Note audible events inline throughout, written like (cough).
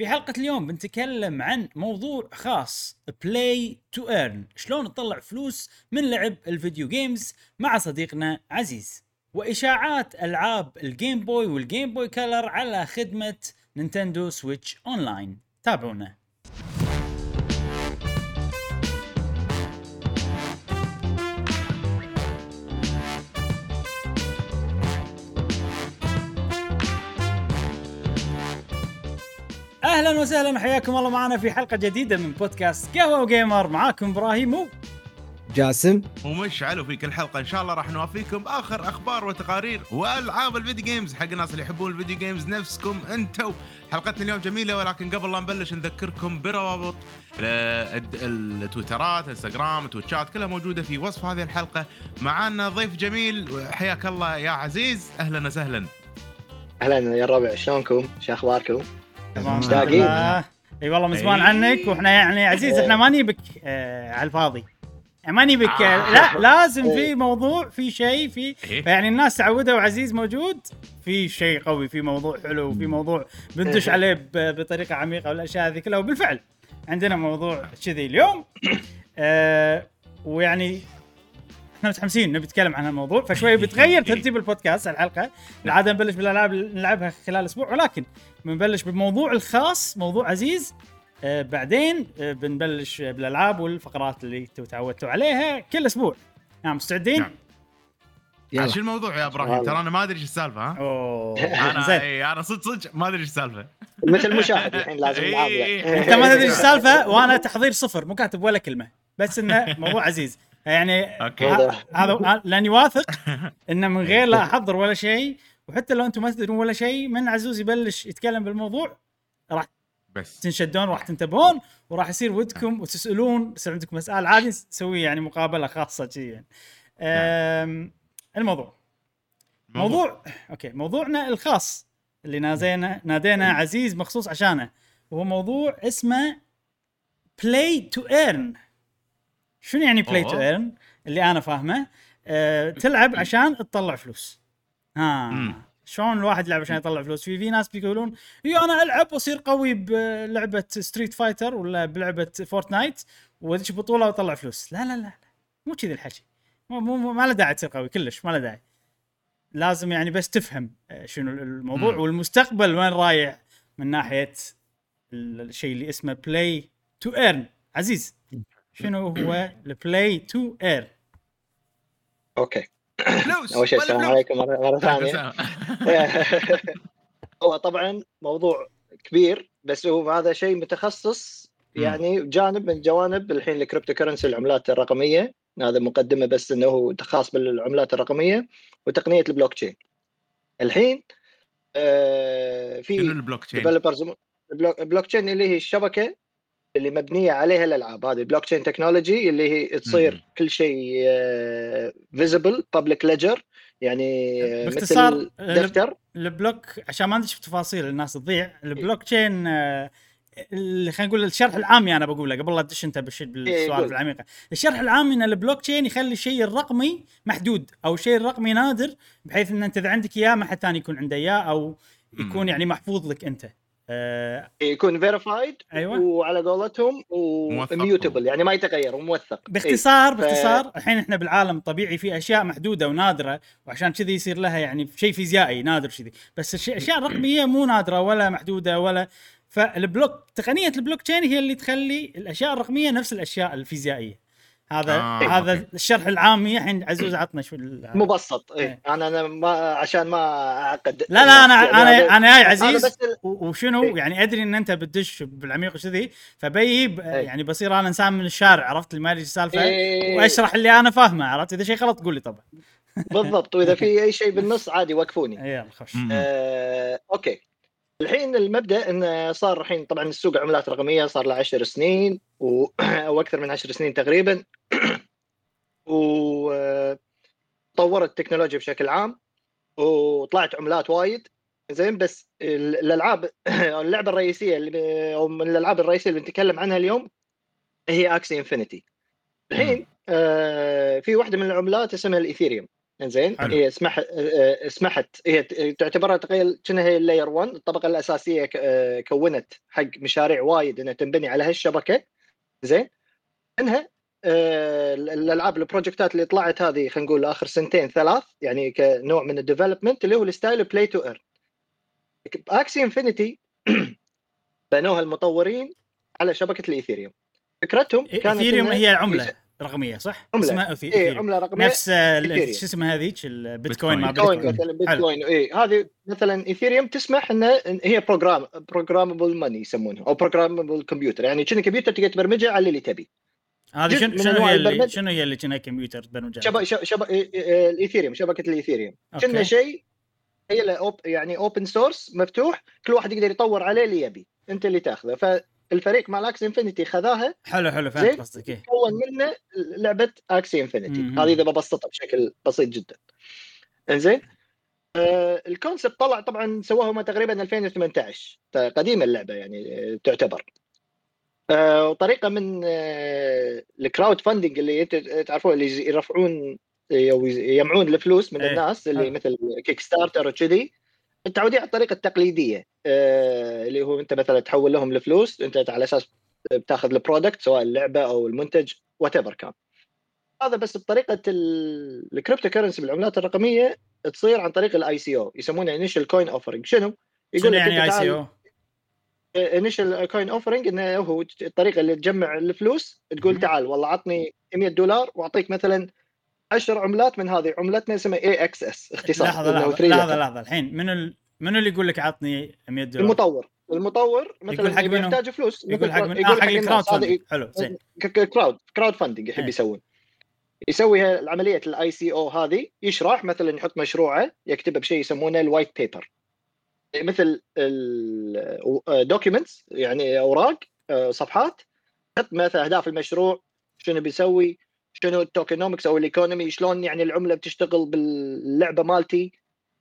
في حلقة اليوم بنتكلم عن موضوع خاص play to earn شلون تطلع فلوس من لعب ال video games مع صديقنا عزيز. وإشاعات ألعاب الجيم بوي والجيم بوي كلر على خدمة نينتندو سويتش اونلاين تابعونا. أهلا وسهلا وحياكم الله معنا في حلقة جديدة من بودكاست قهوة وجيمر. معاكم إبراهيم و جاسم. ومشعل وفي كل حلقة إن شاء الله راح نوافيكم باخر أخبار وتقارير وألعاب ال video games حق الناس اللي يحبون ال video games نفسكم أنتم حلقتنا اليوم جميلة ولكن قبل لا نبلش نذكركم بروابط التويترات انستغرام تويتشات كلها موجودة في وصف هذه الحلقة. معانا ضيف جميل حياك الله يا عزيز. أهلا وسهلا. أهلا يا الربع شلونكم؟ شو أخباركم؟ تمام مشتاقين. إي والله من زمان. عنك وإحنا يعني عزيز إحنا ما نبك آه على الفاضي يعني ما نبك آه. لا لازم في موضوع في شيء في. يعني الناس تعودوا عزيز موجود في شيء قوي في موضوع حلو وفي موضوع بندش عليه بطريقة عميقة والأشياء هذه كلها وبالفعل عندنا موضوع كذي اليوم آه ويعني إحنا متحمسين نبي نتكلم عن الموضوع. فشوي بتغير (laughs) ترتيب البودكاست الحلقة. العاده نبلش بالألعاب اللي نلعبها خلال أسبوع ولكن بنبلش بالموضوع الخاص موضوع عزيز. آه بعدين آه بنبلش بالألعاب والفقرات اللي أنتم تعودتوا عليها كل أسبوع. نعم مستعدين؟ نعم. يلا. شو الموضوع يا إبراهيم؟ ترى أنا ما أدري إيش السالفة ها؟ أوه. أنا زين. إي، أنا صدق صدق ما أدري إيش السالفة. مثل مشاهد الحين (laughs) لازم إي، نلعب إي. يعني. أنت ما تدري إيش السالفة وأنا تحضير صفر مو كاتب ولا كلمة. بس إنه موضوع عزيز. يعني okay. هذا لأني واثق (laughs) إنه من غير لا أحضر ولا شيء وحتى لو أنتم ما تدرون ولا شيء من عزوز يبلش يتكلم بالموضوع بس. تنشدون راح تنتبهون وراح يصير ودكم وتسألون يصير عندكم أسئلة عادي نسوي يعني مقابلة خاصة شي يعني. أم، الموضوع. موضوع okay موضوعنا الخاص اللي نادينا نادينا عزيز مخصوص عشانه وهو موضوع اسمه play to earn شنو يعني play to. earn اللي أنا فاهمه أه تلعب عشان تطلع فلوس. ها. مم. شلون الواحد يلعب عشان يطلع فلوس؟ في في ناس بيقولون اي أنا ألعب وأصير قوي بلعبة Street Fighter ولا بلعبة Fortnite وادش بطولة وأطلع فلوس. لا لا لا, لا. مو كذي الحكي. مو مو ما له داعي تصير قوي كلش ما له داعي. لازم يعني بس تفهم آه، شنو الموضوع مم. والمستقبل وين رايح من ناحية ال- الشيء اللي اسمه play to earn عزيز. شنو هو ال play to earn okay فلوس أول شيء السلام. عليكم مره ثانية. (laughs) هو طبعا موضوع كبير بس هو هذا شيء متخصص يعني جانب من جوانب الحين ال cryptocurrency العملات الرقمية. هذا مقدمة بس إنه هو خاص بالعملات الرقمية وتقنية البلوك تشين الحين آه في شنو البلوك تشين؟ البلوك تشين اللي هي الشبكة اللي مبنية عليها الألعاب هذه ال blockchain technology اللي هي تصير مم. كل شيء visible public ledger يعني آه، باختصار، مثل آه، دفتر ال block عشان ما ندش في تفاصيل الناس تضيع البلوك تشين آه، اللي خلينا نقول الشرح العامي أنا بقوله قبل لا تدش أنت بالش- بالسوالف. العميقة الشرح العامي إن البلوك تشين يخلي الشيء الرقمي محدود أو الشيء الرقمي نادر بحيث إن أنت إذا عندك إياه ما حد ثاني يكون عنده إياه أو يكون. يعني محفوظ لك أنت آه يكون verified أيوة. وعلى قولتهم موثق. و immutable يعني ما يتغير وموثق باختصار ف- باختصار الحين إحنا بالعالم الطبيعي في أشياء محدودة ونادرة وعشان كذي يصير لها يعني شيء فيزيائي نادر كذي بس الش- الاشياء الرقميه مو نادرة ولا محدودة ولا فال block تقنية البلوك تشين هي اللي تخلي الأشياء الرقمية نفس الأشياء الفيزيائية هذا آه، هذا okay. الشرح العامي الحين عزوز عطنا شو ال- مبسط إيه. إيه. أنا أنا ما عشان ما أعقد لا لا أنا يعني أنا أنا جاي هذا عزيز بس ال- و- وشنو إيه. يعني أدري إن أنت بتدش بالعميق وكذي فبي ب- إيه. يعني بصير أنا إنسان من الشارع عرفت اللي ما ادري السالفة إيه. وأشرح اللي أنا فاهمه عرفت إذا شيء غلط قول لي طبعا بالضبط وإذا في أي شيء بالنص عادي وقفوني إيه، (laughs) يلا خش. آه، okay الحين المبدأ انه صار الحين طبعا السوق عملات رقمية صار له 10 سنين و... (clears throat) أو أكثر من 10 سنين تقريبا. (clears throat) وطورت التكنولوجيا بشكل عام وطلعت عملات وايد. زين بس ال- الألعاب (clears throat) اللعبة الرئيسية اللي أو من الألعاب الرئيسية اللي بنتكلم عنها اليوم هي Axie Infinity الحين آه في واحدة من العملات اسمها ال Ethereum. حلو. هي اسمح آه، اسمحت. هي تعتبرها تخيل كأنها هي ال layer 1 الطبقة الأساسية آه، كونت حق مشاريع وايد إنها تنبني على هالشبكة. زين. إنها آه، ال- الألعاب ال project ات اللي طلعت هذه خلينا نقول آخر سنتين ثلاث يعني كنوع من ال development اللي هو ال style play to earn Axie Infinity (clears throat) بنوها المطورين على شبكة ال Ethereum. فكرتهم كانت Ethereum هي العملة. الرقميه صح؟ عملة. اسمها إيه Ethereum عملة رقمية نفس. شو اسمها هذيك البيتكوين مع بيتكوين. مثلا. بيتكوين اي هذه مثلا Ethereum تسمح إن هي program programmable money يسمونها أو programmable computer يعني كأنه كمبيوتر تقدر تبرمجه على اللي تبي هذه شنو شنو هي اللي. شنو هي اللي كأنها كمبيوتر تبرمجها شبك شبك ال Ethereum شبكة ال Ethereum. كنا شيء هي يعني open source مفتوح كل واحد يقدر يطور عليه اللي يبي أنت اللي تأخذه فالفريق مال Axie Infinity خذاها حلو حلو. فهمت قصدك إيه. كون منه لعبة Axie Infinity. هذه إذا ببسطها بشكل بسيط جدا إنزين آه ال concept طلع طبعا سووه هم تقريبا 2018 قديمه اللعبة يعني آه، تعتبر آه وطريقة من آه ال crowdfunding اللي تعرفون اللي يرفعون أو يجمعون الفلوس من إيه، الناس اللي. مثل Kickstarter وكذي متعودين على الطريقة التقليدية آه اللي هو أنت مثلا تحول لهم الفلوس أنت على أساس بتأخذ ال product سواء اللعبة أو المنتج what كان هذا بس بطريقة ال cryptocurrency بالعملات الرقمية تصير عن طريق ال ICO يسمونه initial coin offering شنو؟ لك يعني اي سي أو؟ initial coin offering إنه هو الطريقة اللي تجمع الفلوس تقول. تعال والله عطني 100 دولار وأعطيك مثلا 10 عملات من هذه عملتنا اسمها AXS اختصار لحظة لحظة لحظة. لحظة الحين منو ال... منو اللي يقول لك عطني 100 دولار؟ المطور المطور يقول مثلا حق منو؟ يحتاج فلوس يقول حق من يقول حق الناس، ال crowdfunding حلو زين crowd crowdfunding يحب. يسوون يسوي عمليه ال ICO هذه يشرح مثلا يحط مشروعه يكتبه بشيء يسمونه ال white paper مثل ال documents يعني أوراق آه، صفحات يحط مثلا أهداف المشروع شنو بيسوي شنو ال tokenomics أو ال economy شلون يعني العملة بتشتغل باللعبة مالتي؟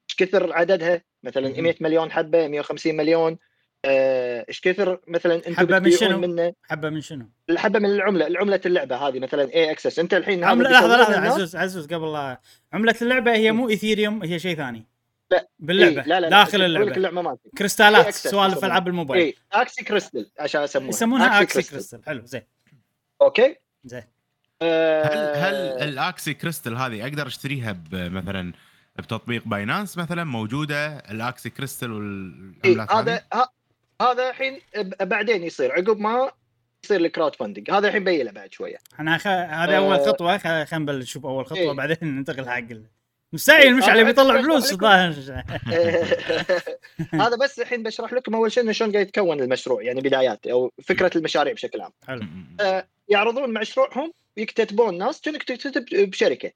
إيش كثر عددها؟ مثلا مهم. 100 مليون حبة 150 مليون. آه، إيش كثر مثلا أنتم حبة من شنو؟ منه؟ حبة من شنو؟ الحبة من العملة العملة اللعبة هذه مثلا AXS أنت الحين عملة لحظة لحظة عزوز عزوز قبل لا. عملة اللعبة هي مو Ethereum هي شيء ثاني. لا. باللعبة إيه، لا لا لا داخل لك اللعبة. اللعبة مالتك كريستالات سوالف. ألعاب الموبايل. اي Axie Crystal عشان يسمونها يسمونها Axie Crystal. Crystal حلو زين. أوكي؟ زين. هل هل ال Axie Crystal هذه أقدر أشتريها مثلا بتطبيق Binance مثلا موجودة ال Axie Crystal إيه، والعملات هذا هذه؟ ه- هذا الحين ب- بعدين يصير عقب ما يصير الكراود فاندنج هذا الحين بيله بعد شوية. إحنا خ... هذه أول آه. خطوة خ... خلينا نبلش. نشوف أول خطوة إيه. بعدين ننتقل حق مستعجل مش هذا عليه بيطلع فلوس. الظاهر. (laughs) هذا بس الحين بشرح لكم أول شيء انه شلون قاعد يتكون المشروع يعني بدايات أو فكرة المشاريع بشكل عام. حلو. يعرضون مشروعهم يكتتبون ناس كأنك تكتتب بشركة.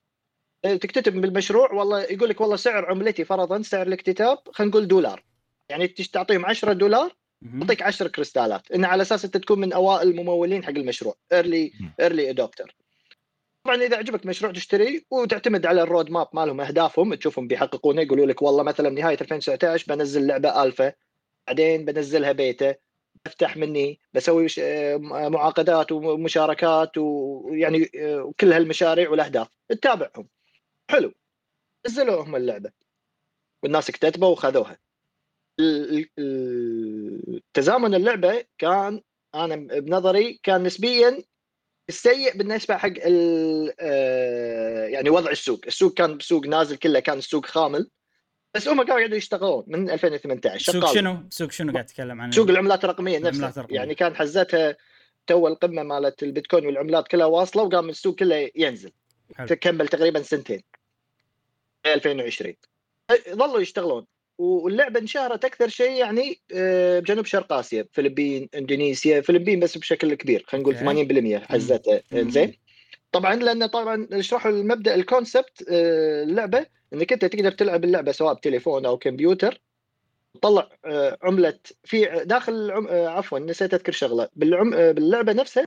تكتتب بالمشروع والله يقول لك والله سعر عملتي فرضا سعر الاكتتاب خلينا نقول دولار. يعني تعطيهم 10 دولار. يعطيك 10 كريستالات. انه على أساس أنت تكون من أوائل الممولين حق المشروع early. early adopter طبعا إذا عجبك مشروع تشتري وتعتمد على ال road map مالهم أهدافهم تشوفهم بيحققونه يقولوا لك والله مثلا نهاية 2019 بنزل لعبة الفا بعدين بنزلها بيتا بفتح مني بسوي معاقدات ومشاركات ويعني وكل هالمشاريع والأهداف. تتابعهم. حلو. نزلوهم اللعبة. والناس اكتتبوا وخذوها. تزامن اللعبة كان أنا بنظري كان نسبيا السيء بالنسبة حق آه، يعني وضع السوق، السوق كان سوق نازل كله كان السوق خامل. بس هم كانوا قاعدين يشتغلون من 2018 سوق. شنو؟ سوق شنو قاعد تتكلم عنه؟ سوق العملات الرقمية العملات نفسها الرقمية. يعني كان حزتها تو القمة مالت البيتكوين والعملات كلها واصلة وقام السوق كله ينزل حلو. تكمل تقريبا سنتين 2020 ظلوا يشتغلون واللعبة انشهرت أكثر شيء يعني آه، بجنوب شرق آسيا فلبين إندونيسيا فلبين بس بشكل كبير خلينا نقول أوكي. 80% حزتها. زين طبعا لأن طبعا يشرحوا المبدأ ال concept آه، اللعبة إنك أنت تقدر تلعب اللعبة سواء بتليفون أو كمبيوتر تطلع آه، عملة في داخل العم... آه، عفوا نسيت أذكر شغلة بالعم... باللعبة نفسها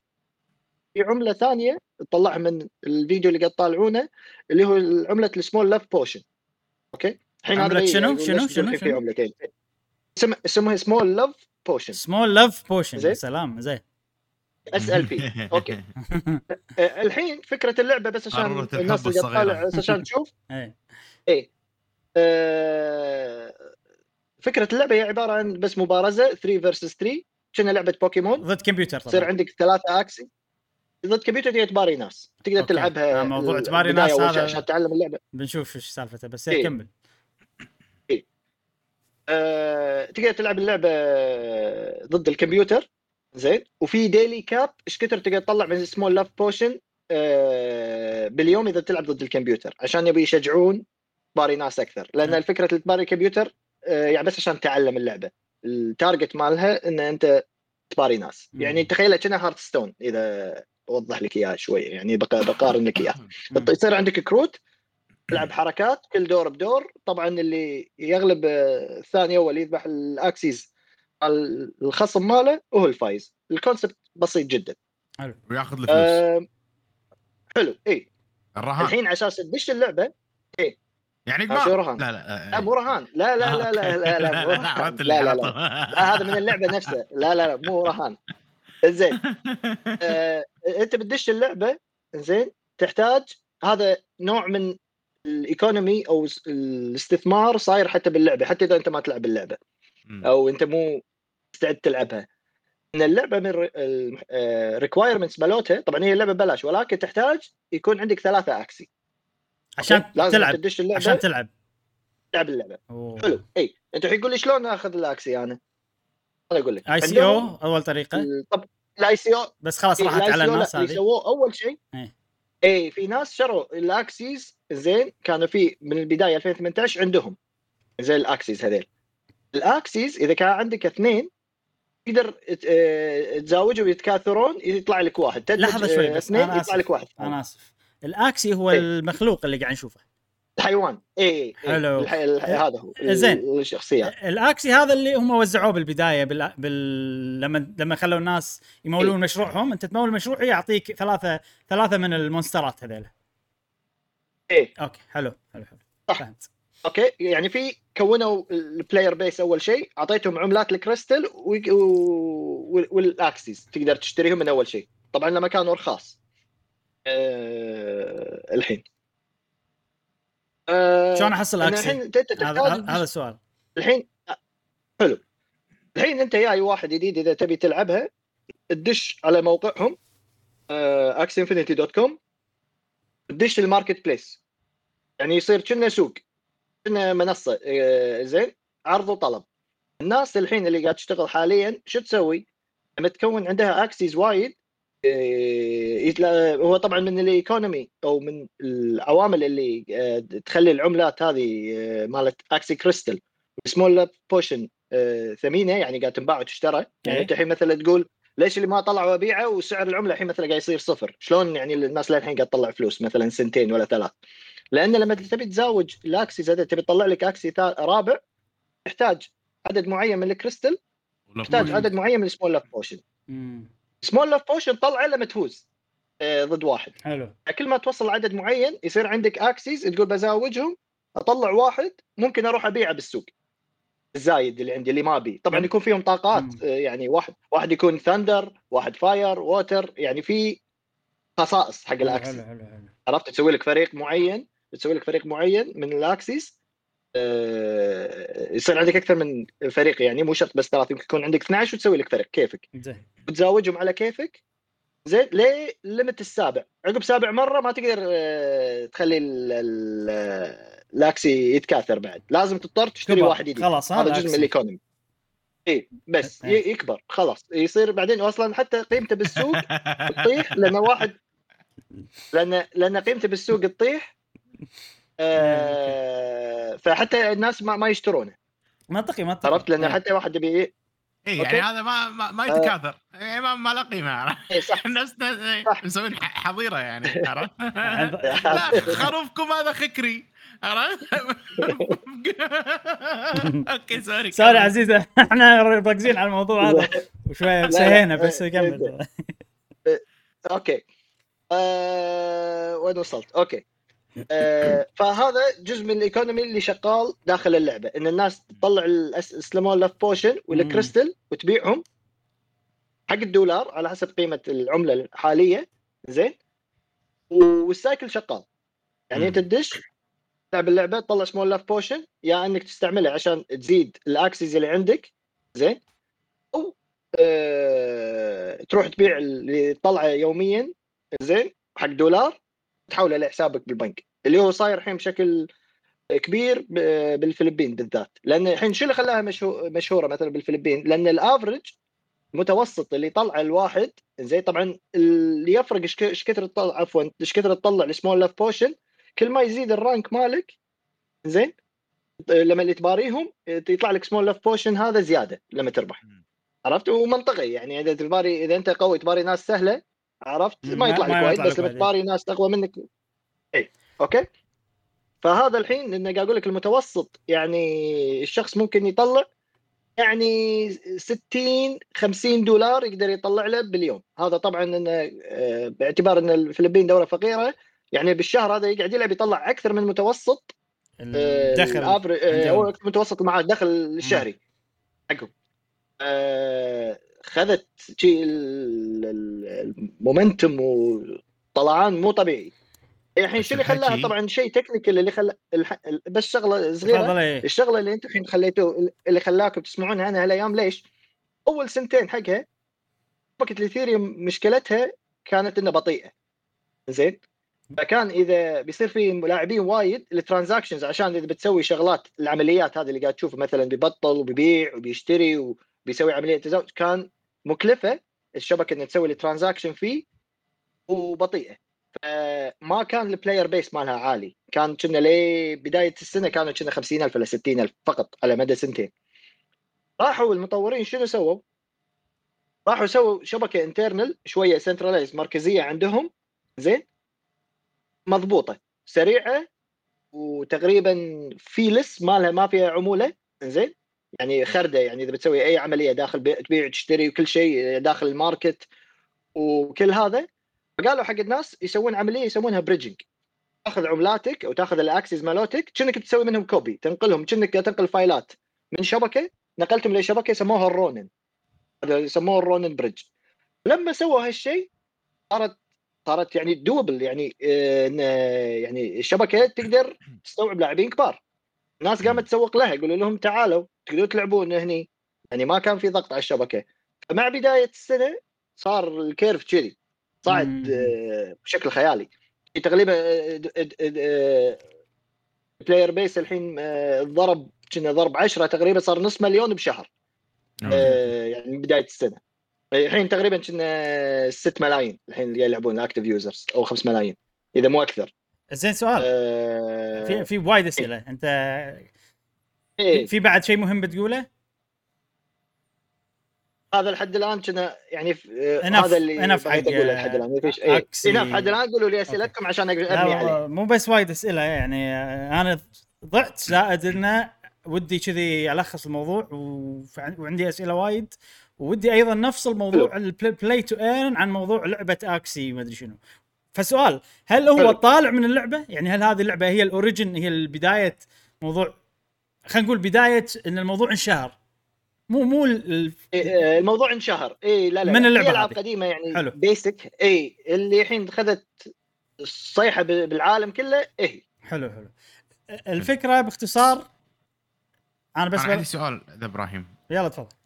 في عملة ثانية تطلعها من الفيديو اللي قاعد تطالعونه اللي هو عملة السمول لاف بوشن أوكي الحين عملة بي- شنو؟ يقول شنو؟ شنو؟ في؟ عملتين اسم... اسمها سمول لاف بوشن سمول لاف بوشن. يا سلام زين أسأل فيه. (laughs) أوكي. الحين فكرة اللعبة بس عشان الناس اللي. تطالع بس عشان تشوف. (laughs) إيه. إيه. آه، فكرة اللعبة هي عبارة عن بس مبارزة 3 versus 3 كأنه لعبة بوكيمون ضد كمبيوتر يصير طبعا عندك ثلاثة Axie ضد كمبيوتر تقدر تباري ناس. تقدر أوكي. تلعبها آه، موضوع تباري ناس هذا- عشان تتعلم اللعبة. بنشوف إيش سالفته بس إيه. كمل. آه، تقدر تلعب اللعبة ضد الكمبيوتر. زين. وفي daily cap إيش كثر تقدر تطلع من سمول لاف بوشن باليوم إذا تلعب ضد الكمبيوتر عشان يبي يشجعون تباري ناس أكثر. لأن. الفكرة اللي تباري الكمبيوتر آه، يعني بس عشان تتعلم اللعبة. ال target مالها إن أنت تباري ناس. يعني تخيلها كأنها Hearthstone إذا اوضح لك إياها شوي. يعني بق- بقارن لك إياها. يصير عندك كروت تلعب حركات كل دور بدور. طبعا اللي يغلب آه، الثاني أول يذبح ال Axies. الخصم ماله هو الفايز. ال concept بسيط جدا. وياخذ الفلوس. آه حلو. اي الرهان. الحين على أساس تدش اللعبة يعني آه، شو قمار رهان؟ لا لا لا مو رهان. لا لا لا لا لا لا (laughs) لا لا لا. هذا من اللعبة نفسها. لا لا لا مو رهان. زين (laughs) آه، أنت بتدش اللعبة زين تحتاج هذا نوع من ال economy أو الاستثمار صاير حتى باللعبة حتى إذا أنت ما تلعب اللعبة. أو أنت مو مستعد تلعبها. إن اللعبة من ال requirements مالتها طبعا هي اللعبة ببلاش ولكن تحتاج يكون عندك ثلاثة Axie. عشان لازم تلعب. تدش اللعبة. عشان تلعب. تلعب اللعبة. أوه. حلو. إي أنت الحين تقول لي شلون آخذ ال Axie أنا؟ أنا أقول لك. ICO أول طريقة. طب ال ICO. بس خلاص راحت على الناس اللي هذه سووه أول شيء. إيه. إي في ناس شروا ال Axies زين كانوا في من البداية 2018 عندهم زي ال Axies هذيل. ال Axies إذا كان عندك اثنين تقدر آه، تزاوجهم يتكاثرون يطلع لك واحد تدمج لحظة شوي آه، بس، اثنين أنا يطلع. لك واحد أنا آسف ال Axie هو إيه. المخلوق اللي قاعد نشوفه الحيوان اي حلو. الح... الح... هذا هو زين. الشخصيه ال Axie هذا اللي هم وزعوه بالبداية بال... بال... لما لما خلوا الناس يمولون إيه. مشروعهم أنت تمول مشروع يعطيك ثلاثة ثلاثة من المونسترات هذيلا إيه أوكي حلو حلو حلو صح. فهمت أوكي؟ يعني في كونوا ال player base أول شيء أعطيتهم عملات الكريستل و- و- وال Axies تقدر تشتريهم من أول شيء. طبعا لما كانوا رخاص أه الحين. أه شلون أحصل Axie؟ أنت هذا السؤال. الحين حلو. الحين أنت جاي واحد جديد إذا تبي تلعبها تدش على موقعهم axieinfinity dot com تدش ال marketplace. يعني يصير كأنه سوق. منصة آه، زين عرض وطلب الناس الحين اللي قاعد تشتغل حاليا شو تسوي؟ لما تكون عندها Axies وايد آه،. هو طبعا من ال economy أو من العوامل اللي آه، تخلي العملات هذه مالت Axie Crystal Smooth Potion ثمينة يعني قاعد تنباع وتشترى يعني إيه. أنت الحين مثلا تقول ليش اللي ما طلع وابيعه وسعر العملة الحين مثلا قاعد يصير صفر شلون يعني الناس للحين قاعد تطلع فلوس مثلا سنتين ولا ثلاث لأن لما تبي تزاوج ال Axies هذا تبي تطلع لك Axie رابع تحتاج عدد معين من الكريستال تحتاج. عدد معين من السمول لاف بوشن. سمول لاف بوشن طلعه لما تفوز آه، ضد واحد. حلو. كل ما توصل عدد معين يصير عندك Axies تقول بزاوجهم أطلع واحد ممكن أروح أبيعه بالسوق. الزايد اللي عندي اللي ما ابي طبعا يكون فيهم طاقات مم. آه، يعني واحد واحد يكون thunder واحد fire water يعني في خصائص حق حلو. عرفت؟ تسوي لك فريق معين تسوي لك فريق معين من ال Axies آه، يصير عندك أكثر من فريق يعني مو شرط بس ثلاث يمكن يكون عندك 12 وتسوي لك فريق كيفك. زين. وتزاوجهم على كيفك. زين ليه limit السابع. عقب سابع مرة ما تقدر آه، تخلي ال- ال- ال Axie يتكاثر بعد. لازم تضطر تشتري كبر. واحد جديد. خلاص هذا جزء. من ال economy. إي بس إيه. يكبر. خلاص. يصير بعدين أصلا حتى قيمته بالسوق تطيح لأن واحد (laughs) لأن لأن قيمته بالسوق تطيح آه فحتى الناس ما, ما يشترونه منطقي منطقي عرفت لأن إيه. حتى واحد يبي اي يعني okay. هذا ما ما, ما آه. يتكاثر يعني ما, ما له قيمة عرفت؟ إيه صح (laughs) إيه، صح. مسوين ح- حظيرة يعني (laughs) عرفت؟ (laughs) لا خروفكم هذا خكري عرفت؟ okay sorry sorry عزيزه إحنا مركزين على الموضوع هذا وشويه سهينا بس إيه، كمل okay آه وين وصلت؟ okay آه فهذا جزء من ال economy اللي شغال داخل اللعبة إن الناس تطلع ال smooth love potion وال crystal وتبيعهم حق الدولار على حسب قيمة العملة الحالية زين؟ وال cycle شغال. يعني. أنت تدش تلعب اللعبة تطلع سمول لاف بوشن يا إنك تستعملها عشان تزيد ال Axies اللي عندك زين؟ أو آه تروح تبيع اللي تطلعه يوميا زين؟ حق دولار. تحوله لحسابك بالبنك. اللي هو صاير الحين بشكل كبير بالفلبين بالذات. لأن الحين شو اللي خلاها مشهو- مشهورة مثلا بالفلبين؟ لأن ال average المتوسط اللي يطلع الواحد زين طبعا اللي يفرق إيش كثر تطلع عفوا إيش كثر تطلع السمول لاف بوشن كل ما يزيد ال rank مالك زين لما اللي تباريهم يطلع لك سمول لاف بوشن هذا زيادة لما تربح. عرفت؟ ومنطقي يعني إذا تباري إذا أنت قوي تباري ناس سهلة عرفت؟ ما- يطلع لك وايد بس لما وايد. تباري ناس أقوى منك. اي okay. فهذا الحين انه قاعد أقول لك المتوسط يعني الشخص ممكن يطلع يعني 60 50 دولار يقدر يطلع له باليوم هذا طبعا إنه آه، باعتبار إن الفلبين دولة فقيرة يعني بالشهر هذا يقعد يلعب يطلع أكثر من متوسط الدخل ال average عندهم. هو متوسط مع الدخل الشهري. حقهم آه، خذت شي ال- ال- ال momentum وطلعان مو طبيعي الحين بس شو اللي خلاها طبعا شيء technical اللي خلى. بس شغلة صغيرة إيه. الشغلة اللي أنتم الحين خليتوه اللي خلاكم تسمعون عنها هالايام ليش؟ أول سنتين حقها شبكه ال Ethereum مشكلتها كانت انها بطيئة زين فكان إذا بيصير في لاعبين وايد ال transactions عشان إذا بتسوي شغلات العمليات هذه اللي قاعد تشوفها مثلا بيبطل وبيبيع وبيشتري وبيسوي عملية تزاوج كان مكلفة الشبكة إنها تسوي ال transaction فيه وبطيئة. فما كان ال player base مالها عالي. كان كنا لبدايه السنة كانوا كنا 50000 ولا 60000 فقط على مدى سنتين. راحوا المطورين شنو سووا؟ راحوا سووا شبكة internal شوية centralized مركزية عندهم. زين؟ مضبوطة. سريعة وتقريبا feeless مالها ما فيها عمولة. زين؟ يعني خرده يعني إذا بتسوي أي عملية داخل بي- تبيع تشتري وكل شيء داخل ال market وكل هذا فقالوا حق الناس يسوون عملية يسمونها bridging تأخذ عملاتك أو تأخذ ال Axies مالوتك كأنك تسوي منهم copy تنقلهم كأنك تنقل فايلات من شبكة نقلتهم لشبكه سموها ال Ronin هذا يسموه ال Ronin bridge لما سووا هالشيء صارت صارت يعني double يعني آه، يعني الشبكة تقدر تستوعب لاعبين كبار. الناس قامت تسوق لها يقولوا لهم تعالوا تقدروا تلعبون هني. يعني ما كان في ضغط على الشبكة. فمع بداية السنة صار ال curve كذي صعد. آه، بشكل خيالي. تقريبا player base الحين آه، ضرب كنا ضرب 10 تقريبا صار نص مليون بشهر. آه، يعني من بداية السنة. الحين تقريبا كنا 6 ملايين الحين اللي يلعبون active users أو 5 ملايين إذا مو أكثر. زين سؤال. آه، في في وايد أسئلة. أنت إيه، في بعد شيء مهم بتقوله؟ هذا لحد الآن كنا يعني في- آه، هذا اللي بغيت حق، أقوله لحد الآن. ما فيش. Axie. enough. لحد الآن قولوا لي أسئلتكم عشان أقدر أبني عليه مو بس وايد أسئلة يعني أنا ضعت زائد إنه ودي كذي ألخص الموضوع وعندي أسئلة وايد. ودي أيضا نفصل موضوع ال play to earn عن موضوع لعبة Axie ما أدري شنو. فسؤال هل هو حلو. طالع من اللعبة يعني هل هذه اللعبة هي ال origin هي البداية موضوع خلينا نقول بداية إن الموضوع انشهر مو مو ال- إيه، آه، الموضوع انشهر اي لا لا من في العاب. قديمة يعني حلو. basic اي اللي الحين خذت الصيحه بالعالم كله إيه حلو حلو الفكرة باختصار أنا بس أنا عندي. سؤال ذا إبراهيم يلا تفضل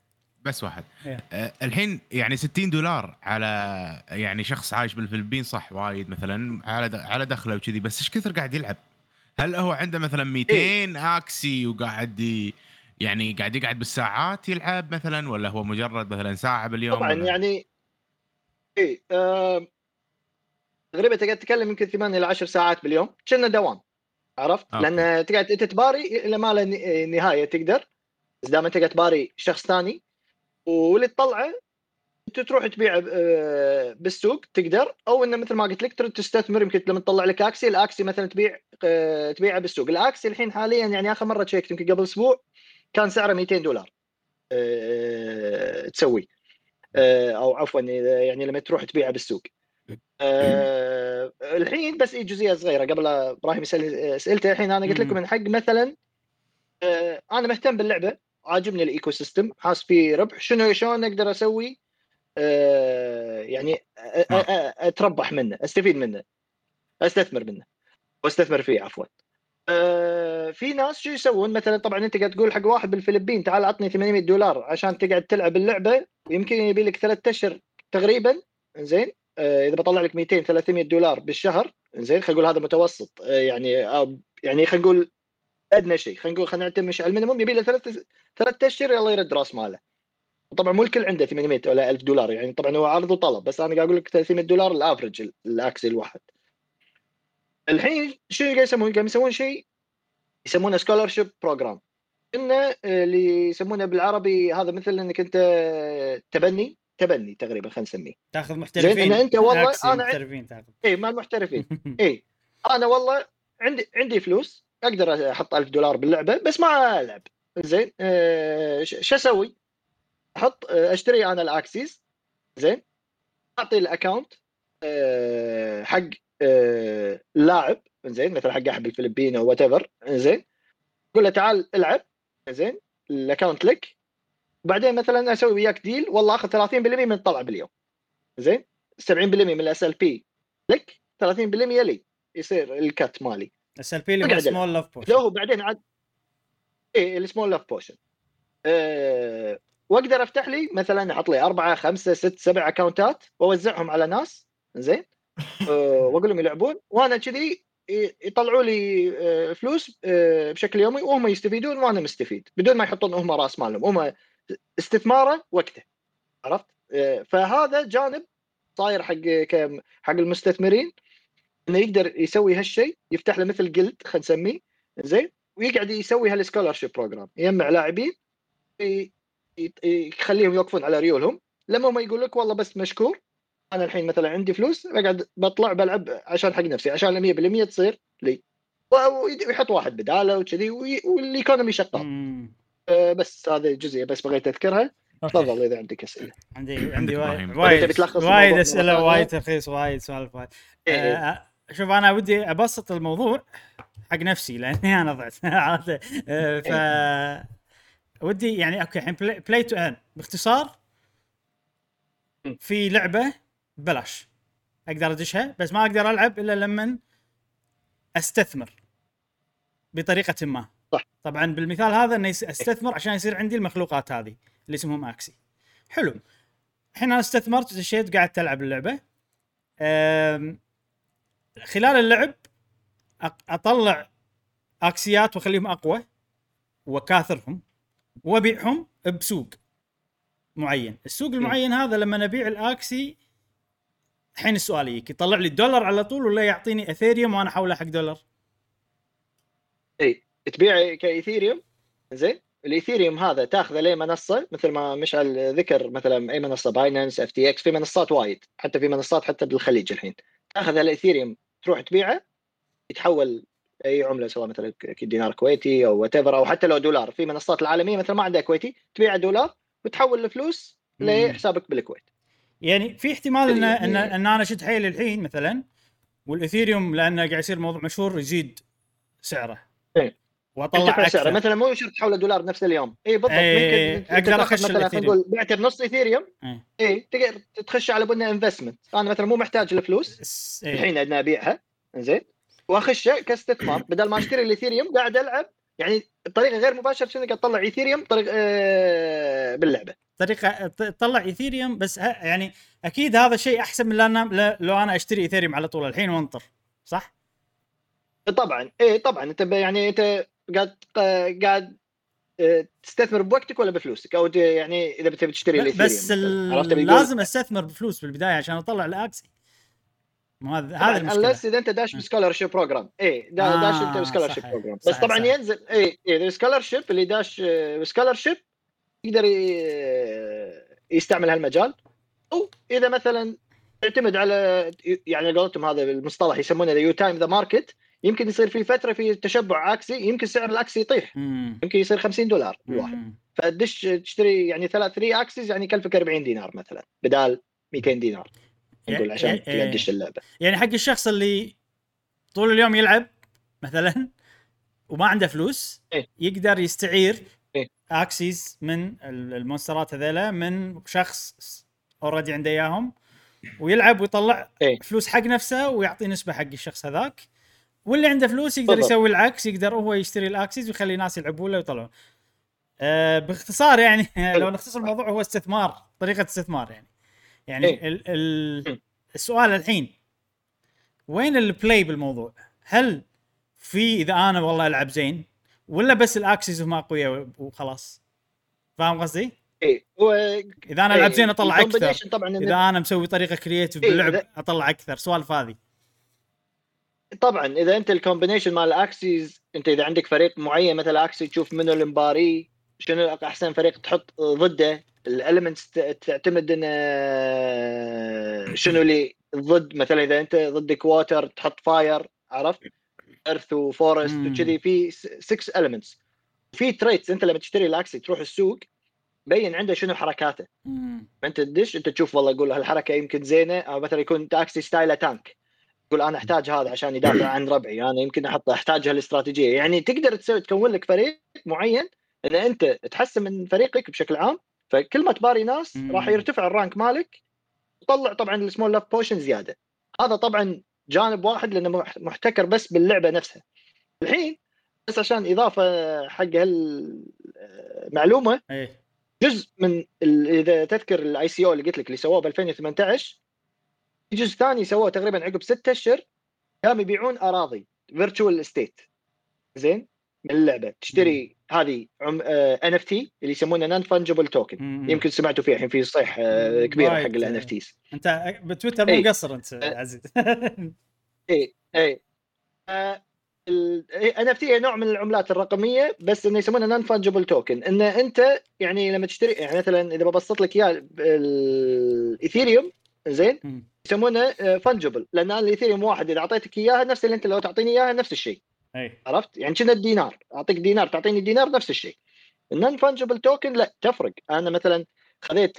بس واحد إيه. آه الحين يعني 60 دولار على يعني شخص عايش بالفلبين صح وايد مثلا على على دخله وكذي بس إيش كثر قاعد يلعب؟ هل هو عنده مثلا 200 إيه. أكسي وقاعد ي... يعني قاعد يقعد بالساعات يلعب مثلا ولا هو مجرد مثلا ساعة باليوم طبعا ولا؟ يعني إيه آه، تقريبا تقعد تتكلم يمكن 8 إلى 10 ساعات باليوم كنا دوام عرفت؟ okay. لأن تقعد أنت تباري إلى ما له ن- نهاية تقدر بس دائما تقعد تباري شخص ثاني واللي تطلعه انت تروح تبيعه آه، بالسوق تقدر أو انه مثل ما قلت لك ترد تستثمر يمكن لما تطلع لك أكسي الأكسي مثلا تبيع آه، تبيعه بالسوق. ال Axie الحين حاليا يعني آخر مرة تشيكت يمكن قبل أسبوع كان سعره 200 دولار آه، تسوي أو عفوا يعني لما تروح تبيعه بالسوق. الحين بس إيه جزئية صغيرة قبل إبراهيم يسال اسئلته الحين أنا قلت لكم من حق مثلا أنا مهتم باللعبة عاجبني ال ecosystem حاس فيه ربح. شنو شلون أقدر أسوي؟ آه، يعني أ- أ- أتربح منه أستفيد منه أستثمر منه وأستثمر فيه عفوا. آه، في ناس شو يسوون؟ مثلا طبعا أنت قاعد تقول حق واحد بالفلبين تعال عطني 800 دولار عشان تقعد تلعب اللعبة يمكن يبي لك ثلاثة أشهر تقريبا. زين آه، إذا بطلع لك 200 300 دولار بالشهر زين خلينا نقول هذا متوسط. آه، يعني يعني خلينا نقول ادنى شيء. خلينا نقول خلينا نعتمد على ال minimum يبي له ثلاث ثلاث اشهر يلا يرد راس ماله. طبعا مو الكل عنده 800 ولا 1000 دولار. يعني طبعا هو عرض وطلب بس أنا قاعد أقول لك 300 دولار ال average ال Axie الواحد. الحين شو قاعد يسوون؟ قاعد يسوون شيء يسمونه scholarship program إنه آه، اللي يسمونه بالعربي هذا مثل إنك أنت تبني تبني تقريبا خلينا نسميه. تاخذ زين محترفين. ان أنت والله أنا محترفين تاخذ. اي مع المحترفين. (laughs) اي أنا والله عندي عندي فلوس. أقدر أحط 1000 دولار باللعبة بس ما ألعب. زين ش- شو أسوي؟ أحط آه، أشتري أنا ال Axies زين أعطي ال account آه، حق آه، لاعب. زين مثلا حق أحد بالفلبين أو whatever زين أقول له تعال العب. زين ال account لك. وبعدين مثلا أسوي وياك deal والله آخذ 30% من الطلعة باليوم. زين 70% من ال SLP لك 30% لي. يصير ال cut مالي. SLP اللي سمول لاف لو بوشن هو بعدين عاد إيه السمول لاف بوشن أه واقدر افتح لي مثلا أحط لي أربعة خمسة ست سبع اكونتات واوزعهم على ناس زين؟ أه (laughs) واقول لهم يلعبون وأنا كذي يطلعوا لي أه فلوس أه بشكل يومي وهم يستفيدون وأنا مستفيد بدون ما يحطون هم راس مالهم هم استثماره وقته. عرفت؟ فهذا جانب صاير حق حق المستثمرين. إنه يقدر يسوي هالشيء يفتح له مثل جلد خلينا نسميه زين ويقعد يسوي هال scholarship program يجمع لاعبين يخليهم يوقفون على ريولهم لما هم يقول لك والله بس مشكور أنا الحين مثلا عندي فلوس بقعد بطلع بلعب عشان حق نفسي عشان ال 100% تصير لي ويحط واحد بدالة وكذي وال economy شغال. أه بس هذه جزئية بس بغيت أذكرها. تفضل إذا عندك أسئلة عندي عندي. وايد وايد أسئلة وايد؟ تلخيص وايد سوالف وايد إيه. آه، شوف أنا ودي أبسط الموضوع حق نفسي لأني أنا ضعت (laughs) عرفت؟ آه، ف ودي يعني okay الحين play to earn باختصار في لعبة ببلاش. أقدر أدشها بس ما أقدر ألعب إلا لما أستثمر بطريقة ما. صح. طبعا بالمثال هذا اني أستثمر عشان يصير عندي المخلوقات هذه اللي اسمهم Axie. حلو. الحين أنا استثمرت دشيت قاعد ألعب اللعبة. أم، خلال اللعب أطلع Axie ات وأخليهم أقوى وأكاثرهم وأبيعهم بسوق معين، السوق المعين هذا لما نبيع ال Axie الحين السؤال يجيك يطلع لي الدولار على طول ولا يعطيني Ethereum وأنا أحوله حق دولار؟ اي تبيع ك Ethereum زين. ال Ethereum هذا تاخذه لي منصة مثل ما مشعل ذكر مثلا أي منصة Binance FTX في منصات وايد حتى في منصات حتى بالخليج الحين. تاخذ ال Ethereum تروح تبيعه يتحول اي عملة سواء مثلا دينار كويتي أو what أو حتى لو دولار في منصات العالمية مثلا ما عندها كويتي تبيع دولار وتحول الفلوس. لحسابك بالكويت يعني في احتمال ان ان, إن أنا اشد حيلي الحين مثلا وال Ethereum لأنه قاعد يصير موضوع مشهور يزيد سعره إيه. وأطلع أكثر. سعره. مثلا مو شرط تحوله دولار نفس اليوم. اي بالضبط. إيه، ممكن أقدر تاخذ أخش مثلا خلينا. نقول بعته بنص ايثيريوم إيه. اي تقدر تخش على بنا انفستمنت أنا مثلا مو محتاج الفلوس. إيه. الحين عندنا أبيعها. زين واخشه كاستثمار. بدل ما أشتري الايثيريوم قاعد ألعب. يعني بطريقة غير مباشرة شنو قاعد اطلع ايثيريوم طريقه آه باللعبة. طريقة تطلع ايثيريوم بس يعني أكيد هذا شيء أحسن من لأن لو أنا أشتري ايثيريوم على طول. الحين وانطر صح؟ طبعا. اي طبعا. أنت يعني أنت قاعد قاعد آه، تستثمر بوقتك ولا بفلوسك؟ أو يعني إذا بتبي تشتري ال Ethereum بس. ال- بيقول لازم أستثمر بفلوس بالبداية عشان أطلع ال Axie. مو هذا هذا المشكلة. إذا أنت داش ب scholarship program. اي دا آه، داش أنت ب scholarship. program. بس صحيح، طبعا صحيح. ينزل اي اي ال scholarship اللي داش ب scholarship يقدر يستعمل هالمجال. أو إذا مثلا يعتمد على يعني قولتهم هذا المصطلح يسمونه you time the market يمكن يصير في فترة في تشبع عكسي يمكن سعر ال Axie يطيح مم. يمكن يصير 50 دولار الواحد مم. فتدش تشتري يعني ثلاث 3 Axies يعني يكلفك 40 دينار مثلا بدال 200 دينار نقول عشان يعني- تقدر تدش اللعبة يعني حق الشخص اللي طول اليوم يلعب مثلا وما عنده فلوس إيه. يقدر يستعير إيه. Axies من ال- ال monster ات هذيلا من شخص already عنده إياهم ويلعب ويطلع إيه. فلوس حق نفسه ويعطي نسبة حق الشخص هذاك واللي عنده فلوس يقدر بالضبط. يسوي العكس يقدر هو يشتري ال Axies ويخلي ناس يلعبون له ويطلعون أه باختصار يعني (laughs) لو نختصر الموضوع هو استثمار طريقة استثمار يعني يعني إيه. ال ال. السؤال الحين وين ال play بالموضوع؟ هل في إذا أنا والله ألعب زين ولا بس ال Axies هم اقوياء وخلاص؟ فاهم قصدي؟ إيه هو إذا أنا ألعب زين أطلع أكثر طبعا إذا أنا مسوي طريقة creative إيه، باللعب أطلع أكثر سوالف هذه طبعا إذا أنت ال combination مال ال Axies أنت إذا عندك فريق معين مثل Axie تشوف منو المباري شنو أحسن فريق تحط ضده ال elements تعتمد إن شنو اللي ضد. مثلا إذا أنت ضدك water تحط fire عرفت؟ earth و forest. وكذي في 6 elements في traits أنت لما تشتري ال Axie تروح السوق بين عنده شنو حركاته؟ أنت تدش أنت تشوف والله يقول هالحركة يمكن زينة أو مثلا يكون Axie style ه tank يقول أنا أحتاج هذا عشان يدافع عن ربعي أنا يمكن أحط احتاج هالاستراتيجيه يعني تقدر تسوي تكون لك فريق معين إن أنت تحسن من فريقك بشكل عام فكل ما تباري ناس. راح يرتفع ال rank مالك وتطلع طبعا السمول لاف بوشن زيادة. هذا طبعا جانب واحد لأنه مح- محتكر بس باللعبة نفسها. الحين بس عشان إضافة حق هالمعلومه إيه. جزء من إذا تذكر ال ICO اللي قلت لك اللي سووه ب 2018 في جزء ثاني سووه تقريبا عقب ستة أشهر قاموا يبيعون أراضي virtual estate زين؟ من اللعبة. تشتري هذه NFT اللي يسمونه non-fungible token. يمكن سمعتوا فيه الحين في صيحة آه، كبيره حق. ال NFTs أنت بتويتر مو إيه. مقصر أنت عزيز. اي اي ال NFT نوع من العملات الرقمية بس إنه يسمونه non-fungible token ان أنت يعني لما تشتري يعني مثلا إذا ببسط لك إياه ال Ethereum زين. يسمونه fungible لأن أنا ال Ethereum واحد إذا أعطيتك إياها نفس اللي أنت لو تعطيني إياها نفس الشيء. إيه عرفت؟ يعني كنا الدينار. أعطيك دينار تعطيني دينار نفس الشيء. ال non-fungible token لا تفرق. أنا مثلا خذيت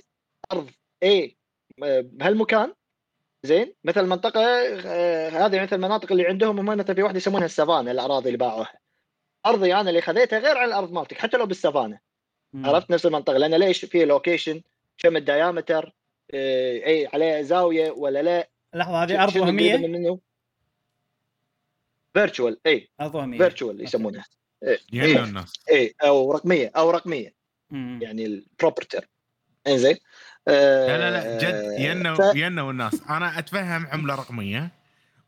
أرض A بهالمكان زين؟ مثل منطقة آه، هذه مثل المناطق اللي عندهم هم مثلا في واحدة يسمونها السافانا الأراضي اللي باعوها. أرضي أنا اللي خذيتها غير عن الأرض مالتك حتى لو بالسافانا. عرفت؟ نفس المنطقة. لأن ليش؟ في location كم ال diameter اي عليه زاوية ولا لا؟ لحظة هذه أرض شنو قريبة وهميه virtual اي أرض وهمية. virtual يسمونها. يهنوا الناس اي أو رقمية أو رقمية. مم. يعني ال property زين. لا لا لا جد آه، ينوا ف- ينوا الناس. أنا أتفهم عملة رقمية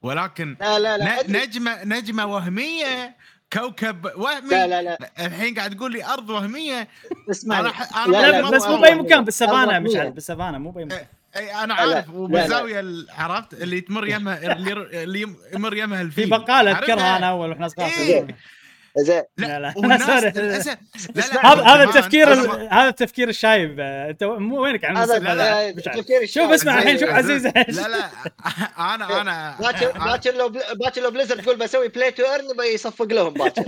ولكن لا لا لا. نجمة نجمة وهمية كوكب وهمي. لا لا لا. الحين قاعد تقول لي أرض وهمية. اسمعي أنا ح- أنا لا، لا, ما- بس مو بأي. مكان بالسافانا أرض مش وهمية. بالسافانا مو بأي مكان. اي أنا لا، عارف لا، وبالزاويه ال- عرفت؟ اللي تمر يمها اللي يمر يمها في الفيل بقالة عرفتها؟ اذكرها أنا أول وإحنا صغار. إيه. زين لا لا والناس هذا التفكير هذا التفكير الشايب آه، انت مو وينك عن هذا شوف. اسمع الحين شوف. عزيز لا لا أنا أنا باكر باكر لو باكر لو Blizzard تقول بسوي play to earn بيصفق لهم باكر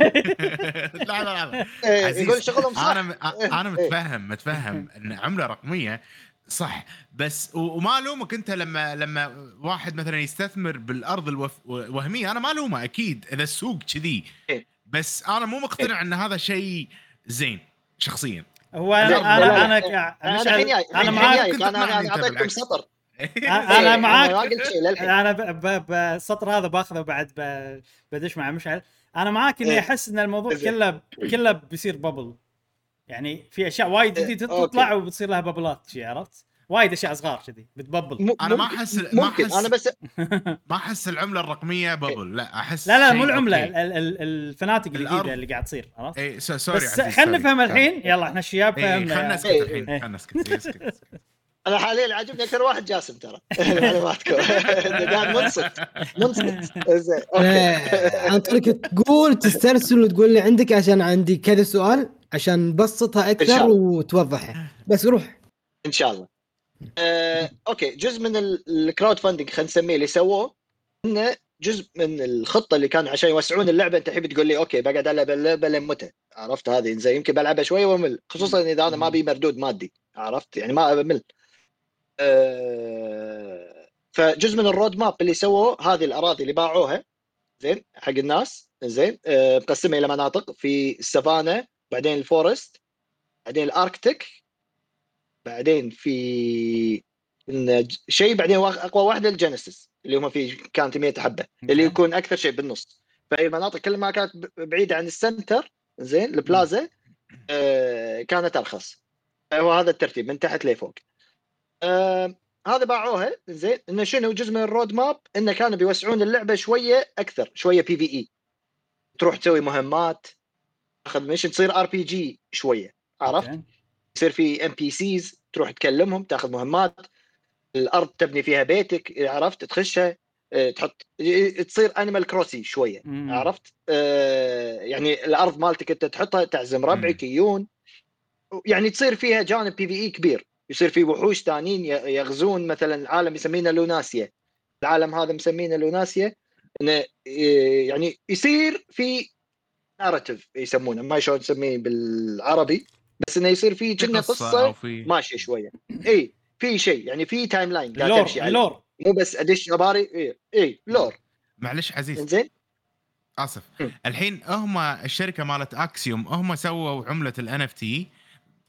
لا لا لا إيه، يقول شغلهم صح أنا أنا متفهم متفهم ان عمله رقميه صح بس و- وما الومك انت لما لما واحد مثلا يستثمر بالارض الوهميه أنا ما الومه أكيد اذا السوق كذي إيه. بس أنا مو مقتنع إن هذا شيء زين شخصيا هو أنا أنا. أنا أنا مشعل- الحين جاي أنا الحين معاك أنا اعطيتكم. سطر أنا إيه، معاك أنا ب- ب- بالسطر هذا باخذه بعد ب- بدش مع مشعل أنا معاك إني إيه. أحس إن الموضوع. كله كله بيصير ببل يعني في أشياء وايد إيه، جديدة. تطلع وبتصير لها ببلات عرفت؟ وايد أشياء صغار كذي بتببل م- أنا ما أحس- ما أحس- أنا بس ما أحس العملة الرقمية ببل لا أحس لا لا مو العملة أوكي. ال- ال- الفناتق. الجديده اللي قاعد تصير عرفت؟ اي سوري بس خلينا. نفهم الحين يلا إحنا الشياب خلينا فهمنا نسكت إيه. الحين إيه. خلينا نسكت. أنا حاليا عاجبني أكثر واحد جاسم ترى (laughs) معلوماتكم قاعد منصت منصت زين أوكي آه، عن طريق تقول تسترسل وتقول لي عندك عشان عندي كذا سؤال عشان نبسطها أكثر. وتوضحها بس روح إن شاء الله آه، okay جزء من ال crowdfunding خلينا نسميه اللي سووه إنه جزء من الخطة اللي كان عشان يوسعون اللعبة أنت الحين بتقول لي okay بقعد ألعب اللعبة لين متى؟ عرفت هذه؟ زين يمكن بلعبها شوية وأمل خصوصا إذا أنا ما أبي مردود مادي عرفت؟ يعني ما امل آه، فجزء من ال roadmap اللي سووه هذه الأراضي اللي باعوها زين حق الناس زين آه، مقسمة إلى مناطق في السافانا بعدين ال forest بعدين ال Arctic بعدين في شيء بعدين أقوى واحدة ال Genesis اللي هم فيه كانت 100 حبة اللي. يكون أكثر شيء بالنص. فاي مناطق كل ما كانت بعيدة عن ال center زين البلازا آه كانت أرخص. هو هذا الترتيب من تحت لفوق. آه هذا باعوها زين إنه شنو جزء من ال roadmap إنه كانوا بيوسعون اللعبة شوية أكثر شوية PvE تروح تسوي مهمات تاخذ mission تصير RPG شوية عرفت؟ يصير في NPCs تروح تكلمهم تاخذ مهمات الأرض تبني فيها بيتك عرفت؟ تخشها آه، تحط تصير Animal Crossing شوية مم. عرفت؟ آه، يعني الأرض مالتك أنت تحطها تعزم ربعك يجون. يعني تصير فيها جانب PvE كبير. يصير في وحوش ثانيين يغزون مثلا عالم يسمينه Lunacia. العالم هذا مسمينه Lunacia. آه، يعني يصير في narrative يسمونه ما شلون تسميه بالعربي. بس إنه يصير في كنا قصة أو في ماشيه شوية. اي في شيء يعني في timeline قاعد ال lore تمشي ال lore مو بس أدش أباري اي اي lore. معلش عزيز. زين آسف. الحين هم الشركة مالت اكسيوم هم سووا عملة ال NFT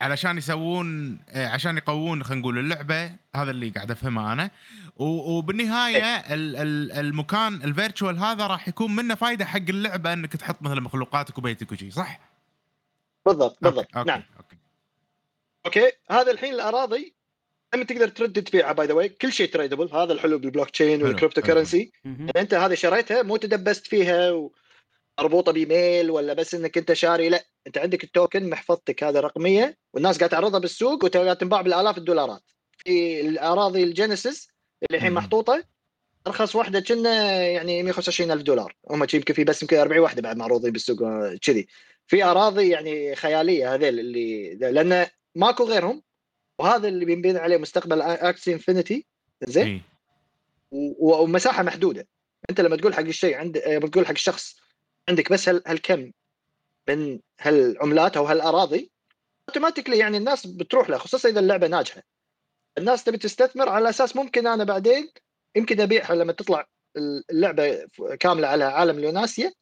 علشان يسوون آه، عشان يقوون خلينا نقول اللعبة. هذا اللي قاعد أفهمه أنا. وبالنهاية ال- ال- المكان ال virtual هذا راح يكون منه فايدة حق اللعبة إنك تحط مثلا مخلوقاتك وبيتك وشي صح؟ بالضبط بالضبط okay. okay. نعم okay okay هذا الحين الأراضي لما تقدر ترد تبيعها by the way كل شيء tradable هذا الحلو بال blockchain وال crypto. currency مهم. أنت هذه شريتها مو تدبست فيها مربوطه بإيميل ولا بس إنك أنت شاري لا أنت عندك ال token محفظتك هذا رقمية والناس قاعد تعرضها بالسوق وقاعد تنباع بالآلاف الدولارات في الأراضي ال Genesis اللي الحين. محطوطة أرخص واحدة كنا يعني 125 ألف دولار هم يمكن في بس يمكن 40 واحدة بعد معروضين بالسوق آه، كذي في أراضي يعني خيالية هذيل اللي لأن ماكو غيرهم وهذا اللي بينبني عليه مستقبل Axie Infinity زين؟ إي. و- ومساحة محدودة. أنت لما تقول حق الشيء عند لما تقول حق الشخص عندك بس هال... هالكم من هالعملات أو هالأراضي automatically يعني الناس بتروح له خصوصا إذا اللعبة ناجحة. الناس تبي تستثمر على أساس ممكن أنا بعدين يمكن أبيعها لما تطلع اللعبة كاملة على عالم Lunacia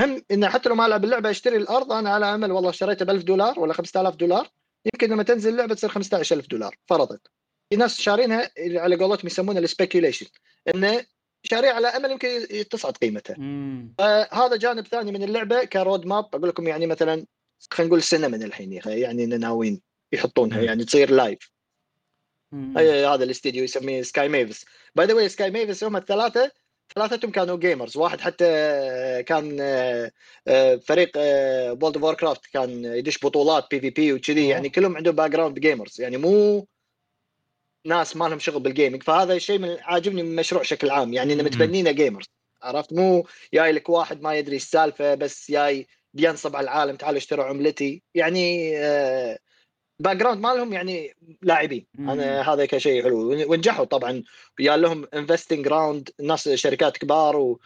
هم انه حتى لو ما العب اللعبة اشتري الأرض أنا على أمل والله اشتريتها ب 1000 دولار ولا 5000 دولار. يمكن لما تنزل اللعبة تصير 15000 دولار فرضا. في ناس شارينها على قولتهم يسمونها ال speculation. إنه شاريها على أمل يمكن تصعد قيمتها. فهذا جانب ثاني من اللعبة ك roadmap. أقول لكم يعني مثلا خلينا نقول سنه من الحين يعني ناويين يحطونها. يعني تصير live هذا الاستديو يسميه Sky Mavis. by the way Sky Mavis هم الثلاثة ثلاثتهم كانوا gamers واحد حتى كان آه، آه، فريق World of Warcraft كان يدش بطولات PvP وكذي. يعني كلهم عندهم background gamers يعني مو ناس ما لهم شغل بال gaming فهذا الشيء من عاجبني من المشروع بشكل عام. يعني ان مم. متبنينا gamers عرفت؟ مو جاي لك واحد ما يدري السالفة بس جاي بينصب على العالم تعالوا اشتروا عملتي. يعني آه، background مالهم يعني لاعبين. أنا هذا كشيء حلو ونجحوا طبعا يا لهم investing round ناس شركات كبار و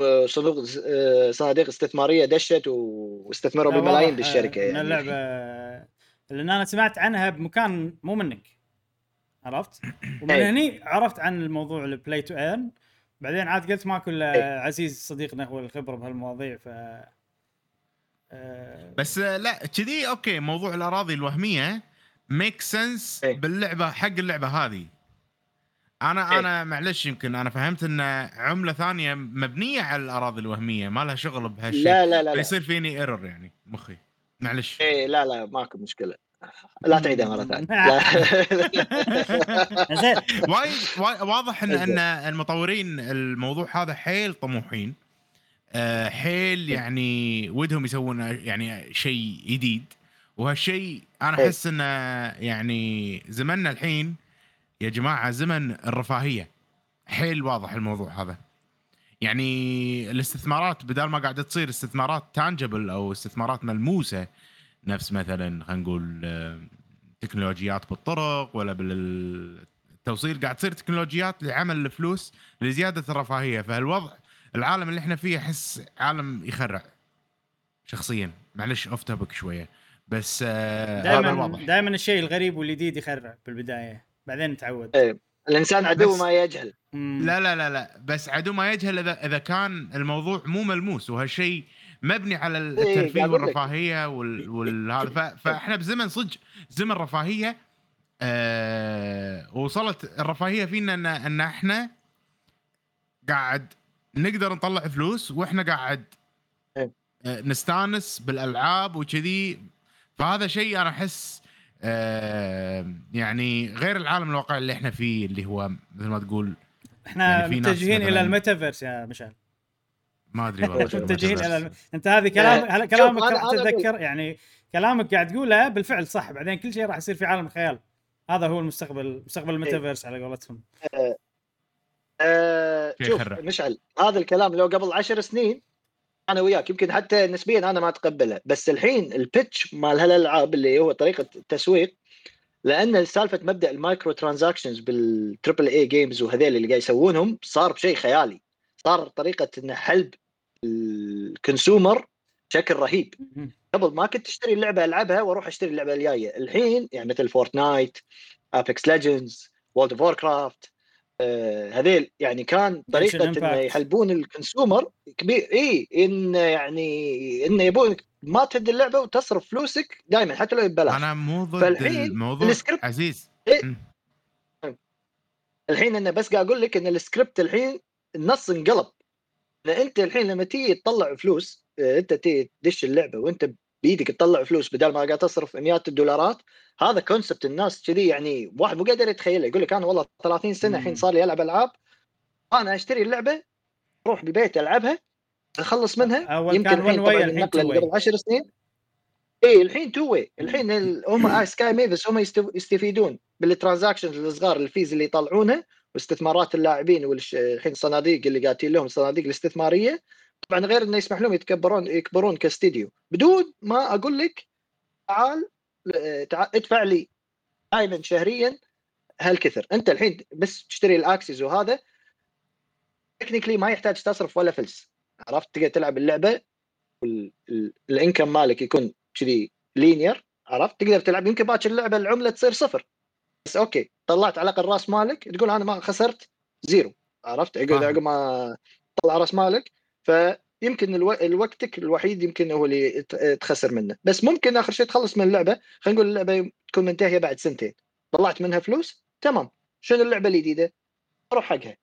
وصندوق آه، صناديق استثمارية دشت واستثمروا لا، بالملايين بالشركة يعني اللعبة لأن أنا سمعت عنها بمكان مو منك عرفت؟ (coughs) ومن إيه. هني عرفت عن الموضوع ال play to earn بعدين عاد قلت ماكو إلا إيه. عزيز صديقنا هو الخبرة بهالمواضيع ف آه، بس لا كذي okay موضوع الأراضي الوهمية make sense إيه. باللعبة حق اللعبة هذه أنا إيه. أنا معلش يمكن أنا فهمت إن عملة ثانية مبنية على الأراضي الوهمية ما لها شغل بهالشيء لا لا لا, لا. فيصير فيني error يعني مخي معلش إيه لا لا ماكو مشكلة لا تعيدها مرة ثانية. (laughs) زين وايد واضح إن أوكي. إن المطورين الموضوع هذا حيل طموحين حيل يعني ودهم يسوون يعني شيء جديد. وهالشيء أنا إيه. أحس إنه يعني زمننا الحين يا جماعة زمن الرفاهية. حيل واضح الموضوع هذا. يعني الاستثمارات بدال ما قاعدة تصير استثمارات تانجبل أو استثمارات ملموسة نفس مثلا خلينا نقول آه، تكنولوجيات بالطرق ولا بالتوصيل قاعد تصير تكنولوجيات لعمل الفلوس لزيادة الرفاهية. فالوضع العالم اللي إحنا فيه احس عالم يخرع شخصيا. معلش اوف توبك شوية. بس آه دائما الواضح. دائما الشيء الغريب والجديد يخرع بالبداية. بعدين نتعود. إيه. الإنسان عدو ما يجهل. لا لا لا لا. بس عدو ما يجهل إذا إذا كان الموضوع مو ملموس وهالشيء مبني على الترفيه أقول لك. والرفاهية وال- فإحنا بزمن صدق زمن رفاهية آه وصلت الرفاهية فينا إن إن إحنا قاعد نقدر نطلع فلوس وإحنا قاعد. إيه. آه، نستانس بالألعاب وكذي. فهذا شيء أنا أحس آه يعني غير العالم الواقعي اللي إحنا فيه اللي هو مثل ما تقول إحنا يعني متجهين إلى الميتافيرس يا مشعل. ما أدري والله (laughs) متجهين إلى الم... أنت هذه كلام آه، هلا كلامك راح تتذكر يعني كلامك قاعد تقوله بالفعل صح. بعدين كل شيء راح يصير في عالم الخيال هذا هو المستقبل مستقبل الميتافيرس على قولتهم. آه شوف. مشعل هذا الكلام لو قبل عشر سنين أنا وياك يمكن حتى نسبيا أنا ما أتقبله. بس الحين ال pitch مال هالألعاب اللي هو طريقة التسويق لأن سالفة مبدأ ال microtransactions بال triple A games وهذيل اللي قاعد يسوونهم صار بشيء خيالي. صار طريقة انه حلب ال consumer بشكل رهيب. قبل ما كنت أشتري اللعبة ألعبها وأروح أشتري اللعبة الجاية. الحين يعني مثل Fortnite Apex Legends World of Warcraft هذيل يعني كان طريقة إنه. يحلبون ال consumer كبير. إي انه يعني انه يبونك ما تهد اللعبة وتصرف فلوسك دائما حتى لو ببلاش. أنا مو ضد الموضوع. ال script- عزيز. إيه. الحين أنا بس قاعد أقول لك إن السكريبت الحين النص انقلب. أنت الحين لما تيجي تطلع فلوس آه، أنت تيجي تدش اللعبة وأنت بإيدك تطلع فلوس بدل ما قاعد تصرف مئات الدولارات هذا concept الناس كذي يعني واحد مو قادر يتخيله يقول لك أنا والله 30 سنة الحين. صار لي ألعب ألعاب أنا أشتري اللعبة أروح البيت ألعبها أخلص منها أول يمكن كان الحين طبعا النقلة. قبل 10 سنين اي الحين two way الحين ال- هم آه، Sky Mavis هم يستف- يستفيدون بال transactions الصغار ال fees اللي يطلعونها واستثمارات اللاعبين والحين الصناديق اللي قاعدين لهم الصناديق الاستثمارية طبعا غير إنه يسمح لهم يتكبرون يكبرون كاستديو. بدون ما أقول لك تعال تعال ادفع لي دائما شهريا هالكثر. أنت الحين بس تشتري ال Axies وهذا technically ما يحتاج تصرف ولا فلس. عرفت؟ تقدر تلعب اللعبة وال income مالك يكون كذي linear عرفت؟ تقدر تلعب يمكن باكر اللعبة العملة تصير صفر. بس okay طلعت على الأقل راس مالك تقول أنا ما خسرت zero. عرفت؟ عقب. عقب ما طلع راس مالك. فيمكن ألو... الوقتك الوحيد يمكن هو اللي تخسر منه. بس ممكن آخر شيء تخلص من اللعبة خلينا نقول اللعبة تكون منتهية بعد سنتين. طلعت منها فلوس تمام. شنو اللعبة الجديدة؟ أروح حقها.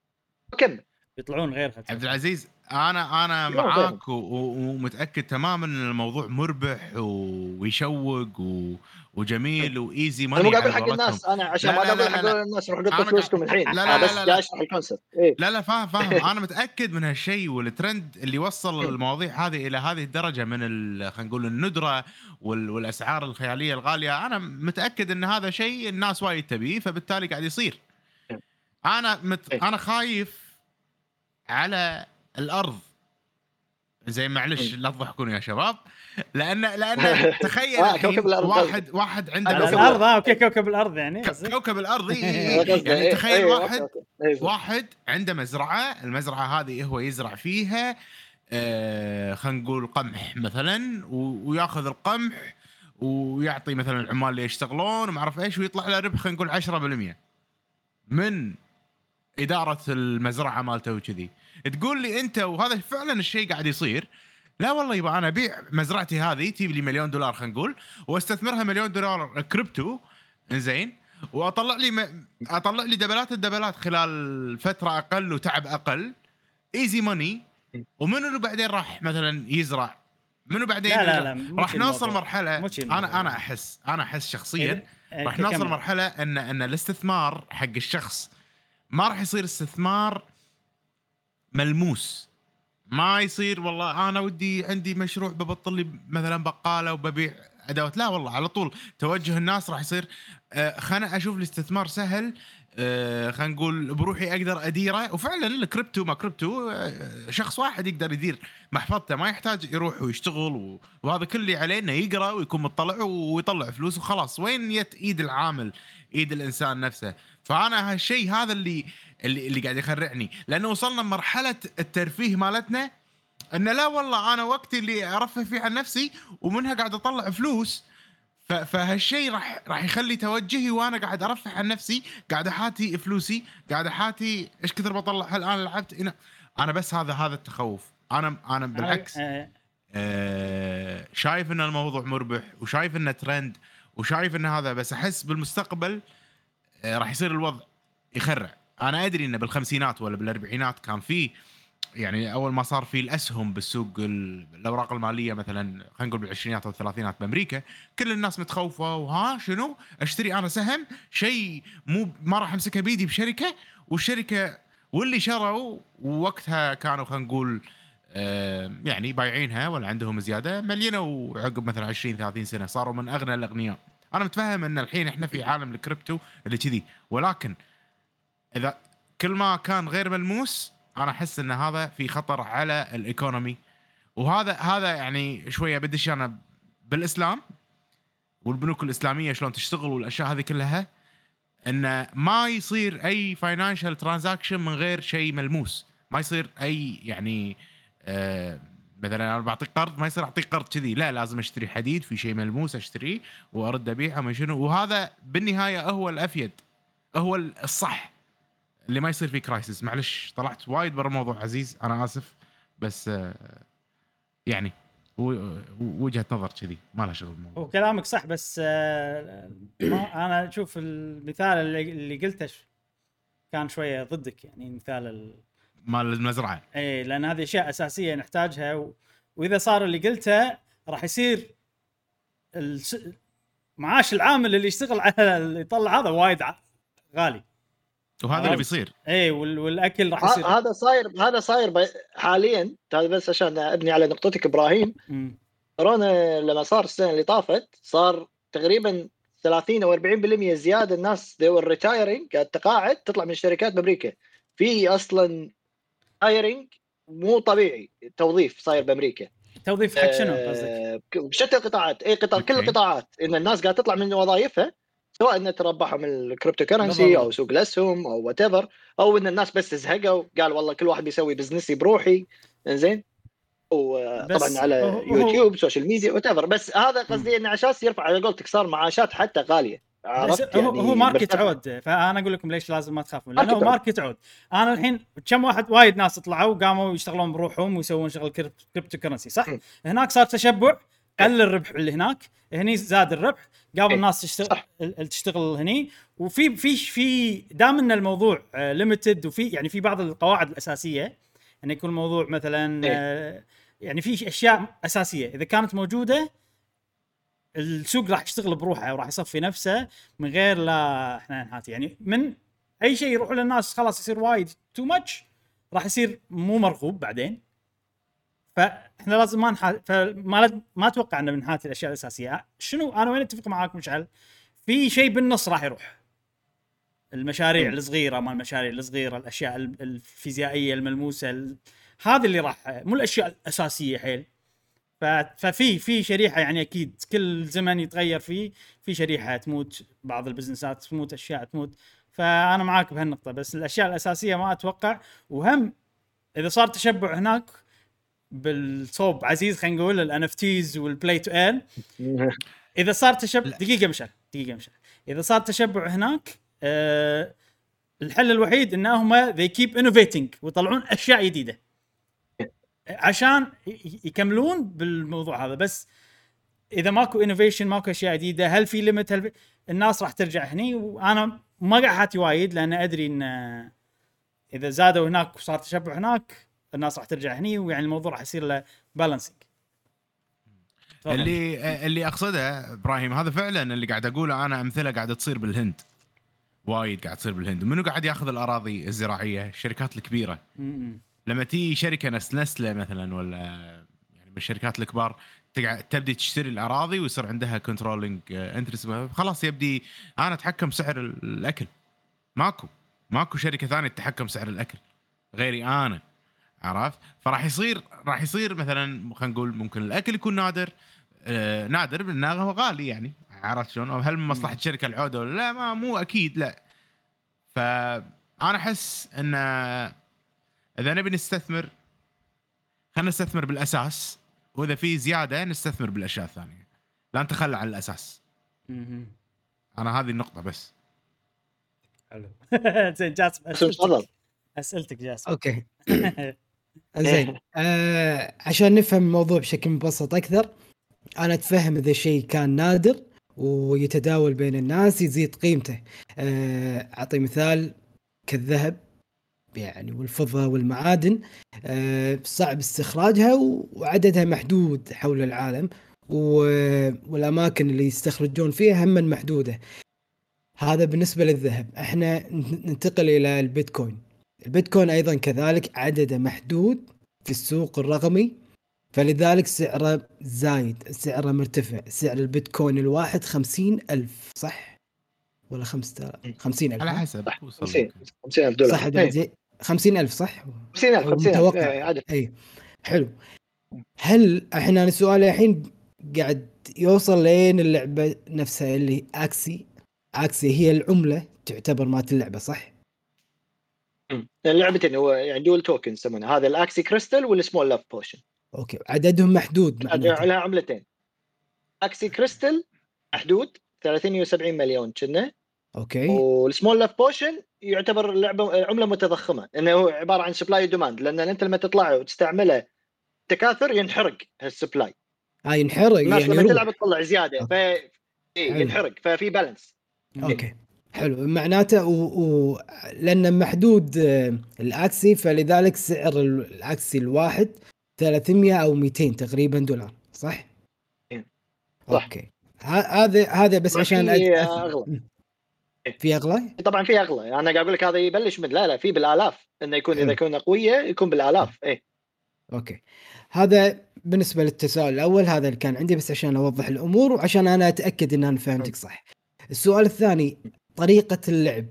وكمل يطلعون غيرها عبد العزيز أنا أنا لا، معاك ومتأكد تماما إن الموضوع مربح ويشوق و- وجميل و easy أنا ماني مو قاعد علىحق قولتهم. الناس أنا عشان لا، ما لا، أقول لا، حق لا. الناس روح أنا قطوا فلوسكم الحين لا، أنا لا، بس لا، لا. أشرح ال concept إيه. لا لا فاهم فاهم (laughs) أنا متأكد من هالشيء والترند اللي وصل المواضيع هذه إلى هذه الدرجة من ال- خلينا نقول الندرة وال- والأسعار الخيالية الغالية أنا متأكد إن هذا شيء الناس وايد تبيه فبالتالي قاعد يصير أنا مت... إيه. أنا خايف على الأرض زي معلش إيه. لا تضحكون يا شباب لأن لأن (laughs) تخيل الحين كوكب الأرض واحد واحد عنده على الأرض آه okay كوكب الأرض يعني؟ كوكب الأرض إي- إي- أنا إي. قصدي يعني إيه، تخيل إيه، واحد. إيه. واحد عنده مزرعة المزرعة هذه هو يزرع فيها آه خلينا نقول قمح مثلا وياخذ القمح ويعطي مثلا العمال اللي يشتغلون وما أعرف إيش ويطلع له ربح خلينا نقول 10% من إدارة المزرعة مالته وكذي تقول لي أنت وهذا فعلا الشيء قاعد يصير. لا والله يبا أنا أبيع مزرعتي هذه تجيب لي مليون دولار خلينا نقول وأستثمرها مليون دولار كريبتو. إنزين. وأطلع لي م... أطلع لي دبلات الدبلات خلال فترة أقل وتعب أقل. easy money ومنو اللي بعدين راح مثلا يزرع؟ منو بعدين لا لا لا راح نوصل. مرحلة. أنا أنا أحس أنا أحس شخصيا إيه، راح إيه، نوصل كمل. مرحلة إن إن الاستثمار حق الشخص ما راح يصير استثمار ملموس. ما يصير والله. أنا ودي عندي مشروع ببطل لي مثلا بقالة وببيع أدوات. لا والله على طول. توجه الناس راح يصير. آه خلنا أشوف الاستثمار سهل. آه خلينا نقول بروحي أقدر أديره. وفعلا الكريبتو ما كريبتو آه شخص واحد يقدر يدير محفظته. ما يحتاج يروح ويشتغل وهذا كل اللي عليه إنه يقرأ ويكون مطلع ويطلع فلوس وخلاص. وين يت إيد العامل إيد الإنسان نفسه؟ فأنا هالشيء هذا اللي اللي, اللي قاعد يخرعني. لأنه وصلنا مرحلة الترفيه مالتنا انه لا والله أنا وقتي اللي أرفه فيه عن نفسي ومنها قاعد أطلع فلوس. فهالشيء راح راح يخلي توجهي وأنا قاعد أرفه عن نفسي قاعد أحاتي فلوسي قاعد أحاتي إيش كثر بطلع هل أنا لعبت؟ هنا أنا بس هذا هذا التخوف. أنا أنا بالعكس. آه، شايف إن الموضوع مربح وشايف انه ترند وشايف إن هذا بس أحس بالمستقبل آه، راح يصير الوضع يخرع. أنا أدري انه بالخمسينات ولا بالأربعينات كان في يعني أول ما صار في الأسهم بالسوق ال- الاوراق المالية مثلا خلينا نقول بالعشرينات أو الثلاثينات بأمريكا كل الناس متخوفة وها شنو؟ أشتري أنا سهم شيء مو ما راح أمسكه بيدي بشركة والشركة واللي شروا وقتها كانوا خلينا نقول يعني بايعينها ولا عندهم زيادة مليونوا عقب مثلا 20 30 سنة صاروا من أغنى الأغنياء. أنا متفهم إن الحين إحنا في عالم الكريبتو اللي كذي ولكن إذا كل ما كان غير ملموس أنا أحس إن هذا في خطر على ال economy. وهذا هذا يعني شوية بدش أنا بالإسلام والبنوك الإسلامية شلون تشتغل والأشياء هذه كلها إن ما يصير أي financial transaction من غير شيء ملموس. ما يصير أي يعني آه مثلا أنا بعطيك قرض ما يصير أعطيك قرض كذي. لا لازم أشتري حديد في شيء ملموس أشتريه وأرد أبيعه ما شنو. وهذا بالنهاية هو الأفيد هو الصح. اللي ما يصير فيه كرايسيس معلش طلعت وايد برا الموضوع عزيز أنا آسف بس آه، يعني وجهة نظر كذي ما لها شغل بالموضوع. هو كلامك صح بس آه، (coughs) أنا أشوف المثال اللي, قلته كان شوية ضدك يعني مثال ال... مال المزرعة. إيه لأن هذه أشياء أساسية نحتاجها و... وإذا صار اللي قلته راح يصير الس... معاش العامل اللي يشتغل على اللي يطلع هذا وايد غالي. وهذا اللي. بيصير وال... والأكل راح يصير هذا صاير هذا صاير ب- حاليا هذا بس عشان أبني على نقطتك إبراهيم. كورونا لما صار السنة اللي طافت صار تقريبا 30 أو 40% زيادة الناس they were retiring قاعد تقاعد تطلع من الشركات بأمريكا في أصلا hiring مو طبيعي توظيف صاير بأمريكا توظيف حق شنو قصدك؟ آه، ك- بشتى القطاعات اي قطاع كل. القطاعات إن الناس قاعدة تطلع من وظائفها سواء انها تربحوا من ال cryptocurrency. أو سوق الاسهم أو what أو إن الناس بس زهقوا قال والله كل واحد بيسوي business ي بروحي زين وطبعا على هو- هو- يوتيوب social media what بس هذا قصدي إنه عشان يرفع على قولتك صار معاشات حتى غالية عرفت هو, يعني هو market. عود فأنا أقول لكم ليش لازم ما تخافون لأنه market. market عود أنا الحين كم واحد وايد ناس طلعوا قاموا يشتغلون بروحهم ويسوون شغل crypt- cryptocurrency صح؟ م. هناك صار تشبع قل الربح اللي هناك. هني زاد الربح إيه، الناس تشتغل. ال- ال- تشتغل هني. وفي في في دام إن الموضوع ليمتد وفي يعني في بعض القواعد الأساسية ان يكون الموضوع مثلا إيه. آه، يعني في أشياء أساسية. إذا كانت موجودة السوق راح يشتغل بروحه وراح يصفي نفسه من غير لا إحنا نحاتي يعني من أي شيء يروح للناس خلاص يصير وايد تو ماتش راح يصير مو مرغوب بعدين. فإحنا لازم ما نحا... فما لد... ما أتوقع ان بنحاتي الأشياء الأساسية. شنو؟ أنا وين أتفق معاك مشعل؟ في شيء بالنص راح يروح. المشاريع. الصغيرة ما المشاريع الصغيرة الأشياء ال- الفيزيائية الملموسة ال... هذه اللي راح مو الأشياء الأساسية حيل. ف... ففي في شريحة يعني أكيد كل زمن يتغير فيه. في شريحة تموت بعض البزنسات تموت أشياء تموت. فأنا معاك بهالنقطة. بس الأشياء الأساسية ما أتوقع. وهم إذا صار تشبع هناك بالصوب عزيز خلينا نقول ال NFTs وال play to earn إذا صار تشبع. دقيقة مشعل دقيقة مشعل. إذا صار تشبع هناك آه الحل الوحيد انهم they keep innovating ويطلعون أشياء جديدة. عشان يكملون بالموضوع هذا. بس إذا ماكو innovation ماكو أشياء جديدة هل في limit هل في... الناس راح ترجع هني؟ وأنا ما قاعد حاتي وايد لأن أدري إن إذا زادوا هناك وصار تشبع هناك الناس راح ترجع هني ويعني الموضوع راح يصير له balancing اللي اللي أقصده إبراهيم هذا فعلا اللي قاعد أقوله أنا أمثلة قاعدة تصير بالهند. وايد قاعد تصير بالهند. منو قاعد يأخذ الأراضي الزراعية؟ الشركات الكبيرة. لما تيجي شركة نسلة مثلا ولا يعني من الشركات الكبار تقعد تبدي تشتري الأراضي ويصير عندها controlling interest خلاص يبدي أنا أتحكم سعر الأكل. ماكو. ماكو شركة ثانية تتحكم سعر الأكل. غيري أنا. عرفت؟ فراح يصير راح يصير مثلا خلينا نقول ممكن الأكل يكون نادر آه نادر لأنه هو غالي يعني. عرفت شلون؟ هل من مصلحه الشركة العودة ولا لا؟ ما مو أكيد لا. فانا أحس إن إذا نبي نستثمر خلينا نستثمر بالأساس وإذا في زيادة نستثمر بالأشياء الثانية. لا نتخلى عن الأساس. أنا هذه النقطة بس. حلو. (laughs) زين جاسم أسئلتك جاسم. أوكي. (laughs) زين. آه عشان نفهم الموضوع بشكل مبسط أكثر أنا أتفهم إذا شيء كان نادر ويتداول بين الناس يزيد قيمته. آه، أعطي مثال كالذهب يعني والفضة والمعادن. آه، صعب استخراجها وعددها محدود حول العالم والأماكن اللي يستخرجون فيها هم محدودة. هذا بالنسبة للذهب. إحنا ننتقل إلى البيتكوين. البيتكوين أيضا كذلك عدده محدود في السوق الرقمي فلذلك سعره زايد سعره مرتفع سعر البيتكوين الواحد خمسين ألف صح؟ ولا خمسة خمسين ألف على؟ حسب. صح وصل 50 لك. 50000 دولار. صح إيه. زي خمسين ألف صح؟ 50000 أو 50000 متوقع. إيه، عدد اي حلو. هل إحنا السؤال الحين قاعد يوصل لين اللعبة نفسها اللي أكسي؟ أكسي هي العملة تعتبر مالت اللعبة صح؟ اللعبتين هو يعني dual token يسمونها. هذا ال Axie crystal وال Smooth Love Potion okay. عددهم محدود معناته لها عملتين. Axie crystal محدود 370 مليون كنا. أوكي. والسمول لاف بوشن يعتبر لعبة عملة متضخمة. لأنه هو عبارة عن supply و demand لأن أنت لما تطلعه وتستعمله تكاثر ينحرق هال supply آه ينحرق الناس يعني لما. تلعب تطلع زيادة ف إيه،. ينحرق ففي balance okay. حلو. معناته و... و... لأن محدود آه، ال Axie فلذلك سعر ال- ال Axie الواحد 300 أو 200 تقريبا دولار صح؟ صح. okay. هذا هذا بس عشان في أد- أغلى. في أغلى؟ طبعا في أغلى. أنا قاعد أقول لك هذا يبلش من لا لا في بالآلاف. إنه يكون. إذا يكون قوية يكون بالآلاف. إيه. okay. هذا بالنسبة للتساؤل الأول هذا اللي كان عندي بس عشان أوضح الأمور وعشان أنا أتأكد إن أنا فهمتك صح. السؤال الثاني طريقة اللعب.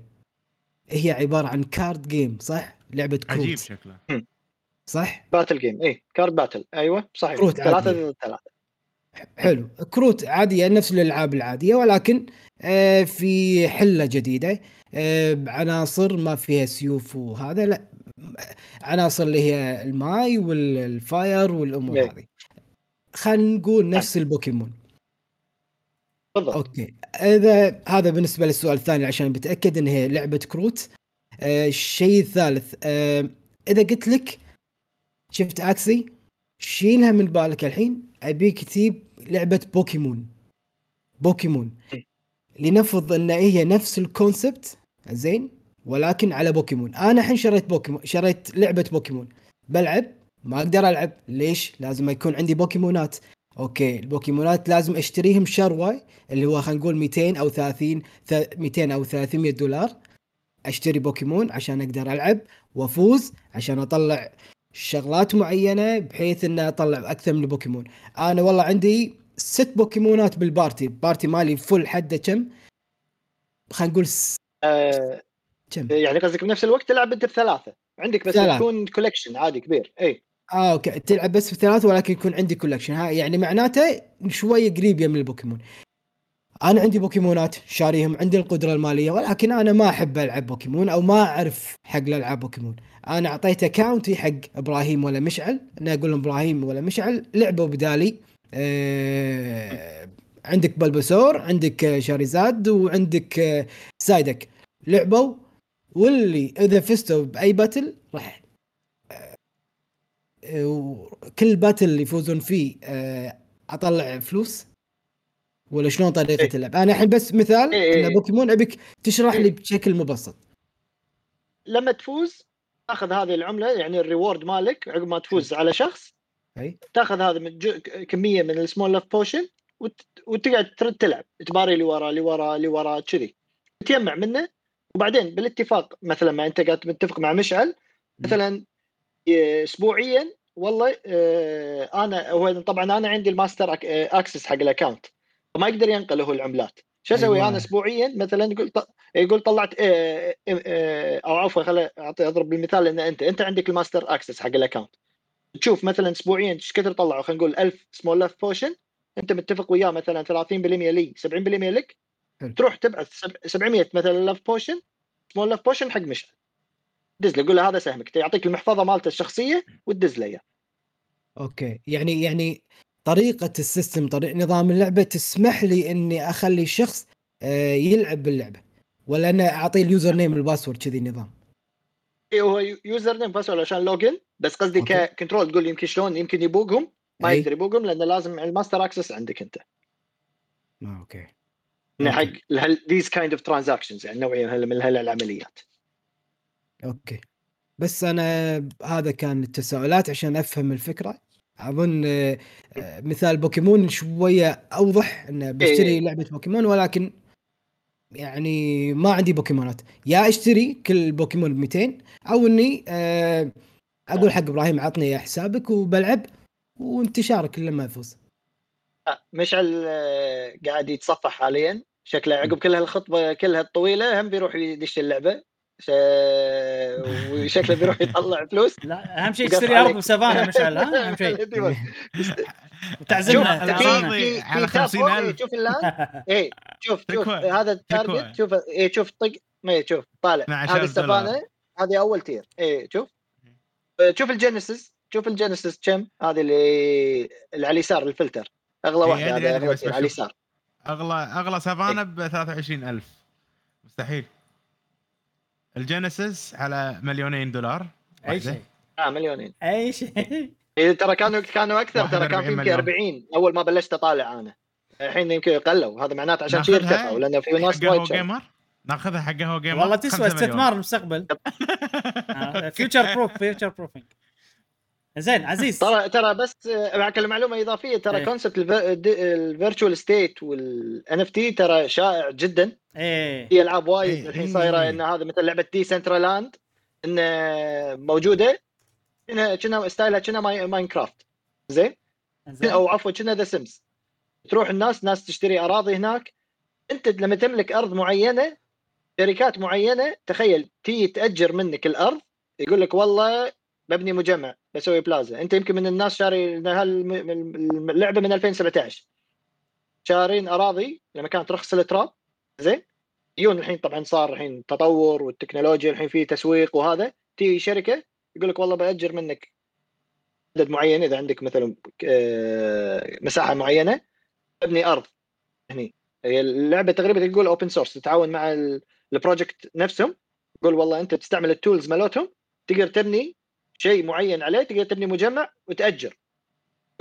هي عبارة عن card game صح؟ لعبة عجيب كروت. شكله. صح؟ battle game إيه card battle أيوه صحيح. كروت ثلاثة عادية. ضد ثلاثة. حلو. كروت عادية نفس الألعاب العادية ولكن آه، في حلة جديدة. آه، بعناصر ما فيها سيوف وهذا لا. عناصر اللي هي الماي وال fire والأمور إيه. هذه. خلينا نقول نفس البوكيمون. بالضبط okay. إذا هذا بالنسبة للسؤال الثاني عشان بتأكد إن هي لعبة كروت. آه الشيء الثالث آه إذا قلت لك شفت Axie شيلها من بالك الحين أبيك تجيب لعبة بوكيمون. بوكيمون. إيه. لنفرض إن هي نفس ال concept زين ولكن على بوكيمون. أنا الحين شريت بوكيمون شريت لعبة بوكيمون. بلعب ما أقدر ألعب. ليش؟ لازم يكون عندي بوكيمونات. أوكي البوكيمونات لازم أشتريهم شروة اللي هو خلينا نقول 200 أو 30 ث- 200 أو 300 دولار. أشتري بوكيمون عشان أقدر ألعب وأفوز عشان أطلع شغلات معينة بحيث ان أطلع أكثر من بوكيمون أنا والله عندي ست بوكيمونات بال party، party مالي full حده كم؟ خلينا نقول س- آه كم؟ يعني قصدك بنفس الوقت تلعب أنت بثلاثة. عندك بس. تكون collection عادي كبير. اي آه أوكي. تلعب بس في ثلاثة ولكن يكون عندي collection ها يعني معناته شوية قريب من البوكيمون. أنا عندي بوكيمونات شاريهم عندي القدرة المالية ولكن أنا ما أحب ألعب بوكيمون أو ما أعرف حق الألعاب بوكيمون. أنا أعطيت account ي حق إبراهيم ولا مشعل. أنا أقول لهم إبراهيم ولا مشعل لعبوا بدالي. آه عندك Bulbasaur عندك Charizard وعندك آه، Psyduck. لعبوا واللي إذا فزتوا بأي battle راح وكل battle اللي يفوزون فيه آه، أطلع فلوس؟ ولا شلون طريقة إيه. اللعب؟ أنا الحين بس مثال إيه إيه. ان. بوكيمون أبيك تشرح إيه. لي بشكل مبسط. لما تفوز تاخذ هذه العملة يعني ال reward مالك عقب ما تفوز على شخص أي. تاخذ هذا من جو... كمية من ال small love potion وت... وتقعد ترد تلعب. تباري اللي ورا اللي ورا اللي ورا كذي. تجمع منه وبعدين بالاتفاق مثلا ما أنت قاعد متفق مع مشعل مثلا اسبوعيا والله آه، أنا هو طبعا أنا عندي الماستر آه، access حق ال account فما يقدر ينقل هو العملات شو أسوي أيوة. أنا اسبوعيا مثلا يقول يقول طلعت آه، آه، آه، أو عفوا خل أعطي أضرب بالمثال إن أنت أنت عندك ال master access حق ال account تشوف مثلا اسبوعيا إيش كثر طلعوا خلينا نقول 1000 small love potion أنت متفق وياه مثلا 30% لي 70% لك. تروح تبعث سب- 700 مثلا لاف بوشن سمول لاف بوشن حق مشعل دز له قول له هذا سهمك يعطيك المحفظة مالته الشخصية وتدز له إياه أوكي يعني يعني طريقة ال system طريق نظام اللعبة تسمح لي إني أخلي الشخص آه، يلعب باللعبة ولا أنا أعطيه ال username وال password كذي نظام إيه هو username password عشان login بس قصدي. ك control تقول يمكن شلون يمكن يبوقهم ما. يقدر يبوقهم لأنه لازم ال master access عندك أنت أوكي حق. these kind of transactions يعني نوعية من هالعمليات أوكي. بس أنا هذا كان التساؤلات عشان أفهم الفكرة. أظن آه، مثال بوكيمون شوية أوضح إنه بشتري إيه. لعبة بوكيمون ولكن يعني ما عندي بوكيمونات. يا أشتري كل بوكيمون ب 200 أو إني آه، أقول حق إبراهيم عطني حسابك وبلعب وانت شارك لما افوز آه، مشعل قاعد يتصفح حاليا. شكله عقب كل هالخطبة كلها الطويله هم بيروح يدش اللعبة. وشكله بيروح يطلع فلوس لا أهم شيء عليك. أرض وسافانا مشعل ها أهم (laughs) شيء تعزمنا. في على في tab 50,000. فوق، شوف ال land (laughs) إيه شوف شوف. هذا. ال target شوف إيه شوف طق ما شوف طالع 12 هذه السفانه هذه أول tier إيه شوف شوف ال Genesis شوف ال Genesis كم هذه اللي اللي على اليسار الفلتر أغلى إيه، واحدة هذا tier على. اليسار أغلى أغلى سافانا إيه. ب 23000 مستحيل ال Genesis على مليونين دولار. أي. شيء. آه مليونين. أي شيء. (laughs) إيه ترى كانوا كانوا أكثر ترى كان 41 في يمكن مليون. 40 أول ما بلشت أطالع أنا. الحين يمكن قلوا هذا معناته عشان شي ناخذها؟ ارتفعوا لأنه في ناس وايد. gamer ناخذها حق قهوه gamer والله تسوى 5 مليون. استثمار المستقبل. future proof future proofing زين عزيز. ترى ترى بس آه، معك المعلومة إضافية ترى إيه. concept ال virtual estate وال NFT ترى شائع جدا. إيه. في ألعاب وايد إيه. الحين صايرة إن هذا مثل لعبة Decentraland ان موجودة كنا كنا style ها كنا ماي- Minecraft زين؟ زين. أو عفوا كنا The Sims تروح الناس ناس تشتري أراضي هناك. أنت لما تملك أرض معينة شركات معينة تخيل تيجي تأجر منك الأرض يقول لك والله ببني مجمع بسوي بلازا أنت يمكن من الناس شاري اللعبة من 2017 شارين أراضي لما كانت رخص التراب زين؟ يجون الحين طبعا صار الحين تطور والتكنولوجيا الحين في تسويق وهذا. تيجي شركة يقول لك والله بأجر منك عدد معين إذا عندك مثلا آه، مساحة معينة ابني أرض هني. اللعبة تقريبا تقول open source تتعاون مع ال- ال project نفسهم. يقول والله أنت تستعمل ال tools مالتهم تقدر تبني شيء معين عليه تقدر تبني مجمع وتأجر.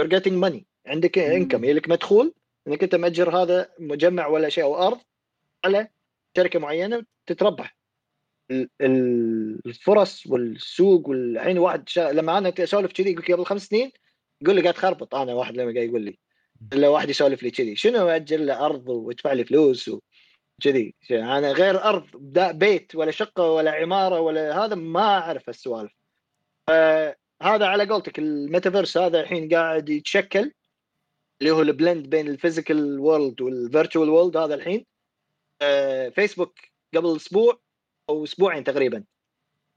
You're getting money. عندك income لك مدخول إنك أنت مأجر هذا مجمع ولا شيء أو أرض على شركة معينة تتربح. ال- ال- الفرص والسوق والحين واحد شا... لما أنا أسولف كذي يقول قبل خمس سنين يقول لي قاعد خربط أنا واحد لما قاعد يقول لي. إلا واحد يسولف لي كذي. شنو أجل له أرض وأدفع لي فلوس وكذي أنا غير أرض بيت ولا شقة ولا عمارة ولا هذا ما أعرف السوالف. هذا على قولتك الميتافيرس هذا الحين قاعد يتشكل اللي هو ال blend بين ال physical world وال virtual world هذا الحين. آه، فيسبوك قبل أسبوع أو أسبوعين تقريبا.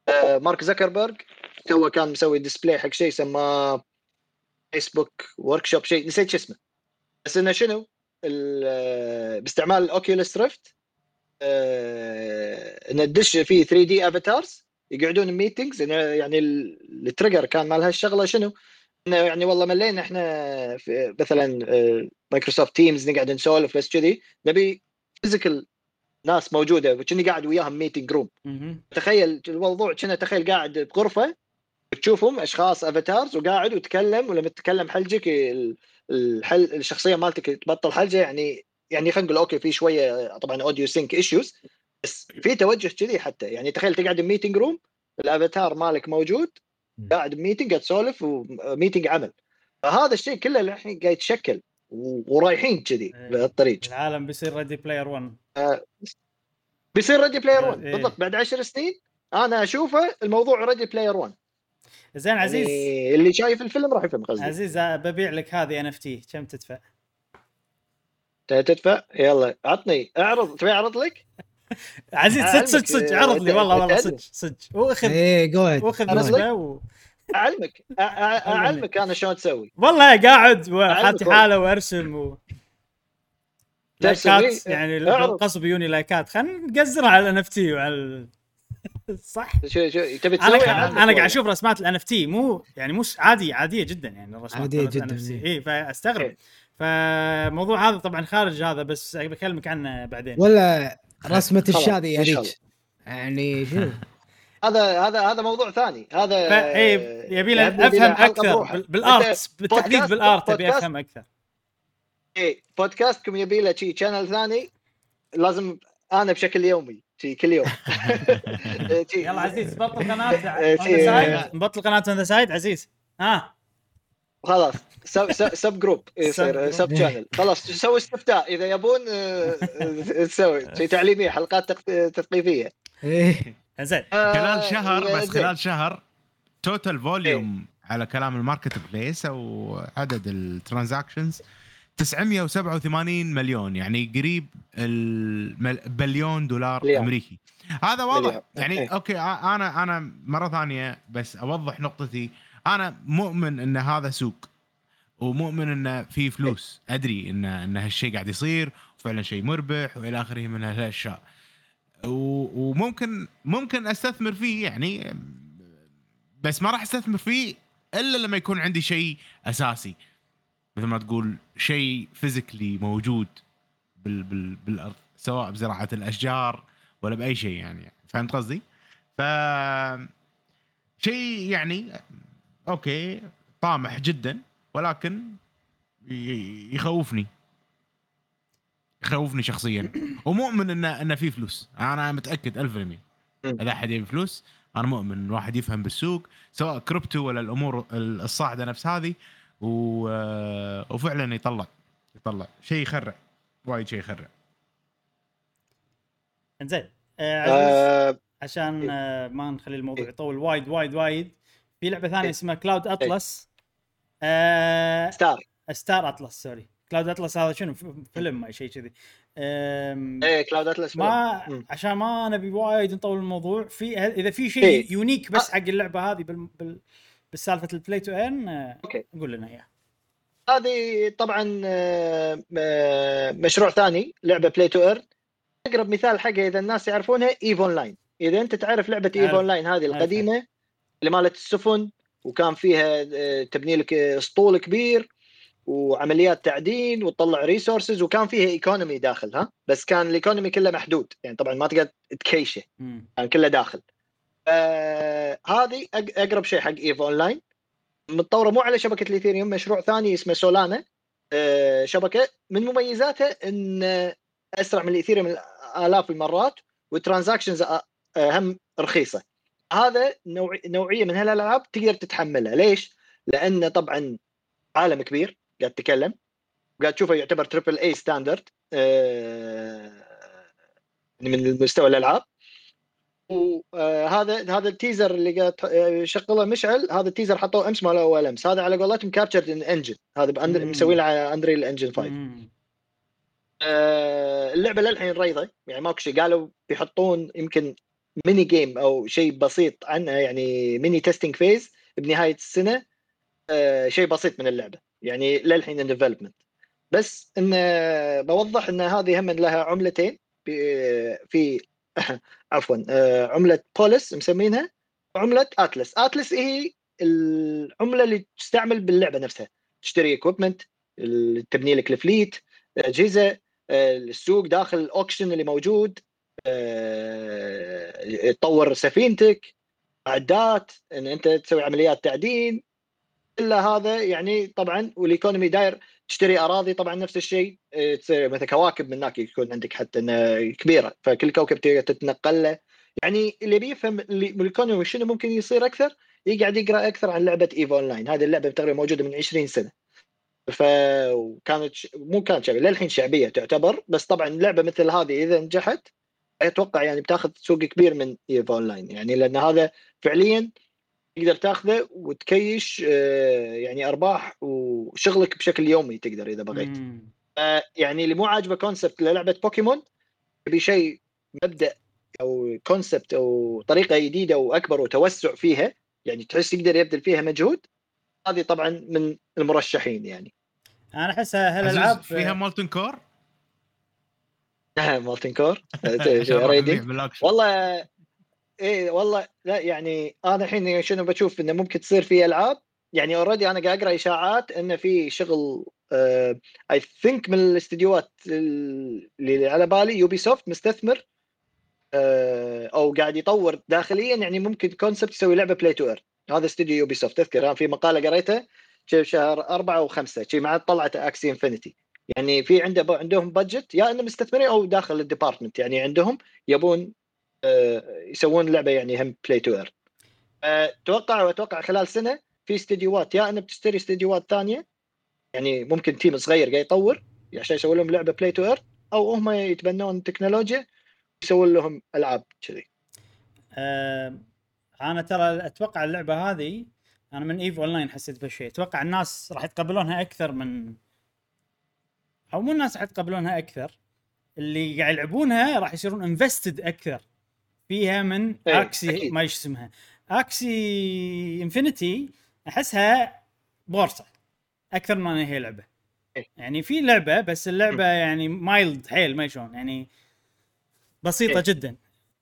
آه، مارك زكربرج تو كان مسوي display حق شيء سماه فيسبوك workshop شيء نسيت شو اسمه. بس إنه شنو؟ آه، باستعمال ال Oculus Rift إنه تدش في 3D avatars يقعدون meetings يعني ال- ال trigger كان مال هالشغلة شنو؟ إنه يعني والله ملينا إحنا في مثلا آه، Microsoft Teams نقعد نسولف بس كذي نبي physical ناس موجودة وكني قاعد وياهم meeting room. تخيل الموضوع كنا تخيل قاعد بغرفة تشوفهم أشخاص avatars وقاعد وتكلم ولما تتكلم حلجك ال- الحلج الشخصية مالتك تبطل حلجة يعني يعني خلينا نقول okay في شوية طبعا audio sync issues بس في توجه كذي حتى. يعني تخيل تقعد ب meeting room الافاتار مالك موجود قاعد ب meeting قاعد تسولف و meeting عمل. فهذا الشيء كله الحين قاعد يتشكل ورايحين كذي إيه. بهالطريق العالم بيصير Ready Player 1 بيصير ريدي بلاير 1 إيه. بالضبط بعد 10 سنين أنا أشوفه الموضوع ريدي بلاير 1 زين عزيز. يعني اللي شايف الفيلم راح يفهم قصدي. عزيز ببيع لك هذه NFT كم تدفع؟ تدفع؟ يلا عطني. أعرض تبي أعرض لك؟ (laughs) عزيز صدق صدق صدق. آه، عرض لي والله والله صدق صدق. واخذ إيه جو واخذ أنا نسبة و... أعلمك أعلمك. أنا شلون تسوي والله قاعد وحاطي أعلمك. حاله وأرسم و... لايكات؟ يعني اعرض. بالقصب يوني لايكات. خلينا نقزرها على الإن إف تي وعلى (laughs) صح؟ شو شو تبي أنا تسوي قاعد أنا قاعد والله. أشوف رسمات الان إف تي مو يعني مو عادي عادية جدا يعني الرسمات عادية مالت جداً، NFT. إيه. اي فأستغرب. إيه. فالموضوع هذا طبعا خارج هذا بس بكلمك عنه بعدين. ولا رسمة خلاص، الشاذي هذيك يعني شنو هذا هذا هذا موضوع ثاني. هذا إيه يبي لنا أفهم أكثر بالآرت بالتحديد بودكاست- بالآرت ابي أفهم أكثر. إيه بودكاستكم يبي له شي شانل ثاني لازم أنا بشكل يومي شي كل يوم. (laughs) شي- يلا عزيز بطل قناة. side. نبطل قناة. ذا سايد؟ عزيز. ها؟ خلاص سب سب, جروب سب يصير. سب شانل خلاص تسوي استفتاء إذا يبون آه، آه، تسوي (laughs) شيء تعليمية حلقات تث- تثقيفية إيه (laughs) زين آه، خلال شهر بس زين. خلال شهر total إيه. volume على كلام ال marketplace أو عدد ال transactions 987 مليون يعني قريب البليون دولار مليار. أمريكي هذا واضح. يعني إيه. okay أنا أنا مرة ثانية بس أوضح نقطتي أنا مؤمن إن هذا سوق ومؤمن انه في فلوس. أدري ان إن هالشيء قاعد يصير وفعلا شيء مربح وإلى آخره من هالأشياء. وممكن ممكن أستثمر فيه يعني بس ما راح أستثمر فيه إلا لما يكون عندي شيء أساسي. مثل ما تقول شيء فيزيكلي موجود بال بال بالأرض سواء بزراعة الأشجار ولا بأي شيء يعني. فهمت قصدي؟ ف شيء يعني okay طامح جدا ولكن يخوفني. يخوفني شخصيا. ومؤمن انه انه في فلوس. أنا متأكد 1000% مم. إذا أحد يبي فلوس أنا مؤمن واحد يفهم بالسوق سواء كريبتو ولا الأمور الصاعدة نفس هذه و... وفعلا يطلع يطلع. شيء يخرع وايد شيء يخرع. زين آه، آه، عشان آه، ما نخلي الموضوع إيه. يطول وايد وايد وايد. في لعبة ثانية إيه. اسمها Cloud Atlas آه Star Star Atlas sorry Cloud Atlas هذا شنو فيلم أو شيء كذي إيه Cloud Atlas ما مم. عشان ما نبي وايد نطول الموضوع في إذا في شيء إيه. unique بس آه. حق اللعبة هذه بال, بال بالسالفة ال play to earn okay. قول لنا اياه هذه طبعا آه، آه، مشروع ثاني لعبة play to earn أقرب مثال حقها إذا الناس يعرفونها EVE Online إذا أنت تعرف لعبة EVE. Online هذه القديمة اللي مالت السفن وكان فيها آه، تبني لك اسطول كبير وعمليات تعدين وتطلع resources وكان فيها economy داخل ها؟ بس كان ال economy كله محدود. يعني طبعا ما تقدر تكيشه. كان كله داخل. آه هذه أقرب شيء حق EVE Online متطورة مو على شبكة ال Ethereum مشروع ثاني اسمه Solana. آه شبكة من مميزاتها إن أسرع من ال Ethereum آلاف المرات وال transactions هم رخيصة. هذا نوع نوعية من هالألعاب تقدر تتحملها ليش؟ لأنه طبعا عالم كبير قاعد تتكلم قاعد تشوفه يعتبر triple A standard من المستوى الألعاب وهذا هذا ال teaser اللي قاعد آه، شغله مشعل هذا ال teaser حطوه أمس مال اول امس هذا على قولتهم captured in engine هذا مم. مسوينه على Unreal Engine 5 مم. آه، اللعبة للحين already يعني ماكو شيء قالوا بيحطون يمكن mini game أو شيء بسيط عنها يعني mini testing phase بنهاية السنة آه، شيء بسيط من اللعبة يعني للحين development بس إن بوضح إن هذه هم لها عملتين ب- في (coughs) عفوا آه، عملة بوليس مسمينها وعمله Atlas Atlas هي العملة اللي تستعمل باللعبة نفسها. تشتري equipment تبني لك ال fleet اجهزه آه، السوق داخل ال auction اللي موجود آه، تطور سفينتك عدات إن أنت تسوي عمليات تعدين إلا هذا يعني طبعا وال economy داير تشتري أراضي طبعا نفس الشيء آه، تصير مثل كواكب من هناك يكون عندك حتى كبيرة فكل كوكب تتنقل له يعني اللي بيفهم ال economy شنو ممكن يصير أكثر يقعد يقرأ أكثر عن لعبة EVE Online هذه اللعبة تقريبا موجودة من 20 سنة. ف وكانت ش... مو كانت شعبية للحين شعبية تعتبر بس طبعا لعبة مثل هذه إذا نجحت أتوقع يعني بتاخذ سوق كبير من EVE Online يعني لأن هذا فعليا تقدر تاخذه وتكيش آه، يعني أرباح وشغلك بشكل يومي تقدر إذا بغيت. آه، يعني اللي مو عاجبه concept للعبة بوكيمون يبي شيء مبدأ أو concept أو طريقة جديدة واكبر وتوسع فيها يعني تحس يقدر يبذل فيها مجهود. هذه طبعا من المرشحين يعني. أنا أحسها هالألعاب فيها Molten Core (laughs) Molten Core. (laughs) أبيع بال auction. والله إيه والله لا يعني أنا الحين شنو بشوف إنه ممكن تصير في ألعاب يعني already أنا قاعد أقرأ إشاعات إنه في شغل I think من الاستديوهات اللي على بالي Ubisoft مستثمر آه، أو قاعد يطور داخليا يعني ممكن concept يسوي لعبة play to earn هذا استوديو Ubisoft تذكر أنا في مقالة قريتها شهر أربعة وخمسة شي مع طلعت Axie Infinity يعني في عنده عندهم budget يا إنهم مستثمرين أو داخل ال department يعني عندهم يبون آه، يسوون لعبة يعني هم play to earn أتوقع وأتوقع خلال سنة في استديوهات يا انها بتشتري استديوهات ثانية يعني ممكن team صغير قاعد يطور عشان يسوي لهم لعبة play to earn أو هم يتبنون التكنولوجيا يسوون لهم ألعاب كذي. أنا ترى أتوقع اللعبة هذه أنا من EVE Online حسيت بهالشيء أتوقع الناس راح يتقبلونها أكثر من أو مو الناس راح يتقبلونها أكثر. اللي قاعد يلعبونها راح يصيرون invested أكثر. فيها من إيه، Axie أكيد. ما إيش اسمها. Axie Infinity أحسها بورصة. أكثر من أنها هي لعبة. إيه. يعني في لعبة بس اللعبة يعني mild حيل ما شلون. يعني بسيطة إيه. جدا.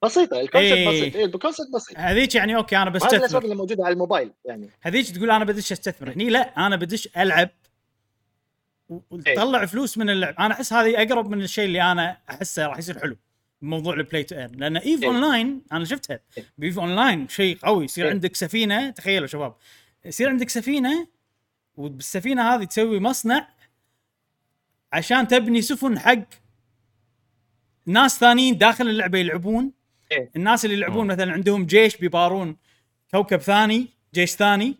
بسيطة ال concept إيه. بسيط. إيه ال concept بسيط. هذيك يعني أوكي أنا بستثمر اللي موجودة على الموبايل يعني. هذيك تقول أنا بدش أستثمر. هني لا أنا بدش ألعب وتطلع فلوس من اللعب. أنا أحس هذه أقرب من الشيء اللي أنا أحسه راح يصير حلو بموضوع ال play to earn لأن EVE إيه. اونلاين أنا شفتها. إيه. ب EVE Online شيء قوي. يصير إيه. عندك سفينة تخيلوا شباب. يصير عندك سفينة وبالسفينه هذه تسوي مصنع عشان تبني سفن حق ناس ثانيين داخل اللعبة يلعبون. إيه. الناس اللي يلعبون مثلا عندهم جيش بيحاربون كوكب ثاني جيش ثاني.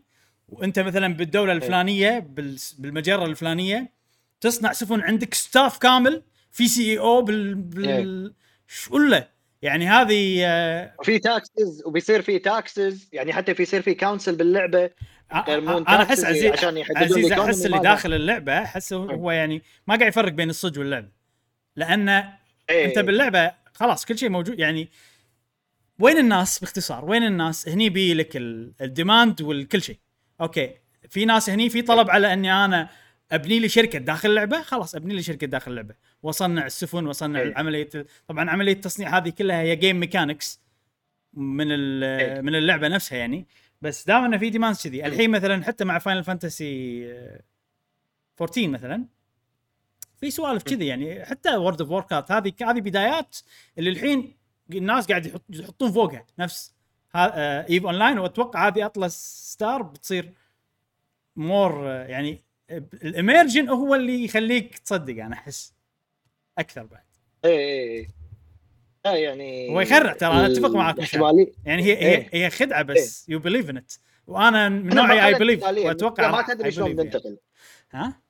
وأنت مثلا بالدولة الفلانية بالمجرة الفلانية تصنع سفن عندك ستاف كامل في سي اي أو بال, بال... شله يعني هذه آه، وفي تاكسز وبيصير في تاكسز يعني حتى في يصير في كونسل باللعبه يقرمون أنا أحس عزيز عشان عزيز أحس اللي. داخل اللعبة أحس هو- هو يعني ما قاعد يفرق بين الصج واللعب. لأن إيه. أنت باللعبة خلاص كل شيء موجود. يعني وين الناس باختصار؟ وين الناس؟ هني بي لك ال- الديماند والكل شيء. أوكي. في ناس هني في طلب على إني أنا أبني لي شركة داخل اللعبة خلاص أبني لي شركة داخل اللعبة. وأصنع السفن وأصنع إيه. عملية طبعا عملية التصنيع هذه كلها هي game mechanics من إيه. من اللعبة نفسها يعني. بس دام أنه في demand كذي الحين مثلا حتى مع Final Fantasy 14 مثلا في سوالف كذي يعني. حتى World of Warcraft هذه هذه بدايات اللي الحين الناس قاعد يحط يحطون فوقها نفس. EVE Online وأتوقع هذه Atlas Star بتصير more يعني ال immersion هو اللي يخليك تصدق أنا أحس أكثر بعد إيه إيه. لا يعني هو يخرع ترى، معاك مشعل. احتمالي يعني هي هي إيه. هي خدعة بس you believe in it وأنا من نوعي I believe. وأتوقع ما تدري شلون believe يعني. ها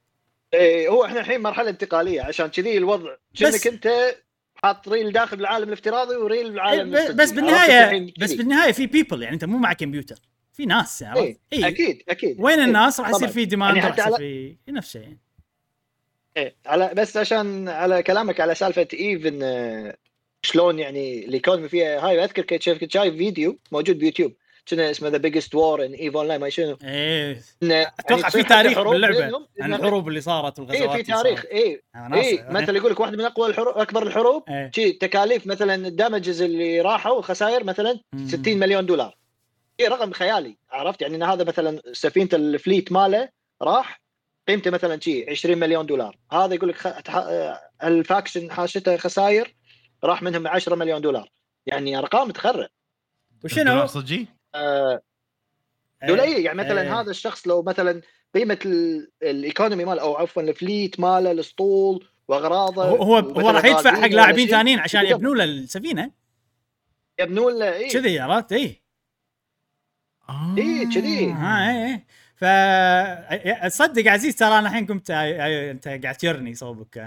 إيه هو إحنا الحين مرحلة انتقالية عشان كذي الوضع كأنك أنت حاط real داخل العالم الافتراضي و real بالعالم إيه، بس بالنهاية بس. بالنهاية في people يعني أنت مو مع كمبيوتر في ناس عرفت؟ إيه إيه. أكيد أكيد وين إيه، الناس راح يصير. في demand يعني حتى على في نفس الشيء إيه على بس عشان على كلامك على سالفة EVE ان آه، شلون يعني ال economy فيها هاي أذكر كنت شايف شايف فيديو موجود بيوتيوب كنا اسمه the biggest war in EVE Online ما شنو إيه إنه أتوقع يعني في تاريخ باللعبة عن الحروب اللي صارت والغزوات إيه في اللي صارت. تاريخ إيه أنا ناصح. إيه مثلا يقول لك واحدة من أقوى الحروب أكبر الحروب إيه. شي تكاليف مثلا ال damages اللي راحوا خسائر مثلا مم. 60 مليون دولار إيه رقم خيالي عرفت يعني إن هذا مثلا سفينة ال fleet ماله راح قيمته مثلا شي 20 مليون دولار هذا يقول لك خ... تح- آه، ال faction حاشته خسائر راح منهم 10 مليون دولار يعني أرقام تخرع وشنو؟ دولار صجي؟ آه إيه. يعني مثلا إيه. هذا الشخص لو مثلا قيمة ال- ال economy ماله أو عفوا ال fleet ماله الاسطول وأغراضه هو هو, راح يدفع حق ولا لاعبين شيء، ثانيين عشان. يبنوا له السفينة يبنون له إيه كذي عرفت اي آه. إيه، كذي. ها اي اي ف صدق عزيز ترى أنا الحين قمت أي- أي- أنت قاعد تجرني صوبك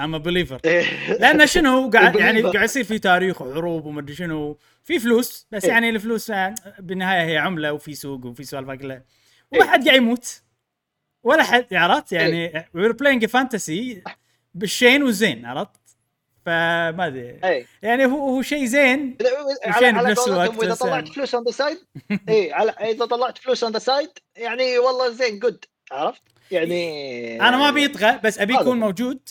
I'm believer إيه. لأن شنو (laughs) قاعد يعني. قاعد يصير في تاريخ وحروب ومدري شنو في فلوس بس إيه. يعني الفلوس آه، بالنهاية هي عملة وفي سوق وفي سوالف كلها إيه. وما حد قاعد يموت ولا حد عرفت يعني we're playing fantasy بالشين والزين عرفت فما أدري يعني هو هو شيء زين وشين على بنفس الوقت وإذا بس طلعت يعني. فلوس on the side إي (laughs) على إذا طلعت فلوس on the side يعني والله زين good عرفت؟ يعني أنا ما أبي يطغى بس أبي يكون. موجود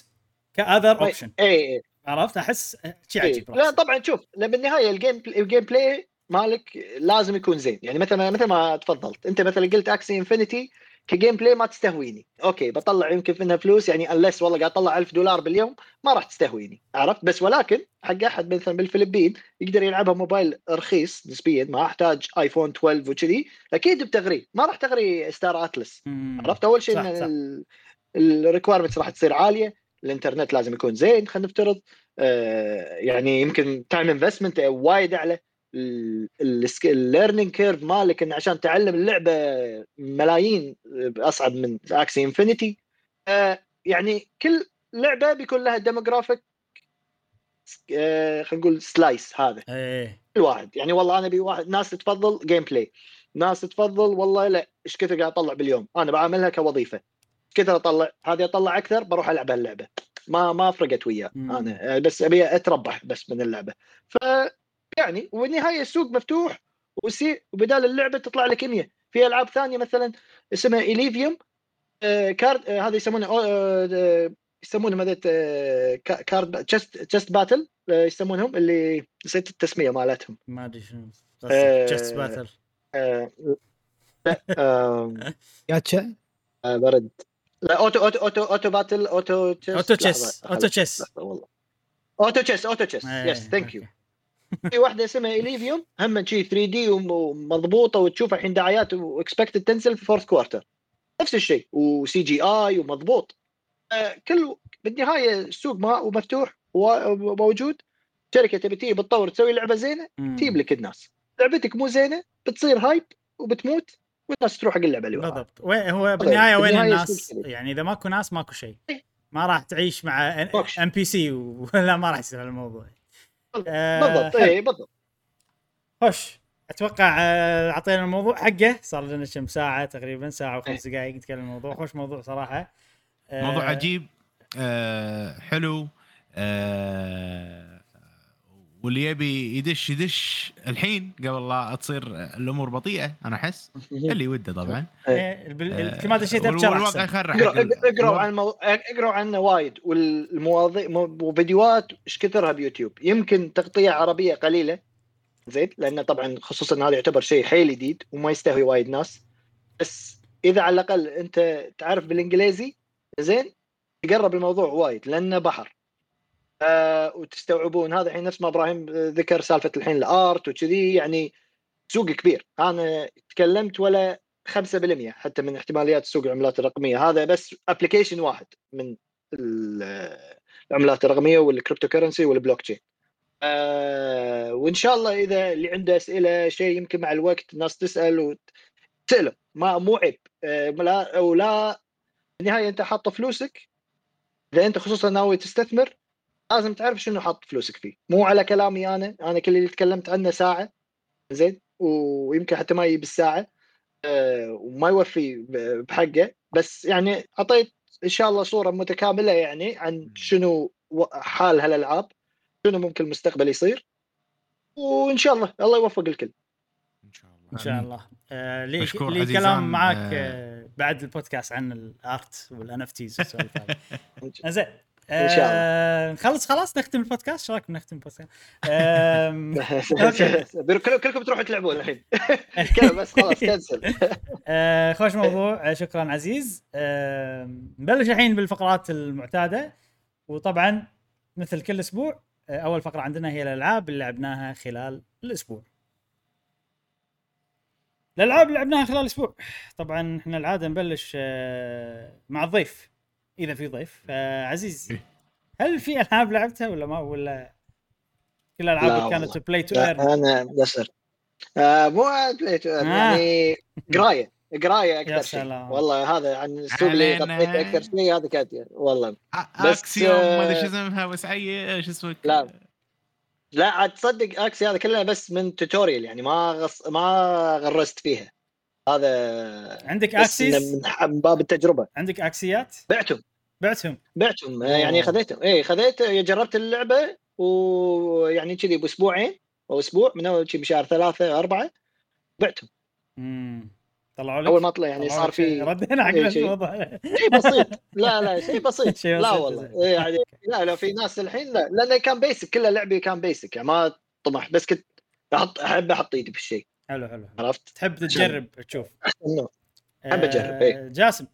كـ other option إي عرفت أحس شيء. عجيب لا. طبعا شوف بالنهاية ال game ال gameplay مالك لازم يكون زين يعني مثلا مثل ما تفضلت أنت مثلا قلت Axie Infinity ك gameplay ما تستهويني. أوكي بطلع يمكن منها فلوس يعني unless والله قاعد أطلع 1000 دولار باليوم ما راح تستهويني. عرفت؟ بس ولكن حق أحد مثلا بالفلبين يقدر يلعبها موبايل رخيص نسبيا ما أحتاج iPhone 12 وكذي أكيد بتغري. ما راح تغري Star Atlas. عرفت؟ أول شيء إن ال requirements راح تصير عالية الإنترنت لازم يكون زين خلينا نفترض آه، يعني يمكن time investment وايد أعلى. ال learning curve مالك إن عشان تعلم اللعبة ملايين اصعب من Axie Infinity يعني كل لعبة بيكون لها demographic خلينا نقول slice هذا. إيه كل واحد. يعني والله أنا أبي واحد ناس تفضل gameplay ناس تفضل والله لا إيش كثر قاعد أطلع باليوم؟ أنا بعملها كوظيفة. كثر أطلع؟ هذه أطلع أكثر بروح ألعب هاللعبة. ما ما فرقت وياه. أنا. بس أبي أتربح بس من اللعبة. ف يعني والنهايه السوق مفتوح وسي وبدال اللعبة تطلع لك 100 في ألعاب ثانية مثلا اسمها اليفيوم آه كارد آه هذا يسمونه آه يسمونهم هذا كا- كارد تشست تشست باتل يسمونهم اللي نسيت التسمية مالتهم. ما أدري شنو. جست باتل آه برد لا اوتو اوتو اوتو اوتو باتل اوتو تشيس اوتو تشيس اوتو تشيس والله. auto chess auto chess yes thank you. (laughs) في واحدة اسمها Illuvium هم شي 3D ومضبوطة وتشوف الحين دعايات و expected تنزل في fourth quarter نفس الشيء و CGI ومضبوط. آه، كل بالنهاية السوق ما ومفتوح وموجود. شركة تبي تيجي بتطور تسوي لعبة زينة. تجيب لك الناس. لعبتك مو زينة بتصير hype وبتموت والناس تروح حق اللعبه اللي وراها. بالضبط. وين هو بالنهاية وين بالنهاية الناس. يعني إذا ماكو ناس ماكو شيء. ما راح تعيش مع شيء. ام بي سي ولا ما راح يصير الموضوع بالضبط. اي بالضبط. خوش. أتوقع آه، أعطينا الموضوع حقه. صار لنا كم ساعة تقريبا ساعة وخمس دقائق نتكلم الموضوع. خوش موضوع صراحة. آه، موضوع عجيب. آه حلو. آه واللي يبي يدش يدش. الحين قبل لا تصير الأمور بطيئة أنا أحس اللي وده طبعا. إيه، آه، كل ما دشيت ابشر والواقع يخرع اقروا عن المو... اقروا عنه وايد والمواضيع مو- وفيديوهات إيش كثرها بيوتيوب. يمكن تغطيه عربية قليلة زين لأنه طبعا خصوصا هذا يعتبر شيء حيل جديد وما يستهوي وايد ناس. بس إذا على الأقل أنت تعرف بالإنجليزي زين تقرب الموضوع وايد لأنه بحر. آه وتستوعبون. هذا الحين نفس ما إبراهيم ذكر سالفة الحين الآرت وكذي يعني سوق كبير. أنا تكلمت ولا 5% حتى من احتماليات سوق العملات الرقمية. هذا بس application واحد من ال- العملات الرقمية وال cryptocurrency وال blockchain آه وإن شاء الله إذا اللي عنده أسئلة شيء يمكن مع الوقت الناس تسأل وتسأله. ما مو عيب. آه لا ولا بالنهايه أنت حاط فلوسك إذا أنت خصوصا ناوي تستثمر لازم تعرف شنو حاط فلوسك فيه. مو على كلامي أنا أنا كل اللي تكلمت عنه ساعة زين ويمكن حتى ما يجي بالساعة آه، وما يوفي ب- بحقه. بس يعني أعطيت إن شاء الله صورة متكاملة يعني عن شنو و- حال هالألعاب شنو ممكن المستقبل يصير. وإن شاء الله الله يوفق الكل. إن شاء الله. إن شاء الله. آه لي, مشكور لي. كلام معاك آه. آه بعد البودكاست عن ال art وال NFTs والسوالف هذه. (laughs) زين إن شاء آه نخلص خلاص نختم البودكاست. إيش رأيكم نختم البودكاست؟ (laughs) كل- كلكم تروحوا تلعبون الحين. (laughs) كذا بس خلاص كنسل (laughs) آه خوش موضوع. آه شكرا عزيز. آه نبلش الحين بالفقرات المعتادة. وطبعا مثل كل أسبوع آه أول فقرة عندنا هي الألعاب اللي لعبناها خلال الأسبوع. الألعاب اللي لعبناها خلال الأسبوع. طبعا إحنا العادة نبلش آه مع الضيف. إذا في ضيف آه عزيز إيه. هل في ألعاب لعبتها ولا ما ولا كل لا الالعاب كانت والله. بلاي تو ايرن أنا بسر آه مو بلاي تو ايرن، يعني قراية قراية (laughs) يا أكثر شيء سلام. والله هذا عن السوق اللي. غطيته أكثر شيء هذا كانت والله آ- بس، أكسيوم ما أدري آه، شو اسمها بس اي شو اسمك لا. لا عاد تصدق أكسي هذا كله بس من توتوريال يعني ما غص... ما غرست فيها هذا عندك أكسيس؟ من باب التجربة. عندك Axie ات؟ بعتهم. بعتهم. بعتهم. يعني خذيتهم. اي خذيت جربت اللعبة ويعني كذي بأسبوعين أو أسبوع من أول شيء بشهر ثلاثة أربعة بعتهم. امم طلعوا لك؟ أول ما طلع يعني صار. في ردينا إيه، شيء. الموضوع. شيء بسيط. لا لا شيء (laughs) بسيط. شيء لا والله. إيه يعني لا لا في ناس الحين لا. لأنه كان basic كله لعبي كان basic يعني ما طمح بس كنت أحط أحب أحط إيدي في الشيء حلو حلو. عرفت؟ تحب تجرب تشوف إنه أحب أجرب، إيه. آه، جاسم.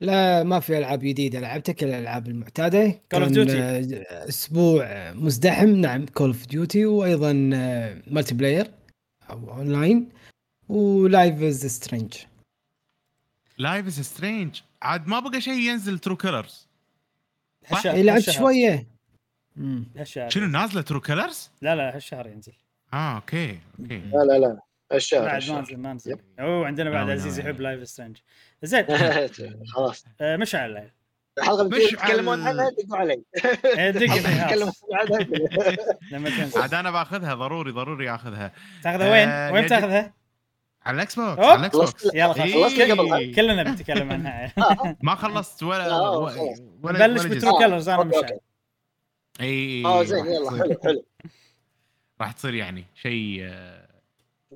لا ما في ألعاب جديدة. لعبتها كل الألعاب المعتادة؟ كان، Duty. آه، أسبوع آه، مزدحم. نعم Call of Duty وأيضا multiplayer أو اونلاين و Life is Strange Life is Strange عاد ما بقى شيء ينزل True Colors هالشهر- إيه، لعبت شوية. شنو نازلة ترو كلرز؟ لا لا هالشهر ينزل. آه أوكي أوكي. لا لا لا. الشهر بعد ما. نزل ما نزل أوه عندنا بعد ناوي- عزيز ناوي. يحب لايف سترينج زين. (laughs) خلاص. آه، مشعل. لايف الحلقة اللي مش تتكلمون عنها دقوا علي. إيه، دق تتكلمون خلاص عنها. لما تنزل. عاد أنا بأخذها ضروري ضروري أخذها. تأخذها وين؟ آه، وين تأخذها؟ على الاكس بوكس. على الاكس بوكس يلا خلاص. إيه. كلنا بنتكلم عنها. (laughs) ما خلصت ولا آه، ولا جزء. ب True Colors أنا okay. اي آه زين راح يلا تصير- حلو حلو. راح تصير يعني شيء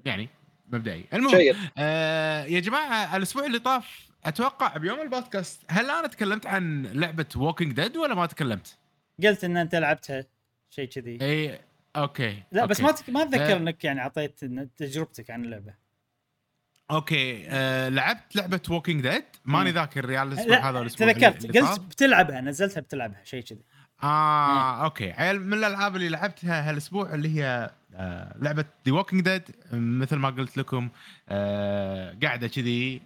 يعني مبدئي المهم آه يا جماعة الأسبوع اللي طاف أتوقع بيوم البودكاست هل أنا تكلمت عن لعبة Walking Dead ولا ما تكلمت؟ قلت إن أنت لعبتها شيء كذي إي okay لا بس okay. ما تك... ما أتذكر آه. إنك يعني أعطيت إن تجربتك عن اللعبة okay آه لعبت لعبة Walking Dead ماني. ذاكر يا الأسبوع هذا لا الأسبوع تذكرت قلت. بتلعبها نزلتها بتلعبها شيء كذي آه okay. عيل من الألعاب اللي لعبتها هالأسبوع اللي هي آه لعبة The Walking Dead مثل ما قلت لكم آه قاعدة كذي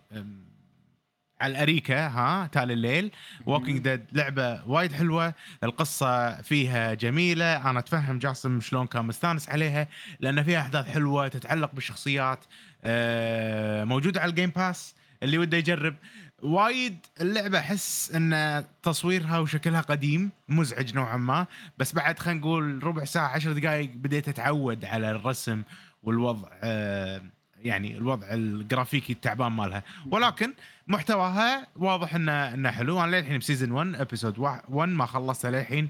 على الأريكة ها تالي الليل. Walking Dead لعبة وايد حلوة. القصة فيها جميلة. أنا أتفهم جاسم شلون كان مستانس عليها لأن فيها أحداث حلوة تتعلق بالشخصيات آه موجودة على ال Game Pass اللي وده يجرب. وايد اللعبة أحس إن تصويرها وشكلها قديم مزعج نوعا ما. بس بعد خلينا نقول ربع ساعة عشر دقائق بديت أتعود على الرسم والوضع آه يعني الوضع الجرافيكي التعبان مالها. ولكن محتواها واضح انه إنه حلو. أنا للحين ب season 1 episode 1 ما خلصته للحين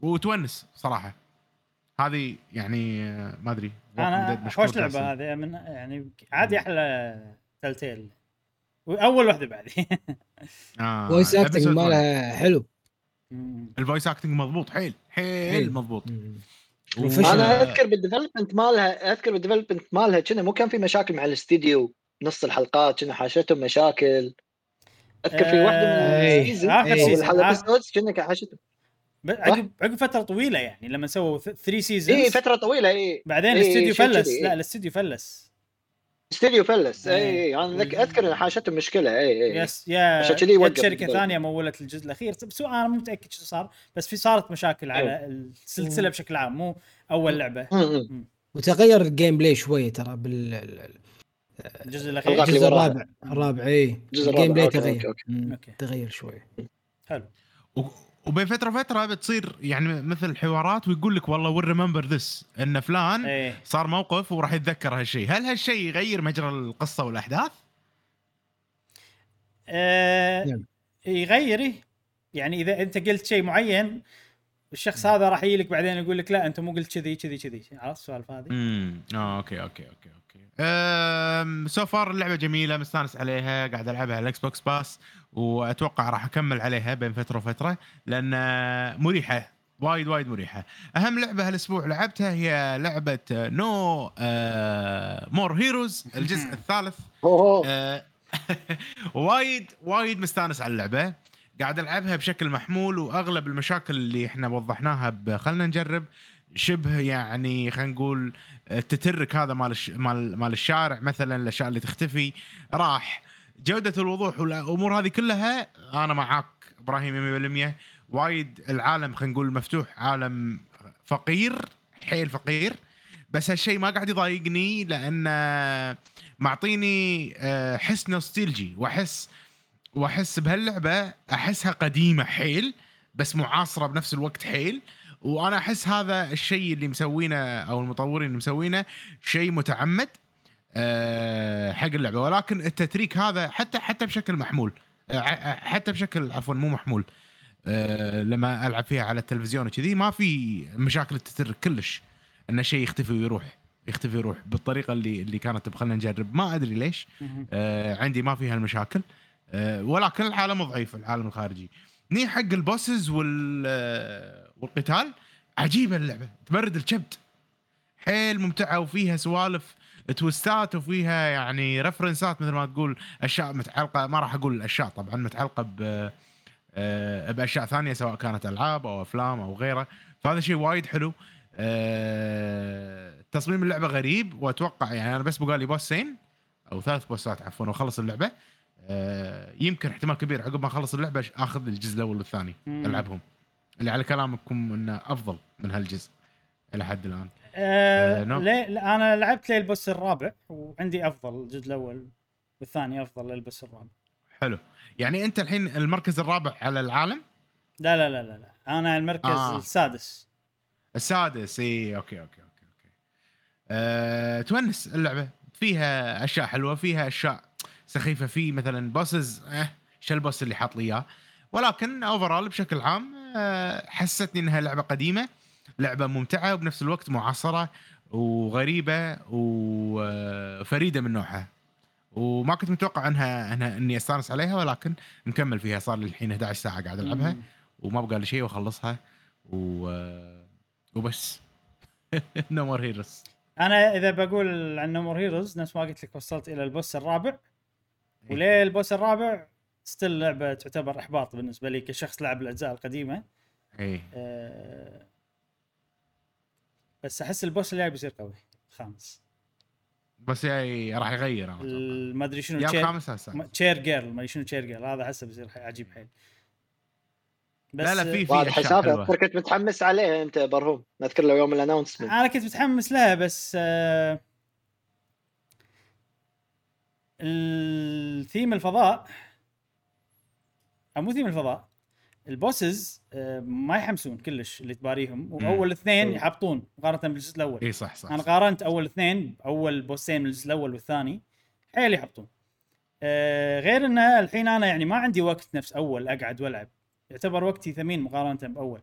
وتونس صراحة. هذه يعني آه، ما أدري أنا خوش لعبة. هذه من يعني عادي أحلى Telltale أول واحدة بعد آه voice acting episode 1. مالها حلو ال voice acting مضبوط حيل حيل. مضبوط. أنا أذكر بال development مالها أذكر بال development مالها كنا مو كان في مشاكل مع الاستديو نص الحلقات كنا حاشتهم مشاكل أذكر في واحدة من إيه. ال season آخر إيه. season. الحلقة آخر- episodes كنا كان حاشتهم عقب عقب فترة طويلة يعني لما سووا 3 seasons اي فترة طويلة اي بعدين إيه، الاستوديو فلس لا إيه. الاستوديو فلس استديو فلس إيه. اي اي أنا ذك- أذكر إن حاشتهم مشكلة. اي اي yes يا عشان كذي وقف شركة. ثانية مولت الجزء الأخير. بس أنا مو متأكد شو صار بس في صارت مشاكل إيه. على السلسلة بشكل عام مو أول لعبة. وتغير ال gameplay شوية ترى بال ال- الجزء الغاز الأخير. الجزء. الرابع. الرابع. اي الجزء الجيم الرابع. بلاي أوكي، تغير. okay،. تغير شوية حلو. وبين فتره وفتره بتصير يعني مثل حوارات ويقول لك والله will remember this إن فلان إيه. صار موقف وراح يتذكر هالشيء. هل هالشيء يغير مجرى القصة والأحداث؟ آه نعم. يغير إيه. يعني إذا أنت قلت شيء معين الشخص هذا راح يجي لك بعدين يقول لك لا أنت مو قلت كذي كذي كذي. عرفت السوالف هذه؟ امم آه okay okay okay okay. so far اللعبة جميلة مستانس عليها قاعد ألعبها على ال Xbox Pass وأتوقع راح أكمل عليها بين فترة وفترة لأن مريحة وايد وايد مريحة. أهم لعبة هالأسبوع لعبتها هي لعبة No More Heroes الجزء الثالث. آه، (laughs) وايد وايد مستانس على اللعبة. قاعد ألعبها بشكل محمول وأغلب المشاكل اللي إحنا وضحناها خلنا نجرب. شبه يعني خلينا نقول آه، التترك هذا مال. مال مال الشارع مثلا الأشياء اللي تختفي. راح جودة الوضوح والأمور هذه كلها أنا معاك إبراهيم 100% وايد العالم خلينا نقول مفتوح عالم فقير حيل فقير. بس هالشيء ما قاعد يضايقني لأن معطيني آه، حس نوستيلجي وأحس وأحس بهاللعبة أحسها قديمة حيل بس معاصرة بنفس الوقت حيل. وأنا أحس هذا الشيء اللي مسوينه أو المطورين اللي مسوينه شيء متعمد. حق اللعبة. ولكن التتريك هذا حتى حتى بشكل محمول. آه، حتى بشكل عفوا مو محمول. آه، لما ألعب فيها على التلفزيون وكذي ما في مشاكل التترك كلش. إن شيء يختفي ويروح. يختفي ويروح. بالطريقة اللي اللي كانت بخلنا نجرب. ما أدري ليش. آه عندي ما فيها المشاكل. آه ولكن العالم ضعيف العالم الخارجي. ني حق البوسز وال آه والقتال عجيبة اللعبة. تبرد الكبد حيل ممتعة وفيها سوالف تويستات وفيها يعني رفرنسات مثل ما تقول أشياء متعلقة ما راح أقول الأشياء طبعا متعلقة ب آه، بأشياء ثانية سواء كانت ألعاب أو أفلام أو غيره. فهذا شيء وايد حلو. آه، تصميم اللعبة غريب وأتوقع يعني أنا بس بقى لي بوسين أو ثلاث بوسات عفوا وأخلص اللعبة. آه، يمكن احتمال كبير عقب ما أخلص اللعبة آخذ الجزء الأول والثاني. ألعبهم. اللي على كلامكم إنه أفضل من هالجزء إلى حد الآن. آه آه، نعم. ليه أنا لعبت لل boss الرابع وعندي أفضل الجزء الأول والثاني أفضل لل boss الرابع. حلو. يعني أنت الحين المركز الرابع على العالم؟ لا لا لا لا, لا. أنا المركز آه. السادس. السادس إي okay okay okay okay. أه، تونس اللعبة. فيها أشياء حلوة فيها أشياء سخيفة. في مثلا bosses آه شو ال boss اللي حاط لي إياه؟ ولكن overall بشكل عام أه حسستني إنها لعبة قديمة. لعبة ممتعة وبنفس الوقت معاصرة وغريبة وفريدة من نوعها. وما كنت متوقع انها انها إني أستانس عليها ولكن مكمل فيها. صار لي الحين 11 ساعة قاعد ألعبها. وما بقى لي شيء وأخلصها و... وبس. No More Heroes أنا إذا بقول عن No More Heroes نفس ما قلت لك وصلت إلى ال boss الرابع. إيه. وليه ال boss الرابع؟ still لعبة تعتبر إحباط بالنسبة لي كشخص لعب الأجزاء القديمة. اي أه بس أحس ال boss اللي جاي بيصير قوي. خامس. بس يعني راح يغير ما أدري شنو يا الخامس يا السادس cheer girl ما أدري شنو cheer girl هذا أحسه بيصير عجيب حيل. بس لا لا في في أذكر كنت متحمس عليه أنت يا برهوم. اذكر له يوم ال announcement أنا كنت متحمس لها بس آه، الثيم الفضاء أو مو ثيم الفضاء. ال bosses آه، ما يحمسون كلش اللي تباريهم. وأول اثنين مم. يحبطون مقارنة بالجزء الأول. إي صح صح, أنا. قارنت أول اثنين اول boss ين من الجزء الأول والثاني. حيل يحبطون. آه، غير إنه الحين أنا يعني ما عندي وقت نفس أول أقعد وألعب. يعتبر وقتي ثمين مقارنة بأول.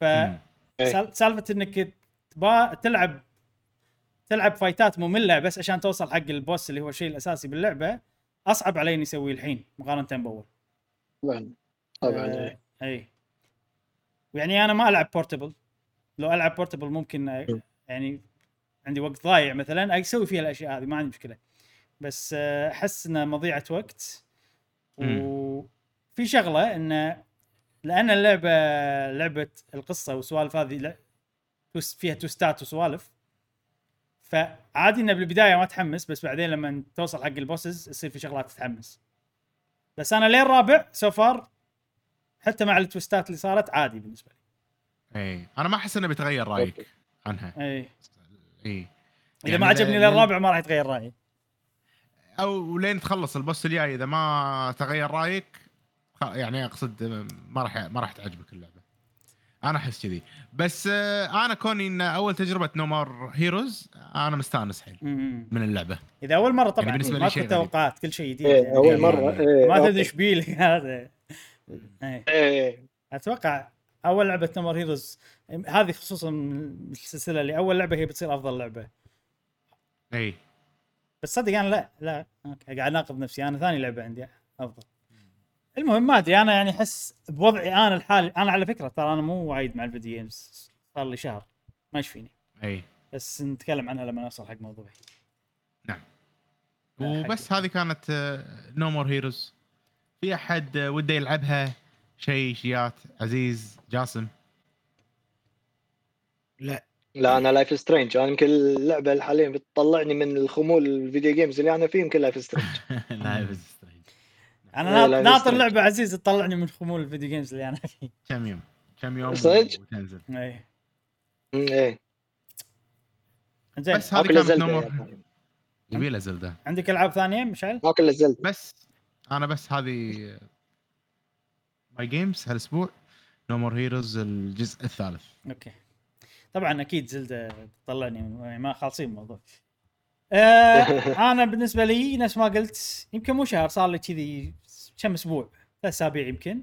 ف سالفة إنك تبا تلعب تلعب فايتات مملة بس عشان توصل حق البوس اللي هو الشيء الأساسي باللعبة أصعب علي اني أسويه الحين مقارنة بأول. طبعا. آه. إي. يعني أنا ما ألعب بورتبل لو ألعب بورتبل ممكن آه،. يعني عندي وقت ضايع مثلا أسوي فيها الأشياء هذه ما عندي مشكلة. بس آه، أحس إنه مضيعة وقت. وفي شغلة انه لأن اللعبة لعبة القصة والسوالف هذه فيها twist ات وسوالف. فعادي إنه بالبداية ما تحمس بس بعدين لما توصل حق ال bosses يصير في شغلات تتحمس. بس أنا لين الرابع so far حتى مع ال twist ات اللي صارت عادي بالنسبة إي أنا ما أحس إنه بيتغير رأيك. عنها لي إي إي إذا ما عجبني للرابع ما راح يتغير رأيي أو لين تخلص ال boss الجاي إذا ما تغير رأيك خ- يعني أقصد ما راح ما راح تعجبك اللعبة أنا أحس كذي بس آه، أنا كوني إن أول تجربة No More Heroes أنا مستأنس حيل. من اللعبة إذا أول مرة طبعا يعني بالنسبة ما لي غريب. توقعات كل شيء جديد إيه، يعني. اول مره إيه، ما. تدري إيش بيلي هذا إيه. إيه. أتوقع أول لعبة No More Heroes هذه خصوصا من السلسلة اللي أول لعبة هي بتصير أفضل لعبة. إي. بس صدق أنا لا لا. okay، قاعد أناقض نفسي. أنا ثاني لعبة عندي أفضل. المهم ما أدري. أنا يعني أحس بوضعي أنا الحالي أنا على فكرة ترى أنا مو وايد مع ال video games صار لي شهر. ما يشفيني. إي. بس نتكلم عنها لما نوصل حق موضوعي. نعم. وبس هذه كانت No More Heroes في أحد وده يلعبها؟ شيء شيات عزيز جاسم. لا. لا أنا Life is Strange أنا يمكن اللعبة اللي حاليا بتطلعني من الخمول ال video games اللي أنا فيه يمكن لايف سترينج لايف سترينج أنا إيه، ناطر. لعبه عزيز تطلعني من خمول ال video games اللي أنا فيه. كم يوم؟ كم يوم صدق؟ وتنزل. إيه. إيه. زين بس هذه كانت يعني. يبي له زلدة. عندك ألعاب ثانية مشعل؟ ماكل زلدة بس أنا بس هذه my games هالأسبوع. No More Heroes الجزء الثالث. okay. طبعا أكيد زلدة طلعني ما خالصين الموضوع. آه (laughs) أنا بالنسبة لي نفس ما قلت يمكن مو شهر صار لي كذي كم أسبوع ثلاث أسابيع يمكن.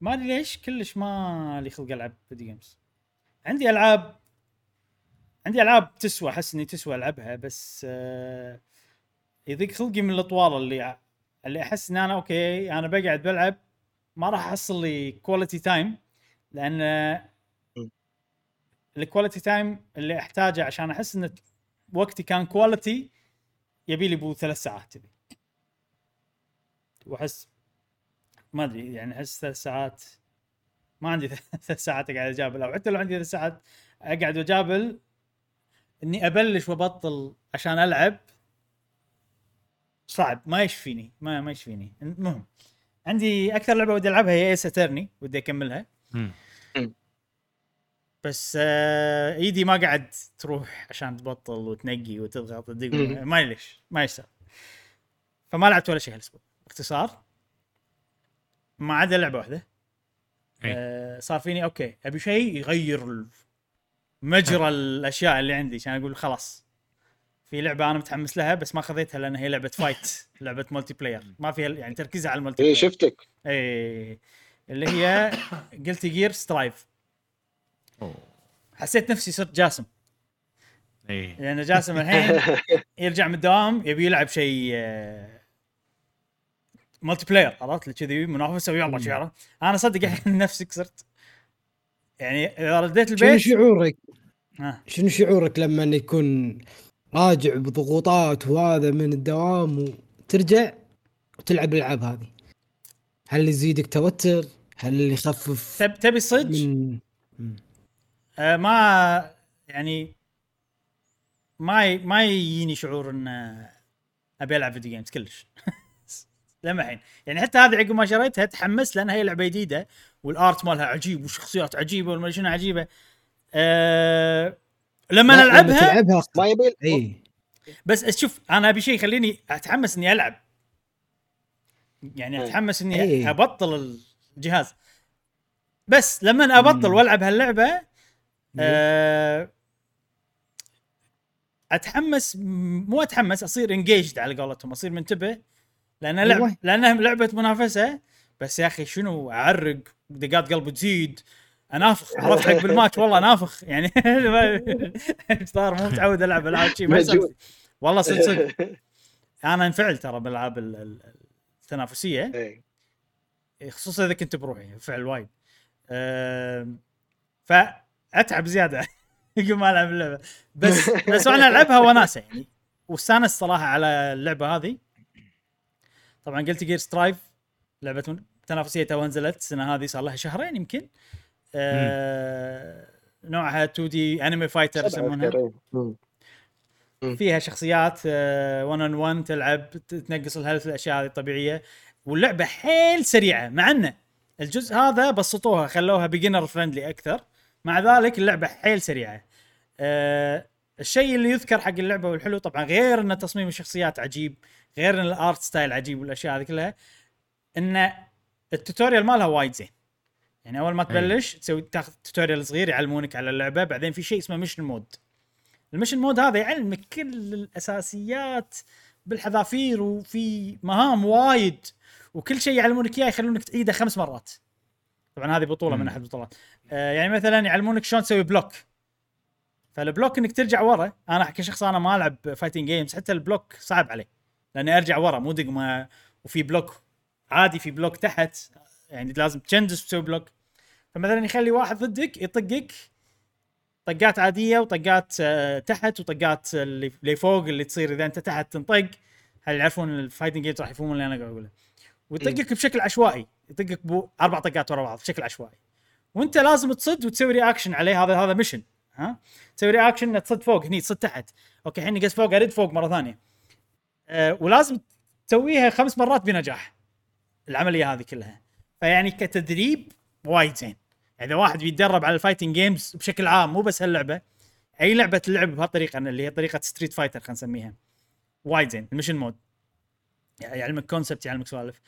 ما أدري ليش كلش ما لي خلق ألعب video games عندي ألعاب عندي ألعاب تسوى أحس إني تسوى ألعبها بس آه يضيق خلقي من الأطوال اللي اللي أحس إن أنا okay أنا بقعد بلعب ما راح أحصل لي quality time لأن ال quality time اللي أحتاجه عشان أحس إن وقتي كان quality يبي لي بو ثلاث ساعات تبي. وأحس ما أدري يعني أحس ثلاث ساعات ما عندي (laughs) ثلاث ساعات أقعد أجابل أو حتى لو عندي ثلاث ساعات أقعد وأجابل إني أبلش وأبطل عشان ألعب. صعب ما يشفيني ما ما يشفيني. المهم عندي أكثر لعبة ودي ألعبها هي Ace Attorney ودي أكملها. مم. بس آه إيدي ما قاعد تروح عشان تبطل وتنقي وتضغط وتدق. ما ليش ما يصير فما لعبت ولا شيء هالأسبوع. باختصار ما عدا لعبة واحدة. إي. آه صار فيني okay أبي شيء يغير مجرى الأشياء اللي عندي. عشان أقول خلاص في لعبة أنا متحمس لها بس ما خذيتها لأن هي لعبة fight (laughs) لعبة multiplayer ما فيها يعني تركيزها على المولتي اي بلاير إيه، شفتك اي اللي هي Guilty Gear Strive. حسيت نفسي صرت جاسم. اي لأن جاسم الحين (laughs) يرجع من الدوام يبي يلعب شيء آه، multiplayer عرفت كذي منافسه ويلا شي عرفت؟ أنا صدق الحين نفسي صرت. يعني إذا رديت شنو البيت شعورك؟ ها شنو شعورك لما يكون راجع بضغوطات وهذا من الدوام وترجع وتلعب الألعاب هذه. هل يزيدك توتر؟ هل يخفف تب تبي صدق؟ من آه ما يعني ما ي... ما يجيني شعور إن أبي ألعب فيديو جيمز كلش. (laughs) لما الحين. يعني حتى هذه عقب ما شريتها تحمست لأن هي لعبة جديدة والارت مالها عجيب والشخصيات عجيبة والما شنو عجيبة. أه... لما لا، نلعبها تلعبها ما يبي اي بس شوف أنا أبي شيء يخليني أتحمس إني ألعب. يعني أي. أتحمس إني أي. أبطل الجهاز. بس لما أبطل مم. وألعب هاللعبة آه، أتحمس م- مو أتحمس أصير انجيجد على قولتهم أصير منتبه. لأن لعب أيوة. لأنها لعبة منافسة. بس يا أخي شنو؟ أعرق دقات قلبي تزيد. انافخ عرفت حق بالماتش؟ والله انافخ يعني. (laughs) صار مو متعود ألعب ألعاب شي ما يصير. مجهول. والله صدق صدق. (laughs) أنا انفعل ترى بالألعاب ال- ال- التنافسية. إيه. خصوصا إذا كنت بروحي انفعل وايد. فأتعب زيادة. (laughs) يقول ما ألعب اللعبة. بس بس أنا ألعبها وناسة يعني. واستانس صراحة على اللعبة هذه. طبعا Guilty Gear Strive لعبة تنافسية تو نزلت السنة هذه صار لها شهرين يمكن. أه نوعها 2D anime fighter يسمونها. مم. فيها شخصيات 1 on 1 تلعب تنقص ال health الأشياء هذه الطبيعية. واللعبة حيل سريعة مع إنه الجزء هذا بسطوها خلوها beginner friendly أكثر. مع ذلك اللعبة حيل سريعة. أه الشيء اللي يذكر حق اللعبة والحلو طبعا غير إن تصميم الشخصيات عجيب غير إن ال art style عجيب والأشياء هذه كلها إن ال tutorial مالها وايد زين. يعني أول ما تبلش تسوي تاخذ tutorial صغير يعلمونك على اللعبة بعدين في شيء اسمه mission mode ال mission mode هذا يعلمك كل الأساسيات بالحذافير وفي مهام وايد وكل شيء يعلمونك إياه يخلونك تعيده خمس مرات. طبعا هذه بطولة من مم. أحد البطولات. آه يعني مثلا يعلمونك شلون تسوي block فال block إنك ترجع ورا أنا كشخص أنا ما ألعب fighting games حتى ال block صعب علي. لأني أرجع ورا مو دقمة وفي block عادي في block تحت. يعني لازم تشندس وتسوي block فمثلا يخلي واحد ضدك يطقك طقات عادية وطقات آه، تحت وطقات اللي فوق اللي تصير إذا أنت تحت تنطق. هل يعرفون ال fighting games راح يفهمون اللي أنا قاعد أقوله. ويطقك بشكل عشوائي. يطقك أربع طقات ورا بعض بشكل عشوائي. وأنت لازم تصد وتسوي reaction عليه. هذا هذا mission ها؟ تسوي reaction انك تصد فوق هني تصد تحت. okay الحين قص فوق أرد فوق مرة ثانية. أه ولازم تسويها خمس مرات بنجاح. العملية هذه كلها. فيعني كتدريب وايد زين. اذا واحد بيتدرب على ال fighting games بشكل عام مو بس هاللعبة أي لعبة تلعب بهالطريقة اللي هي طريقة Street Fighter خلينا نسميها. وايد زين ال mission mode يعلمك concept يعلمك سوالف.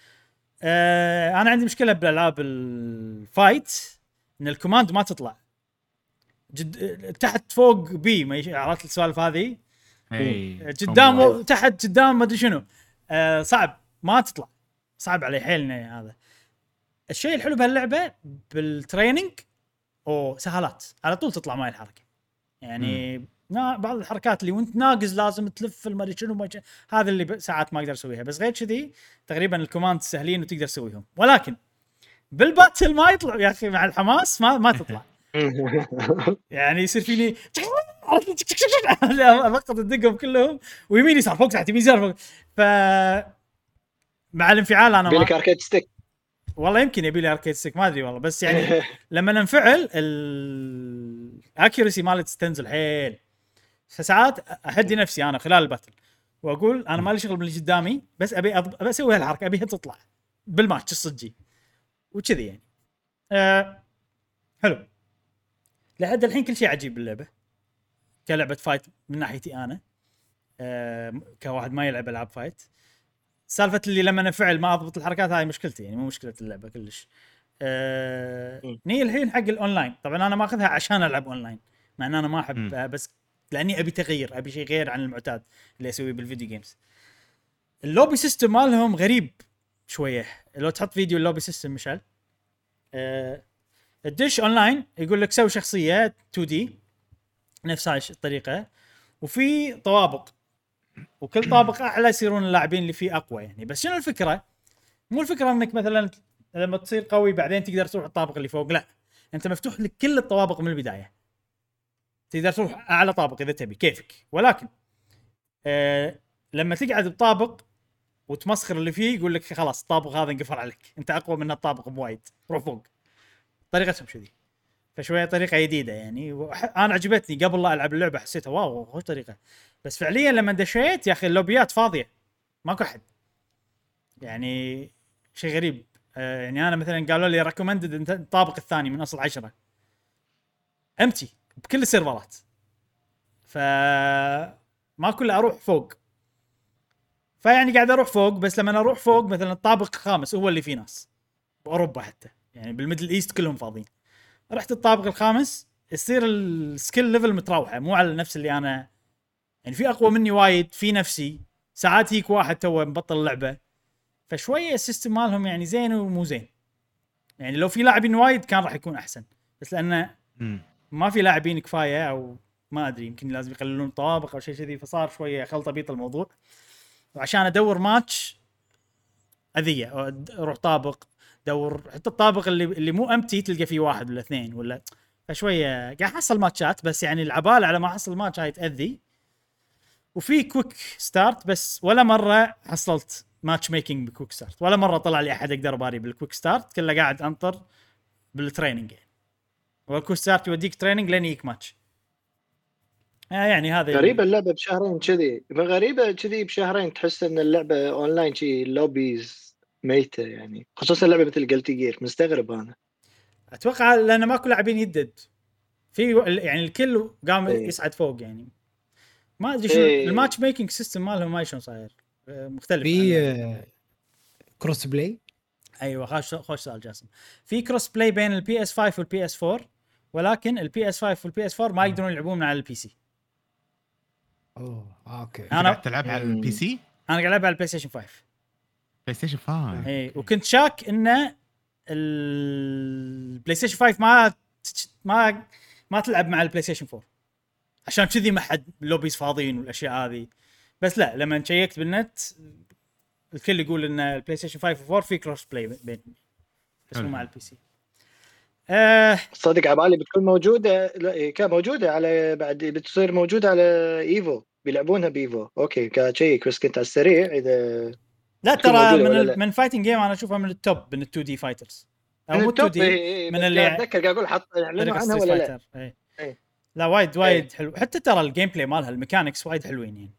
آه أنا عندي مشكلة بالالعاب ال fight إن ال command ما تطلع. جد تحت فوق بي ما يش- عرفت السوالف هذه؟ قدام تحت قدام ما أدري شنو. آه صعب. ما تطلع. صعب علي حيل إن هذا. الشيء الحلو بهاللعبة بال training أو سهالات. على طول تطلع معي الحركة. يعني نا بعض الحركات اللي وانت ناقز لازم تلف المدري شنو هذا اللي ساعات ما أقدر اسويها. بس غير كذي تقريبا ال commands سهلين وتقدر تسويهم. ولكن بالباتل ما يطلع. يا أخي مع الحماس ما ما تطلع. (laughs) يعني يصير فيني (laughs) القط الدقهم كلهم ويمين يسار فوق تحت يمين يسار فوق. ف مع الانفعال أنا لك arcade stick. والله يمكن يبي لي arcade stick ما أدري والله. بس يعني (laughs) لما ننفعل ال accuracy مالت تنزل حيل. فساعات أهدي نفسي أنا خلال ال battle وأقول أنا مالي شغل باللي قدامي بس أبي أضب... ابي أسوي هالحركة أبيها تطلع. بالماتش الصجي. وكذي يعني. آه حلو. لحد الحين كل شيء عجيب باللعبة. كلعبة fight من ناحيتي أنا. آه كواحد ما يلعب ألعاب fight سالفة اللي لما انفعل ما أضبط الحركات هاي مشكلتي يعني مو مشكلة اللعبة كلش. م. يعني الحين حق الأونلاين. طبعا أنا ماخذها عشان ألعب أونلاين مع إن أنا ما أحب م. آه، بس لأني أبي تغيير أبي شيء غير عن المعتاد اللي أسويه بال video games ال lobby system مالهم غريب شوية. لو تحط فيديو ال lobby system مشعل. آه الدش أونلاين يقول لك سوي شخصية 2D نفس هاي الطريقة وفي طوابق. وكل طابق أعلى يصيرون اللاعبين اللي فيه أقوى يعني. بس شنو الفكرة؟ مو الفكرة إنك مثلا لما تصير قوي بعدين تقدر تروح الطابق اللي فوق لا. أنت مفتوح لك كل الطوابق من البداية. تقدر تروح أعلى طابق إذا تبي كيفك. ولكن آه لما تقعد بطابق وتمسخر اللي فيه يقول لك خلاص الطابق هذا انقفل عليك. أنت أقوى من الطابق بوايد. روح فوق. طريقتهم كذي فشوية طريقة جديدة يعني. أنا عجبتني قبل لا ألعب اللعبة حسيتها واو خوش طريقة. بس فعليا لما دشيت يا أخي اللوبيات فاضية ماكو أحد. يعني شيء غريب. آه يعني أنا مثلا قالوا لي recommended الطابق الثاني من أصل عشرة. empty بكل السيرفرات. ف ما كل أروح فوق. فيعني قاعد أروح فوق بس لما أروح فوق مثلا الطابق الخامس هو اللي فيه ناس. باوروبا حتى. يعني بال Middle East كلهم فاضيين. رحت الطابق الخامس يصير ال skill level متراوحة مو على نفس اللي أنا. يعني في أقوى مني وايد في نفسي. ساعات هيك واحد تو مبطل اللعبه فشوية السيستم مالهم يعني زين ومو زين. يعني لو في لاعبين وايد كان راح يكون أحسن. بس لأنه. ما في لاعبين كفاية أو ما أدري يمكن لازم يقللون طوابق أو شيء كذي فصار شوية خلطه بيط الموضوع. وعشان أدور ماتش أذية أروح طابق. دور حتى الطابق اللي اللي مو امتي تلقى فيه واحد ولا اثنين ولا. فشوية قاعد أحصل matchات بس يعني العبالة على ما أحصل ماتش هاي تأذي. وفي quick start بس ولا مرة حصلت matchmaking ب quick start ولا مرة طلع لي أحد أقدر اباري بال quick start كله قاعد أنطر بال training يعني وال quick start يوديك training لين يجيك ماتش آه يعني هذا غريبة اللعبة بشهرين كذي. غريبة كذي بشهرين تحس إن اللعبة اونلاين شي lobbies ميتة يعني خصوصا لعبة مثل Guilty Gear مستغرب أنا. أتوقع لأن ماكو لاعبين جدد. في يعني الكل قام إيه. يصعد فوق يعني. ما أدري شنو إيه. ال matchmaking system مالهم ما شلون صاير. آه، مختلف في آه، cross-play أيوه خوش خوش سؤال جاسم. في cross-play بين ال PS5 وال PS4 ولكن ال PS5 وال PS4 ما يقدرون يلعبون من على ال PC أوه آه، okay. أنا- قاعد تلعبها على. ال PC؟ أنا قاعد ألعب على البلاي ستيشن 5 بلاي ستيشن 5 اي وكنت شاك إن البلاي ستيشن 5 ما ما ما تلعب مع البلاي ستيشن 4 عشان كذي ما حد lobbies فاضيين والأشياء هذه. بس لا لما checkت بالنت الكل يقول إن البلاي ستيشن 5 و4 في cross-play بينهم. بس مو. مع ال PC آه صدق على بالي بتكون موجودة لا إيه، كان موجودة على بعد بتصير موجودة على Evo بيلعبونها ب Evo. okay قاعد ا check بس كنت على السريع إذا لا ترى من؟ من فايتنج جيم أنا أشوفها من التوب من ال 2 دي فايترز أو من مو 2 التوب دي إيه، إيه، من اللي- قاعد أتذكر قاعد أقول حط اعلنوا عنها ولا لا إيه. لا وايد وايد حلو حتى ترى الجيم بلاي مالها الميكانكس وايد حلوين يعني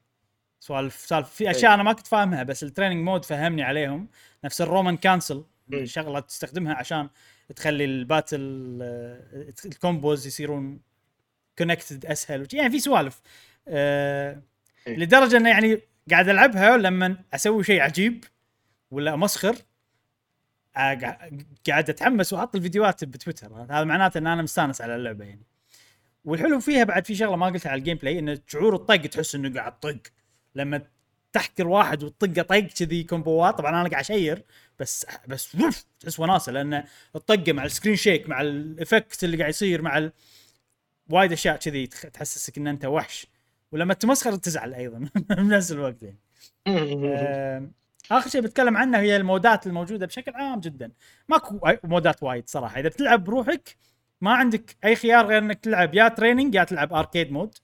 سوالف سالفة في أشياء أنا ما كنت فاهمها بس التريننج مود فهمني عليهم نفس الرومان كانسل. شغلة تستخدمها عشان تخلي الباتل آه، الكومبوز يصيرون كونكتد أسهل. يعني في سوالف إيه. لدرجة إنه يعني قاعد ألعبها لما أسوي شيء عجيب ولا امسخر آه، قاع- قاعد أتحمس وأحط الفيديوهات بتويتر. هذا معناته إن أنا مستانس على اللعبة يعني. والحلو فيها بعد في شغلة ما قلتها على ال gameplay انه شعور الطق تحس إنه قاعد طق. لما تحكر واحد وتطقه طق كذي comboات. طبعا أنا قاعد أشير بس بس تحس وناسة لأن الطقة مع ال screen shake مع ال effect اللي قاعد يصير مع ال... وايد أشياء كذي تحسسك إن أنت وحش. ولما تمسخر تزعل أيضا (laughs) بنفس الوقت. يعني (laughs) آخر شيء بتكلم عنه هي ال modeات الموجودة بشكل عام جدا. ماكو modeات وايد صراحة. إذا بتلعب بروحك ما عندك أي خيار غير إنك تلعب يا training يا تلعب arcade mode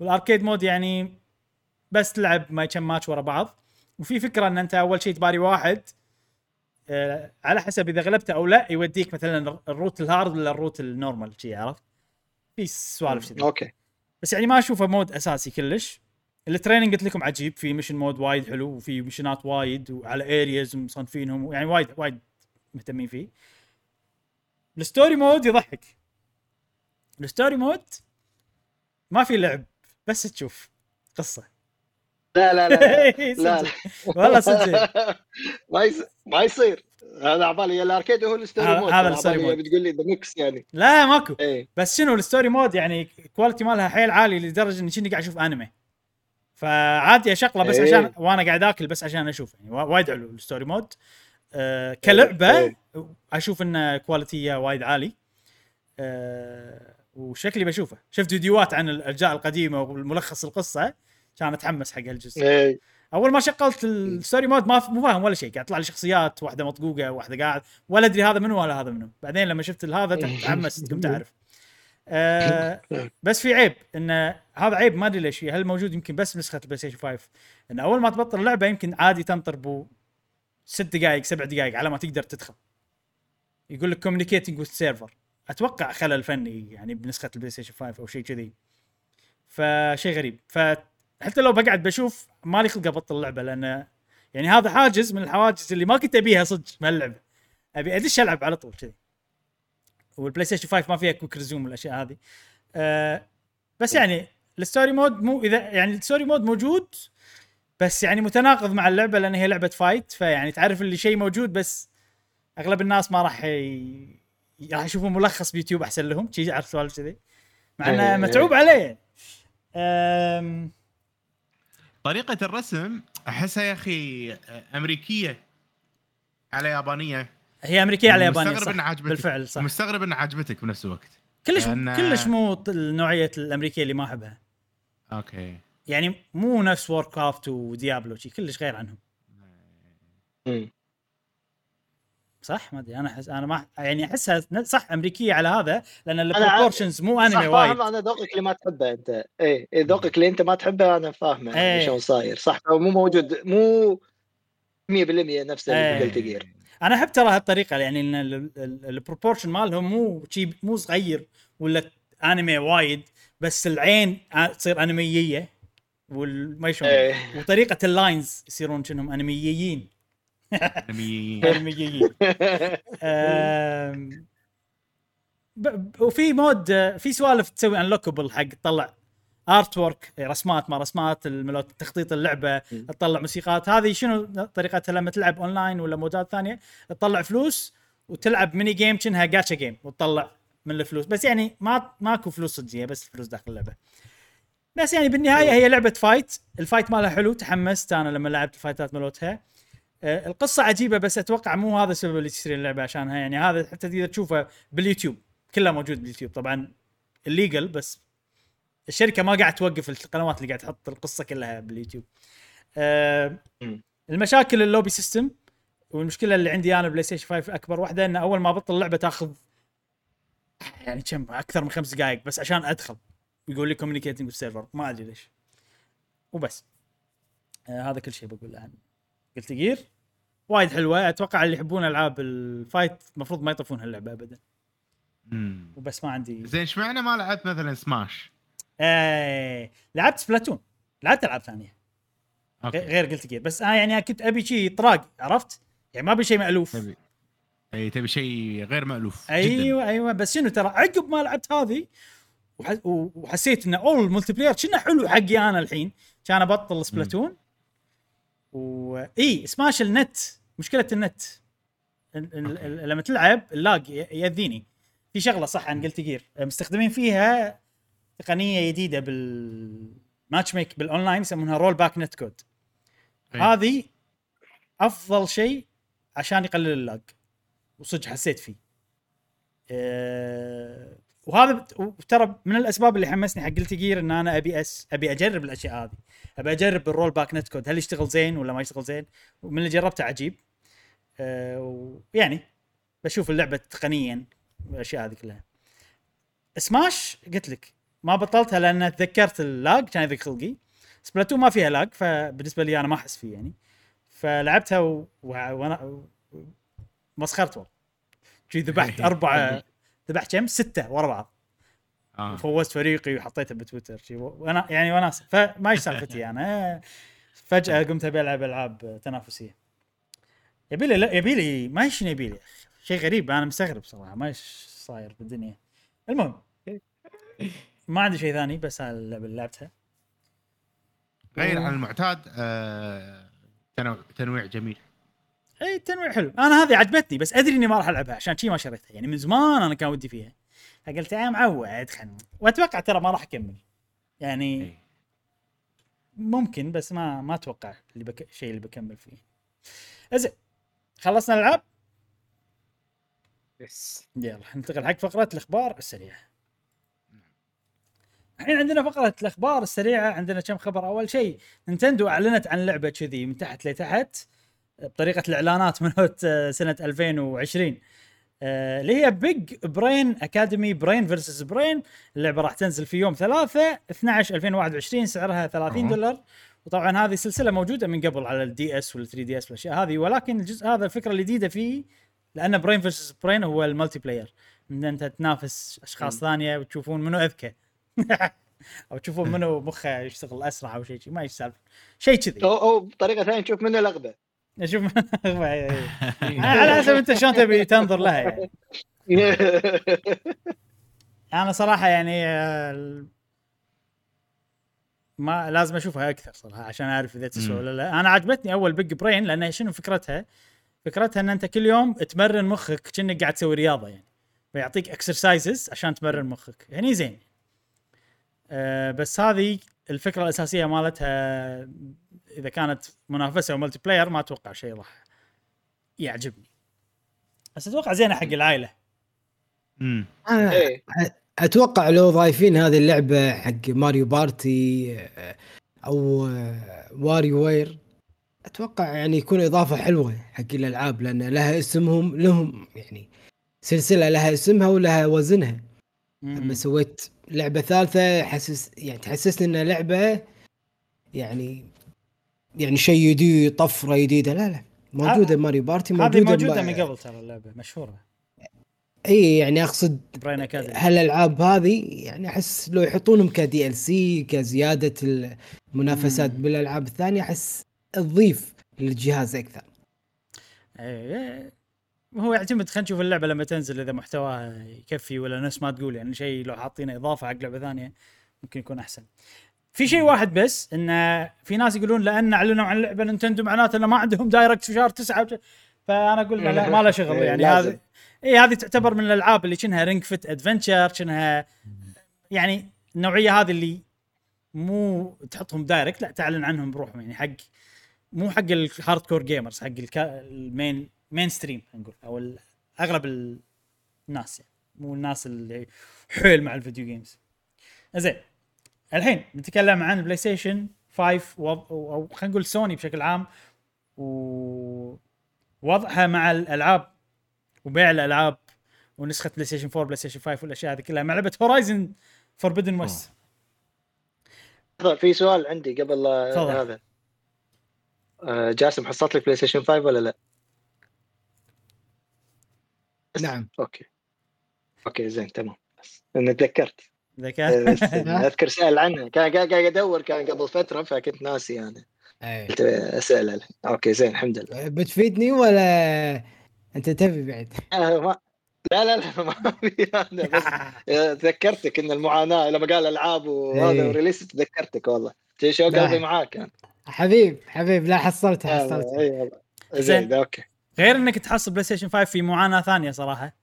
وال arcade mode يعني بس تلعب ما كم ماتش ورا بعض. وفي فكرة إن أنت أول شيء تباري واحد آه على حسب إذا غلبته أو لا يوديك مثلا ال route ال hard ولا ال route ال normal شي عرفت؟ في سوالف كذي okay. بس يعني ما أشوفه mode أساسي كلش. ال training قلت لكم عجيب في mission mode وايد حلو وفي missionات وايد وعلى areas مصنفينهم يعني وايد وايد مهتمين فيه. ال story mode يضحك. ال story mode ما في لعب بس تشوف قصة. لا لا لا لا, (laughs) لا. والله صدق. (laughs) ما يصير ما يصير. هذا عبالي ال arcade هو ال story mode. هذا ال story mode. بتقول لي ذا mix يعني. لا ماكو. إيه. بس شنو ال story mode؟ يعني quality مالها حيل عالي لدرجة إني كني قاعد أشوف انمي فعادي اشغله بس إيه. عشان وأنا قاعد آكل بس عشان أشوف يعني. وا- وايد حلو ال story mode. آه كلعبة إيه. أشوف إن quality ه وايد عالي. آه وشكلي بشوفه. شفت فيديوهات عن الأجزاء القديمة والملخص القصة؟ كان اتحمس حق هالجزء. إيه. أول ما شغلت ال story mode ما مو فاهم ولا شيء قاعد يطلع لي شخصيات واحدة مطقوقه واحدة قاعد ولا أدري هذا منو ولا هذا منو. بعدين لما شفت هذا تحمست قمت أعرف. (laughs) آه بس في عيب إن هذا عيب ما أدري ليش هل موجود يمكن بس بنسخه ال PlayStation 5 إن أول ما تبطل اللعبة يمكن عادي تنطر بو ست دقائق سبع دقائق على ما تقدر تدخل. يقول لك communicating with server أتوقع خلل فني يعني بنسخة ال PlayStation 5 أو شيء كذي. فشيء غريب. فحتى لو بقعد بشوف مالي خلق أبطل اللعبة لأن يعني هذا حاجز من الحواجز اللي ما كنت أبيها صدق بهاللعبه أبي أدش ألعب على طول كذي وال PlayStation 5 ما فيها Quick Resume والأشياء هذه. أه بس يعني ال story mode مو إذا يعني ال story mode موجود بس يعني متناقض مع اللعبة لأن هي لعبة fight فيعني تعرف اللي شيء موجود بس أغلب الناس ما راح ي... راح يشوفون ملخص بيوتيوب أحسن لهم. شي عارف سوالف كذي. مع إنه إيه. متعوب عليه. أم... طريقة الرسم أحسها يا أخي أمريكية على يابانية. هي أمريكية على يابانية مستغرب صح. إنها عجبتك. بالفعل صح. مستغرب إنها عجبتك بنفس الوقت. كلش لأن- كلش مو ط- نوعيه الأمريكية اللي ما أحبها. okay. يعني مو نفس Warcraft و Diablo شي كلش غير عنهم. مم. صح؟ ما أدري أنا احس أنا ما يعني أحسها صح أمريكية على هذا لأن ال proportions مو انمي وايد. أنا ذوقك اللي ما تحبه أنت. إيه إيه ذوقك اللي أنت ما تحبه أنا فاهمه. يعني شلون صاير. صح مو موجود مو 100% نفس. اللي Guilty Gear أنا أحب ترى هالطريقة يعني إن ال proportion مالهم مو مو صغير ولا انمي وايد بس العين تصير انمييه والما شلون إيه. وطريقة ال lines يصيرون كأنهم انميين وفي mode في سوالف تسوي unlockable حق تطلع artwork رسمات ما رسمات تخطيط اللعبة تطلع موسيقات. هذه شنو طريقتها لما تلعب اونلاين ولا mode ات ثانية؟ تطلع فلوس وتلعب mini game كأنها جاتشا جيم وتطلع من الفلوس. بس يعني ما ماكو فلوس صجيه بس فلوس داخل اللعبة. بس يعني بالنهاية هي لعبة fight ال fight مالها حلو تحمست. أنا لما لعبت ال fight ات مالتها آه، القصة عجيبة بس أتوقع مو هذا السبب اللي تشتري اللعبة عشانها يعني هذا حتى تقدر تشوفه باليوتيوب. كله موجود باليوتيوب طبعا illegal بس الشركة ما قاعد توقف القنوات اللي قاعد تحط القصة كلها باليوتيوب. آه مم. المشاكل ال lobby system والمشكلة اللي عندي أنا PlayStation 5 أكبر واحدة إن أول ما بطل اللعبة تاخذ يعني كم؟ أكثر من خمس دقائق بس عشان أدخل. يقول لي communicating بال server ما أدري ليش. وبس. آه هذا كل شيء بقوله عن Guilty Gear وايد حلوة. أتوقع اللي يحبون ألعاب ال fight المفروض ما يطوفون هاللعبة ابدا. مم. وبس ما عندي زين إيش معنى ما لعبت مثلا سماش؟ آه لعبت Splatoon لعبت ألعاب ثانية. okay. غير Guilty Gear بس أنا يعني كنت أبي شيء طراق عرفت؟ يعني ما أبي شيء مألوف. تبي اي تبي شيء غير مألوف جدا. أيوه أيوه. بس شنو ترى عقب ما لعبت هذه وحسيت إن اول ال multiplayer كنا حلو حقي أنا الحين. كان أبطل Splatoon واي سماش النت مشكلة النت. لما تلعب ال lag يأذيني. في شغلة صح عن Guilty Gear مستخدمين فيها تقنية جديدة بال matchmake بال online يسمونها rollback netcode. هذه أفضل شيء عشان يقلل ال lag. وصدق حسيت فيه. أه وهذا وترى من الأسباب اللي حمسني حق Guilty Gear إن أنا أبي أس أبي أجرب الأشياء هذه. أبي أجرب ال rollback netcode هل يشتغل زين ولا ما يشتغل زين؟ ومن اللي جربته عجيب. أه ويعني بشوف اللعبة تقنيا والأشياء هذه كلها. سماش قلت لك ما بطلتها لأن تذكرت ال lag كان يضيق خلقي. Splatoon ما فيها lag فبالنسبة لي أنا ما أحس فيه يعني. فلعبتها و... و... وأنا و... مسخرت والله. ذبحت (laughs) أربعة ذبحت كم؟ ستة ورا بعض. آه. فوزت فريقي وحطيته بتويتر. شي وأنا يعني وناس فما إيش سالفتي (laughs) أنا. فجأة قمت أبي ألعب ألعاب تنافسية. يبي لي لا يبي لي ما إيش يبي لي شيء غريب. أنا مستغرب صراحة. ما إيش صاير بالدنيا. المهم (laughs) ما عندي شيء ثاني بس اللعبة اللي لعبتها. غير عن المعتاد آه تنويع جميل. اي تنويع حلو. أنا هذه عجبتني بس أدري إني ما راح ألعبها عشان شي ما شريتها. يعني من زمان أنا كان ودي فيها. فقلت يا معود خلنا. وأتوقع ترى ما راح أكمل. يعني إيه. ممكن بس ما ما أتوقع اللي بك... الشيء اللي بكمل فيه. زين خلصنا الألعاب؟ يس. يلا ننتقل حق فقرة الأخبار السريعة. الحين عندنا فقرة الأخبار السريعة عندنا كم خبر؟ أول شيء نينتندو أعلنت عن لعبة كذي من تحت لتحت. بطريقة الإعلانات من سنة 2020 آه، اللي هي Big Brain Academy Brain Versus Brain اللعبة راح تنزل في يوم 3 12 2021 سعرها 30 أها. دولار. وطبعا هذه سلسلة موجودة من قبل على ال DS وال 3DS والأشياء هذه. ولكن الجزء هذا الفكرة الجديدة فيه لأن Brain Versus Brain هو ال multiplayer. إن أنت تنافس أشخاص ثانية وتشوفون منو أذكى. (laughs) أو تشوفون منو مخه يشتغل أسرع أو شيء ما إيش سالفة. شيء كذي. أو أو بطريقة ثانية نشوف منو الأغبى أشوف. (laughs) (laughs) على حسب أنت شلون تبي تنظر لها يعني. (laughs) أنا صراحة يعني آه، ما لازم أشوفها أكثر صراحة عشان أعرف إذا تسوى. ولا لا. أنا عجبتني أول Big Brain لانها شنو فكرتها؟ فكرتها إن أنت كل يوم تمرن مخك كأنك قاعد تسوي رياضة يعني. فيعطيك exercises عشان تمرن مخك. يعني زين. أه بس هذه الفكرة الأساسية مالتها إذا كانت منافسة و multiplayer ما أتوقع شيء راح يعجبني. بس أتوقع زينة حق العائلة. امم أنا إيه. أتوقع لو ضايفين هذه اللعبة حق ماريو بارتي أو آه، واريو وير أتوقع يعني يكون إضافة حلوة حق الألعاب لأن لها اسمهم لهم يعني سلسلة لها اسمها ولها وزنها. اما سويت لعبة ثالثة حسس يعني تحسسني انها لعبه يعني يعني شيء جديد طفرة جديدة. لا لا. موجودة ماريو بارتي هذه موجودة موجودة ب- من قبل ترى اللعبة مشهورة. إي يعني أقصد هالألعاب هذه يعني أحس لو يحطونهم ك DLC كزيادة المنافسات مم. بالألعاب الثانية أحس تضيف للجهاز أكثر. إيه هو يعتمد خلينا نشوف اللعبة لما تنزل إذا محتواها يكفي ولا نفس ما تقول يعني شيء لو حاطينه إضافة حق لعبة ثانية ممكن يكون أحسن. في شيء واحد بس انه في ناس يقولون لأن أعلنوا عن لعبة نينتندو معناته انه ما عندهم Direct في شهر تسعة. وش- فأنا أقول لا ما له شغل. يعني. هذه إي هذه تعتبر من الألعاب اللي كأنها رينج فيت ادفنشر كأنها يعني النوعية هذه اللي مو تحطهم direct لا تعلن عنهم بروحهم. يعني حق مو حق ال hardcore gamers حق ال ca- ال main mainstream نقول أو أغلب الناس يعني. مو الناس اللي حيل مع ال video games زين الحين نتكلم عن بلاي ستيشن 5 وض... أو خلينا نقول سوني بشكل عام ووضعها مع الألعاب وبيع الألعاب ونسخة بلاي ستيشن 4 بلاي ستيشن 5 والأشياء هذه كلها مع لعبة هورايزن فوربدن ويست في سؤال عندي قبل. هذا. آه، جاسم حصلت لك بلاي ستيشن 5 ولا لا؟ نعم. أوكي. أوكي زين تمام. بس أنا تذكرت. كان بس (laughs) (laughs) أذكر سأل عنها كان قاعد أدور كان قبل فترة فكنت ناسي يعني أي. قلت أسأل عنها. أوكي زين الحمد لله بتفيدني ولا أنت تبي بعد آه، ما لا لا لا ما في هذا (laughs) بس تذكرتك إن المعاناة لما قال العاب وهذا إيه. و release تذكرتك والله شو لا. قلبي معاك يعني حبيب حبيب لا حصلتها آه، حصلتها. زين. أوكي غير إنك تحصل بلاي ستيشن 5 في معاناة ثانية صراحة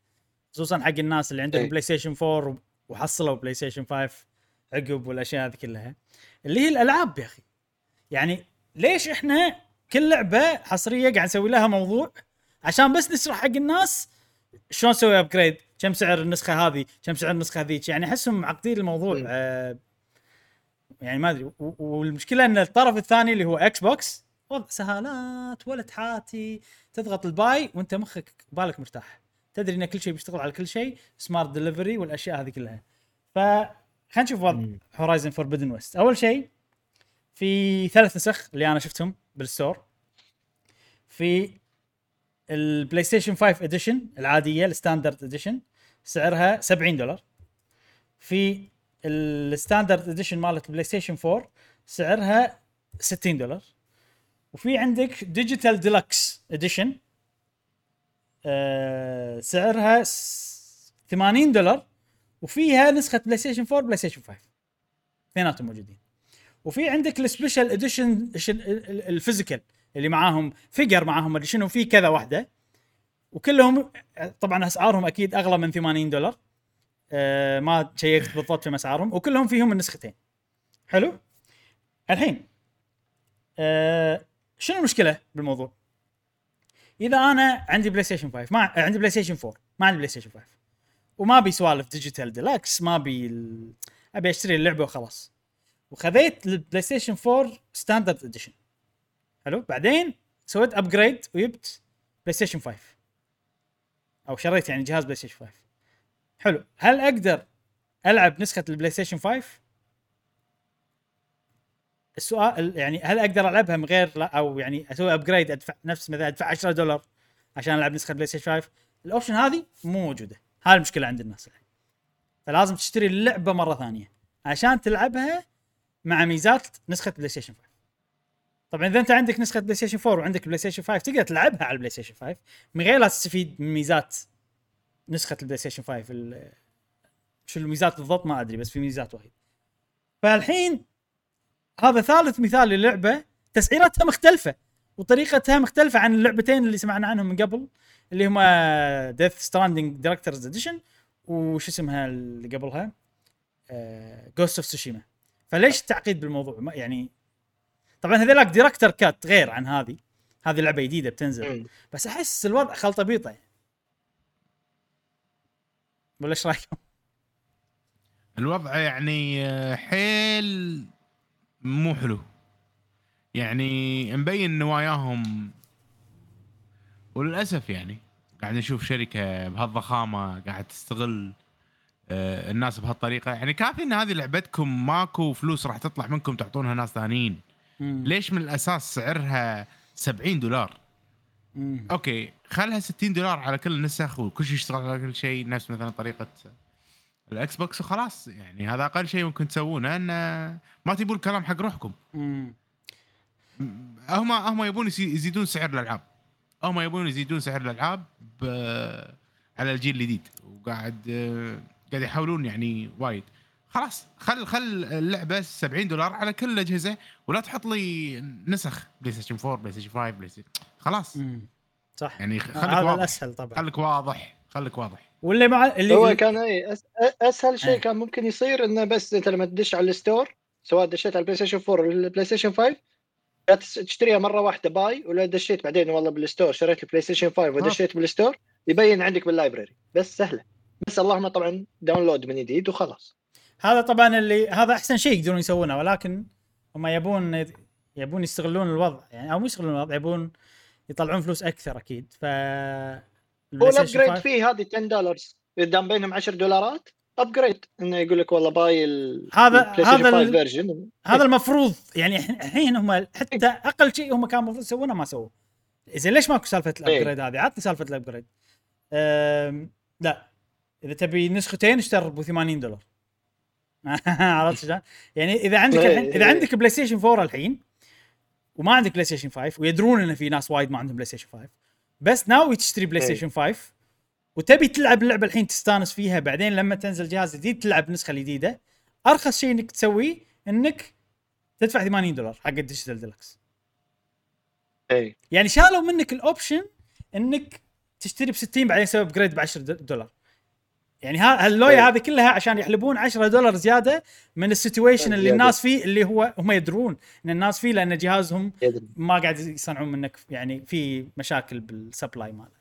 خصوصا حق الناس اللي عندهم إيه. بلاي ستيشن 4 وحصلوا بلاي ستيشن 5 عقب والأشياء هذه كلها اللي هي الألعاب يا أخي. يعني ليش إحنا كل لعبة حصرية قاعد نسوي لها موضوع عشان بس نشرح حق الناس شلون نسوي upgrade كم سعر النسخة هذه كم سعر النسخة ذيك يعني أحسهم معقدين الموضوع. آه يعني ما أدري. والمشكلة إن الطرف الثاني اللي هو إكس بوكس وضع سهالات ولا تحاتي تضغط ال buy وأنت مخك بالك مرتاح. تدري إن كل شيء بيشتغل على كل شيء smart delivery والأشياء هذه كلها. ف خلينا نشوف وضع. هورايزن فوربدن ويست أول شيء في ثلاث نسخ اللي أنا شفتهم بال store في البلاي ستيشن 5 edition العادية ال standard edition سعرها 70 دولار. في ال standard edition مالت البلاي ستيشن 4 سعرها 60 دولار. وفي عندك digital deluxe edition سعرها س- 80 دولار وفيها نسخة بلاي ستيشن 4 بلاي ستيشن 5 اثنيناتهم موجودين. وفي عندك ال special edition ال physical اللي معاهم figure معاهم مدري شنو في كذا واحدة. وكلهم طبعا أسعارهم أكيد أغلى من 80 دولار. آه ما شيكت بالضبط في أسعارهم. وكلهم فيهم النسختين. حلو؟ الحين آه شنو المشكلة بالموضوع؟ إذا أنا عندي بلاي ستيشن 5 ما عندي بلاي ستيشن 4 ما عندي بلاي ستيشن 5 وما ابي سوالف digital deluxe ما ابي. أبي أشتري اللعبة وخلاص. وخذيت البلاي ستيشن 4 standard edition حلو؟ بعدين سويت upgrade وجبت بلاي ستيشن 5 أو شريت يعني جهاز بلاي ستيشن 5 حلو. هل أقدر ألعب نسخة البلاي ستيشن 5 السؤال يعني هل أقدر العبها من غير لا أو يعني أسوي upgrade أدفع نفس مثلا أدفع 10 دولار عشان ألعب نسخة بلاي ستيشن 5 ال option هذه مو موجودة. هاي المشكلة عند الناس الحين. فلازم تشتري اللعبة مرة ثانية عشان تلعبها مع ميزات نسخة بلاي ستيشن 5 طبعا إذا أنت عندك نسخة بلاي ستيشن 4 وعندك بلاي ستيشن 5 تقدر تلعبها على البلاي ستيشن 5 من غير لا تستفيد من ميزات نسخة البلاي ستيشن 5 ال- شو الميزات بالضبط ما أدري بس في ميزات وايد. فالحين هذا ثالث مثال للعبة. تسعيرتها مختلفة وطريقتها مختلفة عن اللعبتين اللي سمعنا عنهم من قبل اللي هما ديث ستراندنج director's edition وش اسمها اللي قبلها؟ جوست اوف تسوشيما فليش التعقيد بالموضوع؟ ما- يعني طبعا هذيلاك director cut غير عن هذه. هذه لعبة جديدة بتنزل. بس أحس الوضع خلطة بيطة. ولا إيش رأيكم؟ الوضع يعني آه، حيل مو حلو. يعني مبين نواياهم وللأسف يعني قاعد نشوف شركة بهالضخامة قاعد تستغل آه، الناس بهالطريقة. يعني كافي إن هذه لعبتكم ماكو فلوس راح تطلع منكم تعطونها ناس ثانيين. ليش من الأساس سعرها 70 دولار. okay خلها 60 دولار على كل النسخ وكل شيء يشتغل على كل شيء نفس مثلا طريقة ال Xbox وخلاص يعني هذا أقل شيء ممكن تسوونه إن ما تبون الكلام حق روحكم. مم. هم هم يبون يزي- يزيدون سعر الألعاب. هم يبون يزيدون سعر الألعاب على الجيل الجديد. وقاعد آه، قاعد يحاولون يعني وايد. خلاص خل خل اللعبة 70 دولار على كل الاجهزه ولا تحط لي نسخ PlayStation 4 PlayStation 5 PlayStation خلاص. مم. صح. يعني خليك هذا واضح. الأسهل طبعا. خليك واضح. خليك واضح. واللي مع اللي هو كان اي أس... أسهل شيء إيه. كان ممكن يصير إنه بس انت لما تدش على ال store سواء دشيت على ال PlayStation 4 ولا ال PlayStation 5 لا تس- تشتريها مرة واحدة buy ولا دشيت بعدين والله بال store شريت ال PlayStation 5 ودشيت بال store يبين عندك بال library بس سهلة. بس اللهم طبعا download من جديد وخلاص. هذا طبعا اللي هذا أحسن شيء يقدرون يسوونه ولكن هم يبون يبون يستغلون الوضع. يعني أو مو يستغلون الوضع يبون يطلعون فلوس أكثر أكيد. ف هو ال upgrade 5 فيه هذه 10 دولار قدام بينهم 10 دولارات upgrade إنه يقول لك والله buy ال هذا- هذا 5 ال- version هذا المفروض. يعني الحين- هم حتى أقل شيء هم كانوا المفروض يسوونه ما سووا. زين ليش ماكو سالفة ال upgrade هذه؟ عطني سالفة ال upgrade لا. إذا تبي نسختين اشتر ب 80 دولار. (laughs) عرفت شلون؟ يعني إذا عندك إيه، الحين إذا إيه. عندك PlayStation 4 الحين وما عندك PlayStation 5 ويدرون إن في ناس وايد ما عندهم PlayStation 5 بس ناوي تشتري Play إيه. Station 5 وتبي تلعب اللعبة الحين تستانس فيها بعدين لما تنزل جهاز جديد تلعب النسخه الجديده أرخص شيء إنك تسويه إنك تدفع 80 دولار حق ال digital deluxe. اي يعني شالوا منك ال option إنك تشتري ب 60 بعدين تسوي upgrade ب 10 دولار. يعني هاللوية إيه. هذه كلها عشان يحلبون 10 دولار زيادة من ال situation اللي. الناس فيه اللي هو هم يدرون إن الناس فيه لأن جهازهم. ما قاعد يصنعون منك يعني في مشاكل بال supply ماله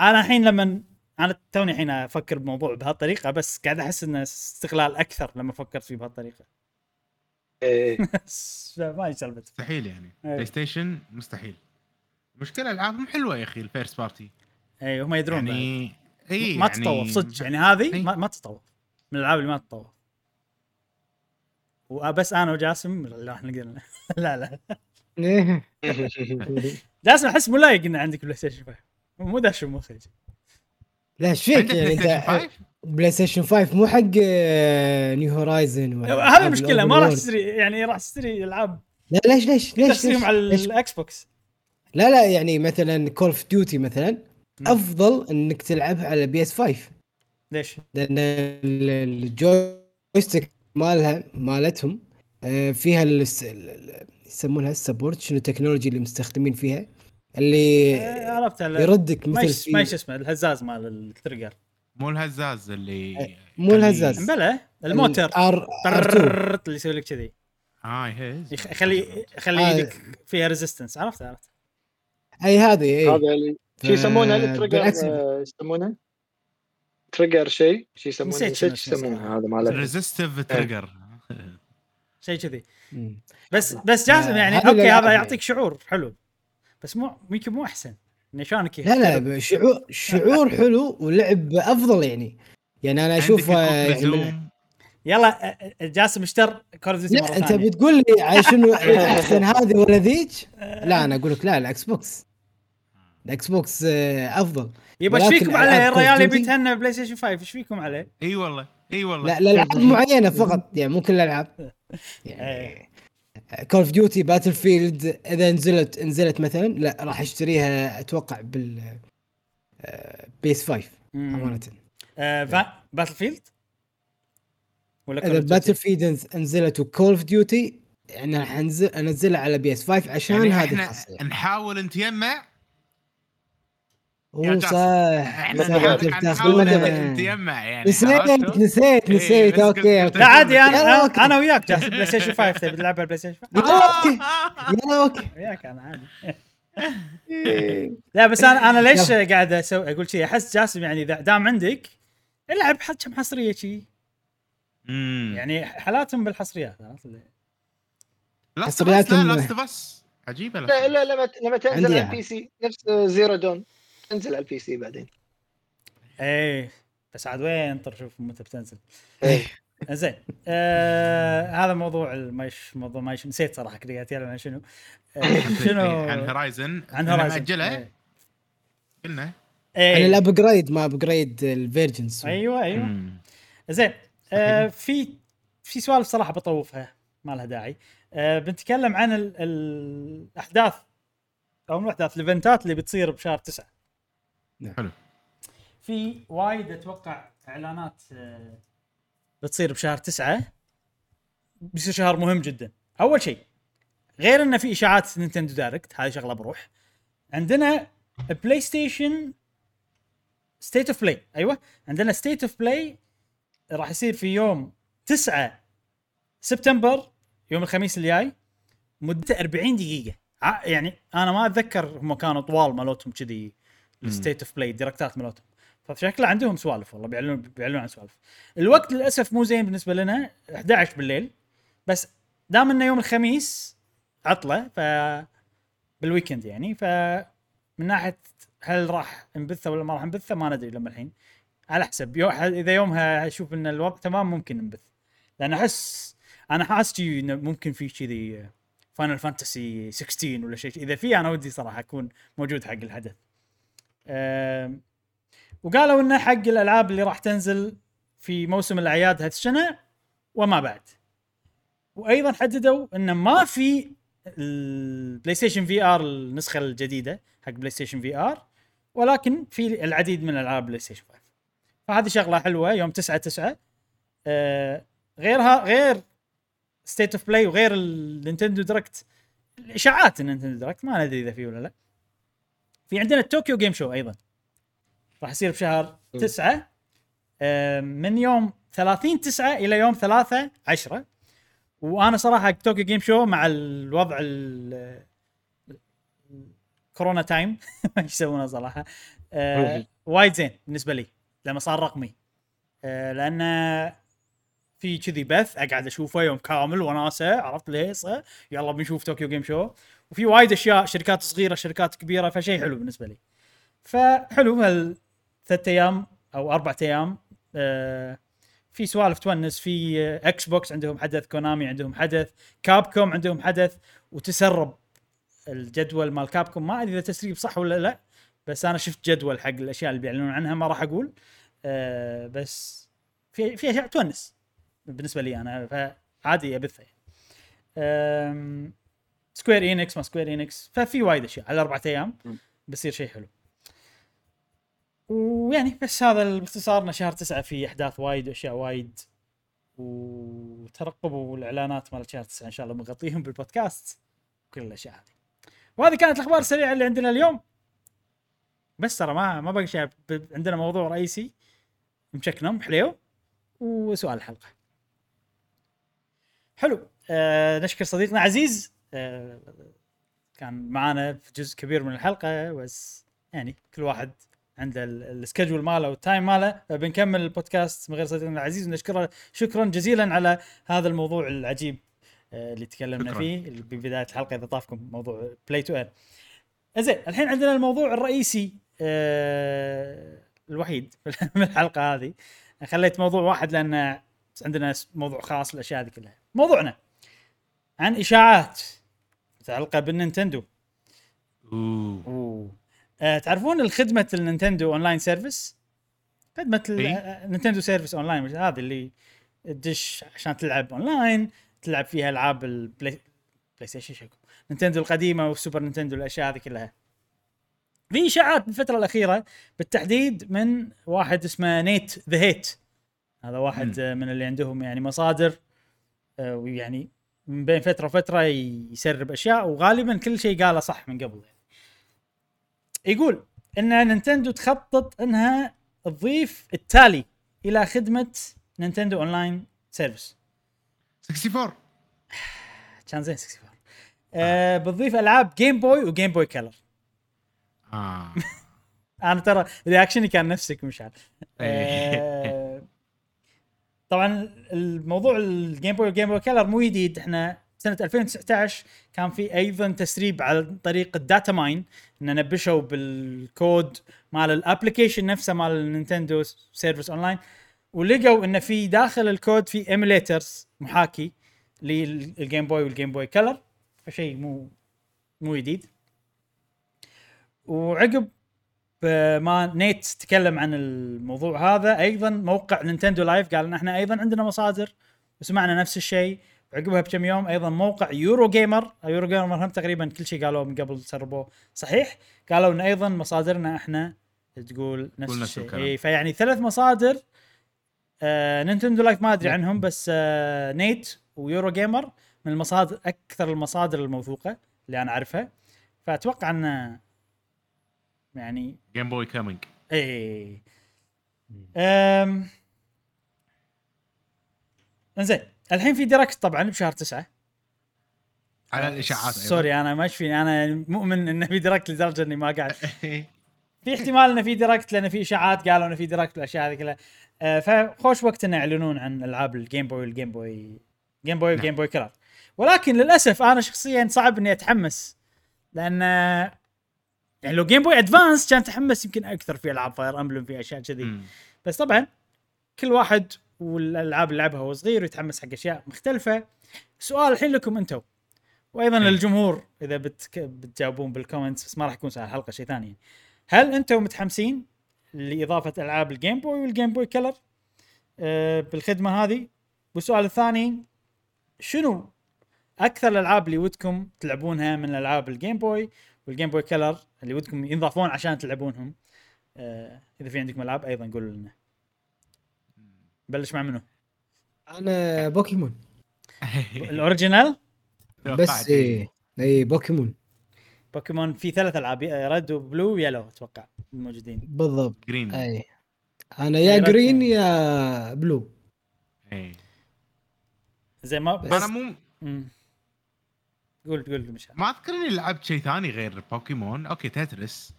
أنا الحين لما أنا توني الحين أفكر بموضوع بهالطريقة بس قاعد أحس إنه استغلال أكثر لما فكرت فيه بهالطريقة إيه. (laughs) ما سالفة مستحيل يعني إيه. PlayStation مستحيل المشكلة العابهم حلوة يا أخي ال first party اي هم يدرون بعد. ما يعني تطوف صدق يعني هذه إيه. ما, ما تطوف من الألعاب اللي ما تطوف وبس أنا وجاسم لا إحنا قلنا. (laughs) لا لا. (laughs) جاسم أحس مو لايق ان عندك PlayStation 5 مو داش مخرج لا إيش فيك يعني؟ بلاي انت Station 5 PlayStation 5 مو حق آه، new Horizon هذه المشكلة ما راح تشتري يعني راح تشتري ألعاب. لا ليش ليش ليش, تشتريهم على ال Xbox. لا لا يعني مثلا Call of Duty مثلا. أفضل إنك تلعبها على PS 5 ليش؟ لأن ال- ال joystick مالها مالتهم آه، فيها الس- ال- ال- يسمونها ال support شنو ال technology اللي مستخدمين فيها اللي آه، عرفت على- يردك ما مثل يش- ما في شو اسمه الهزاز مال ال trigger. مو الهزاز اللي إيه، مو الهزاز. بلى ال motor. R R 2 طرررررت اللي يسوي لك كذي. هاي يخلي يخلي آه. إيدك فيها resistance عرفت عرفت. أي هذه إي. هذا اللي شو يسمونه ف- ال trigger بالعكس. آه، يسمونه؟ trigger شيء شو يسمونه نسيت نسيت شنو شو يسمونه. اسمه. هذا ماله resistive trigger شيء كذي. بس بس جاسم آه، يعني okay هذا يعني. يعطيك شعور حلو. بس مو يمكن مو أحسن. يعني شلونك لا لا شعور شعور حلو ولعب أفضل يعني. يعني أنا أشوف آه، يعني يلا آه، جاسم اشتر Call of Duty مرة أنت بتقول لي على شنو (laughs) أحسن هذه ولا ذيك؟ لا أنا أقول لك لا ال Xbox. ال Xbox آه، أفضل. يبا إيش فيكم عليه؟ الرجال يبي يتهنى PlayStation 5 إيش فيكم عليه؟ إي والله إي والله. لا الألعاب معينة فقط يعني مو كل الألعاب. (laughs) يعني Call of Duty Battlefield إذا نزلت نزلت مثلا لا راح أشتريها أتوقع بال آه، PS 5 أمانة. Battlefield ولا إذا؟ Battlefield نزلت و Call of Duty يعني راح انزل أنزلها على PS 5 عشان يعني هذه الخاصيه نحاول نتجمع هو جاسم. صح إحنا. نتجمع يعني نسيت؟ نسيت إيه، نسيت. بس okay لا عادي لا، أنا. أنا وياك جالس PlayStation 5 تبي تلعب PlayStation 5 يلا okay. يلا okay. وياك أنا عادي. لا بس أنا أنا ليش قاعد أسوي أقول شيء أحس جاسم يعني إذا دام عندك العب حد كم حصرية شي. امم يعني حالاتهم بالحصريات اللي- لاست لا اس عجيبة لا لا لما لما تنزل على يعني. البي سي نفس زيرو دون تنزل على البي سي بعدين. إيه بس عاد وين انطر شوف متى بتنزل. إيه. (laughs) زين آه هذا موضوع المايش موضوع مايش نسيت صراحة كذا قاعد عن شنو. آه (laughs) شنو؟ عن هورايزن عن هورايزن مأجله. إيه. قلنا. عن إيه ال upgrade ما upgrade ال versions أيوه أيوه. زين آه في في سوالف صراحة بطوفها ما لها داعي. آه بنتكلم عن ال- الأحداث أو مو الأحداث ال eventات اللي بتصير بشهر تسعة حلو. في وايد أتوقع إعلانات آه بتصير بشهر تسعة. بيصير شهر مهم جدا. أول شيء غير انه في إشاعات نينتندو دايركت هذه شغلة بروح. عندنا بلاي ستيشن ستيت اوف بلاي أيوه. عندنا ستيت اوف بلاي راح يصير في يوم 9 سبتمبر يوم الخميس الجاي. مدته 40 دقيقة. ع- يعني أنا ما أتذكر هم كانوا طوال مالتهم كذي. الستيت اوف بلاي ال directات مالتهم. فشكله عندهم سوالف والله بيعلنون بيعلنون عن سوالف. الوقت للأسف مو زين بالنسبة لنا 11 بالليل. بس دام إنه يوم الخميس عطلة ف بال weekend يعني ف من ناحية هل راح نبثه ولا ما راح نبثه ما ندري لما الحين. على حسب يو... إذا يومها أشوف إن الوضع تمام ممكن نبث لأن أحس أنا حاسس إنه ممكن في كذي فاينل فانتسي 16 ولا شيء إذا في أنا ودي صراحة أكون موجود حق الحدث. وقالوا إنه حق الألعاب اللي راح تنزل في موسم الأعياد هذه السنة وما بعد. وأيضا حددوا انه ما في البلاي ستيشن في آر النسخة الجديدة حق بلاي ستيشن في آر ولكن في العديد من ألعاب بلاي ستيشن 5 فهذه شغلة حلوة يوم 9 9 آه غيرها غير ستيت اوف بلاي وغير النينتندو دايركت الإشاعات النينتندو دايركت ما ندري إذا فيه ولا لا. في عندنا الطوكيو جيم شو أيضا. راح يصير بشهر 9 آه من يوم 30 9 إلى يوم 3 10 وأنا صراحة طوكيو جيم شو مع الوضع ال كورونا time. (laughs) إيش يسوونه صراحة؟ آه وايد زين بالنسبة لي لما صار رقمي. آه لأن في كذي بث أقعد أشوفه يوم كامل وناسة عرفت الهيصه يلا بنشوف طوكيو جيم شو. وفي وايد أشياء شركات صغيرة شركات كبيرة فشيء حلو بالنسبة لي. فحلو هال ثلاث أيام أو أربع أيام آه في سوالف تونس في إكس بوكس عندهم حدث كونامي عندهم حدث كابكوم عندهم حدث وتسرب الجدول مال كابكوم ما أدري إذا تسريب صح ولا لا بس أنا شفت جدول حق الأشياء اللي بيعلنون عنها ما راح أقول. آه بس في في أشياء تونس بالنسبة لي أنا فعادي أبثها يعني. سكوير إينكس ما سكوير إينكس ففي وايد أشياء على أربعة أيام. بيصير شيء حلو. ويعني بس هذا باختصار شهر تسعة في أحداث وايد وأشياء وايد. وترقبوا الاعلانات مال شهر تسعة إن شاء الله بنغطيهم بالبودكاست كل الأشياء هذه. وهذه كانت الأخبار السريعة اللي عندنا اليوم. بس ترى ما ما باقي شيء. عندنا موضوع رئيسي مشكنم حليو. وسؤال الحلقة. حلو. آه نشكر صديقنا عزيز. كان معانا في جزء كبير من الحلقة بس يعني كل واحد عنده ال- ال schedule ماله وال time ماله. بنكمل البودكاست من غير صديقنا العزيز ونشكره شكرا جزيلا على هذا الموضوع العجيب آه، اللي تكلمنا شكراً. فيه ببدايه الحلقة إذا طافكم موضوع play to earn زين الحين عندنا الموضوع الرئيسي آه الوحيد (laughs) من الحلقة هذه. خليت موضوع واحد لأن عندنا موضوع خاص الأشياء هذه كلها. موضوعنا عن إشاعات. متعلقه بالنينتندو. أوه. آه تعرفون الخدمة النينتندو online service؟ خدمة ال- إيه. آه، نينتندو service online مش هذه اللي تدش عشان تلعب أونلاين تلعب فيها ألعاب البلاي بلاي ستيشن شكو نينتندو القديمة والسوبر نينتندو الاشياء هذه كلها. في إشاعات بالفترة الأخيرة بالتحديد من واحد اسمه نيت ذا هيت. هذا واحد مم. آه، من اللي عندهم يعني مصادر آه، ويعني من بين فترة وفترة يسرب أشياء وغالبا كل شيء قاله صح من قبل. يعني. يقول إن نينتندو تخطط إنها تضيف التالي إلى خدمة نينتندو online service. 64 كان زين 64 آه بتضيف ألعاب جيم بوي وجيم بوي كلر آه. (laughs) أنا ترى reactionي كان نفسك مشعل إيه. آه طبعا الموضوع الجيم بوي والجيم بوي كلر مو جديد. إحنا سنة 2019 كان في أيضا تسريب على طريق ال data mine. إن نبشوا بالكود مال ال application نفسه مال النينتندو service online ولقوا إن في داخل الكود في emulators محاكي للجيم بوي والجيم بوي كلر فشيء مو مو جديد. وعقب ما نيت تكلم عن الموضوع هذا. أيضا موقع نينتندو لايف قال إن إحنا أيضا عندنا مصادر وسمعنا نفس الشيء. وعقبها بكم يوم أيضا موقع يورو جيمر يورو جيمر هم تقريبا كل شيء قالوه من قبل سربوه. صحيح؟ قالوا إن أيضا مصادرنا إحنا تقول نفس الشيء. اي فيعني ثلاث مصادر آه Nintendo Life ما أدري عنهم بس آه Nate و Eurogamer من المصادر أكثر المصادر الموثوقة اللي أنا أعرفها. فأتوقع إن يعني Game Boy coming إيه. امم إنزين الحين في Direct طبعا بشهر تسعة. على الإشاعات. sorry أنا ما فيني. أنا مؤمن انه في Direct لدرجة إني ما قاعد. (laughs) في احتمال إنه في Direct لأن في إشاعات قالوا إنه في Direct والأشياء هذه كلها. آه فخوش وقت إنه يعلنون عن ألعاب ال Game Boy وال Game Boy Game Boy وال Game Boy Color ولكن للأسف أنا شخصيا صعب إني أتحمس لأن يعني لو Game Boy Advance كان تحمس يمكن أكثر في ألعاب Fire Emblem في أشياء كذي. بس طبعا كل واحد والألعاب اللي لعبها وهو صغير ويتحمس حق أشياء مختلفة. سؤال الحين لكم أنتم وأيضا إيه. للجمهور إذا بتك... بتجاوبون بال comments بس ما راح يكون سؤال الحلقة شيء ثاني. هل أنتم متحمسين لإضافة ألعاب ال Game Boy وال Game Boy Color آه بالخدمة هذه. والسؤال الثاني شنو أكثر الألعاب اللي ودكم تلعبونها من ألعاب ال Game Boy وال Game Boy Color اللي ودكم ينضافون عشان تلعبونهم. آه إذا في عندكم ألعاب أيضا قولوا لنا. بلش مع منو؟ أنا بوكيمون. (laughs) ال original؟ بس. إيه اي بوكيمون. بوكيمون في ثلاث ألعاب Red و Blue و Yellow أتوقع الموجودين بالضبط. Green. أي. أنا يا إيه، Green. يا Blue. إيه. زين ما بس أنا مو مم. قول قول مش ما أذكر إني لعبت شيء ثاني غير بوكيمون. أوكي Tetris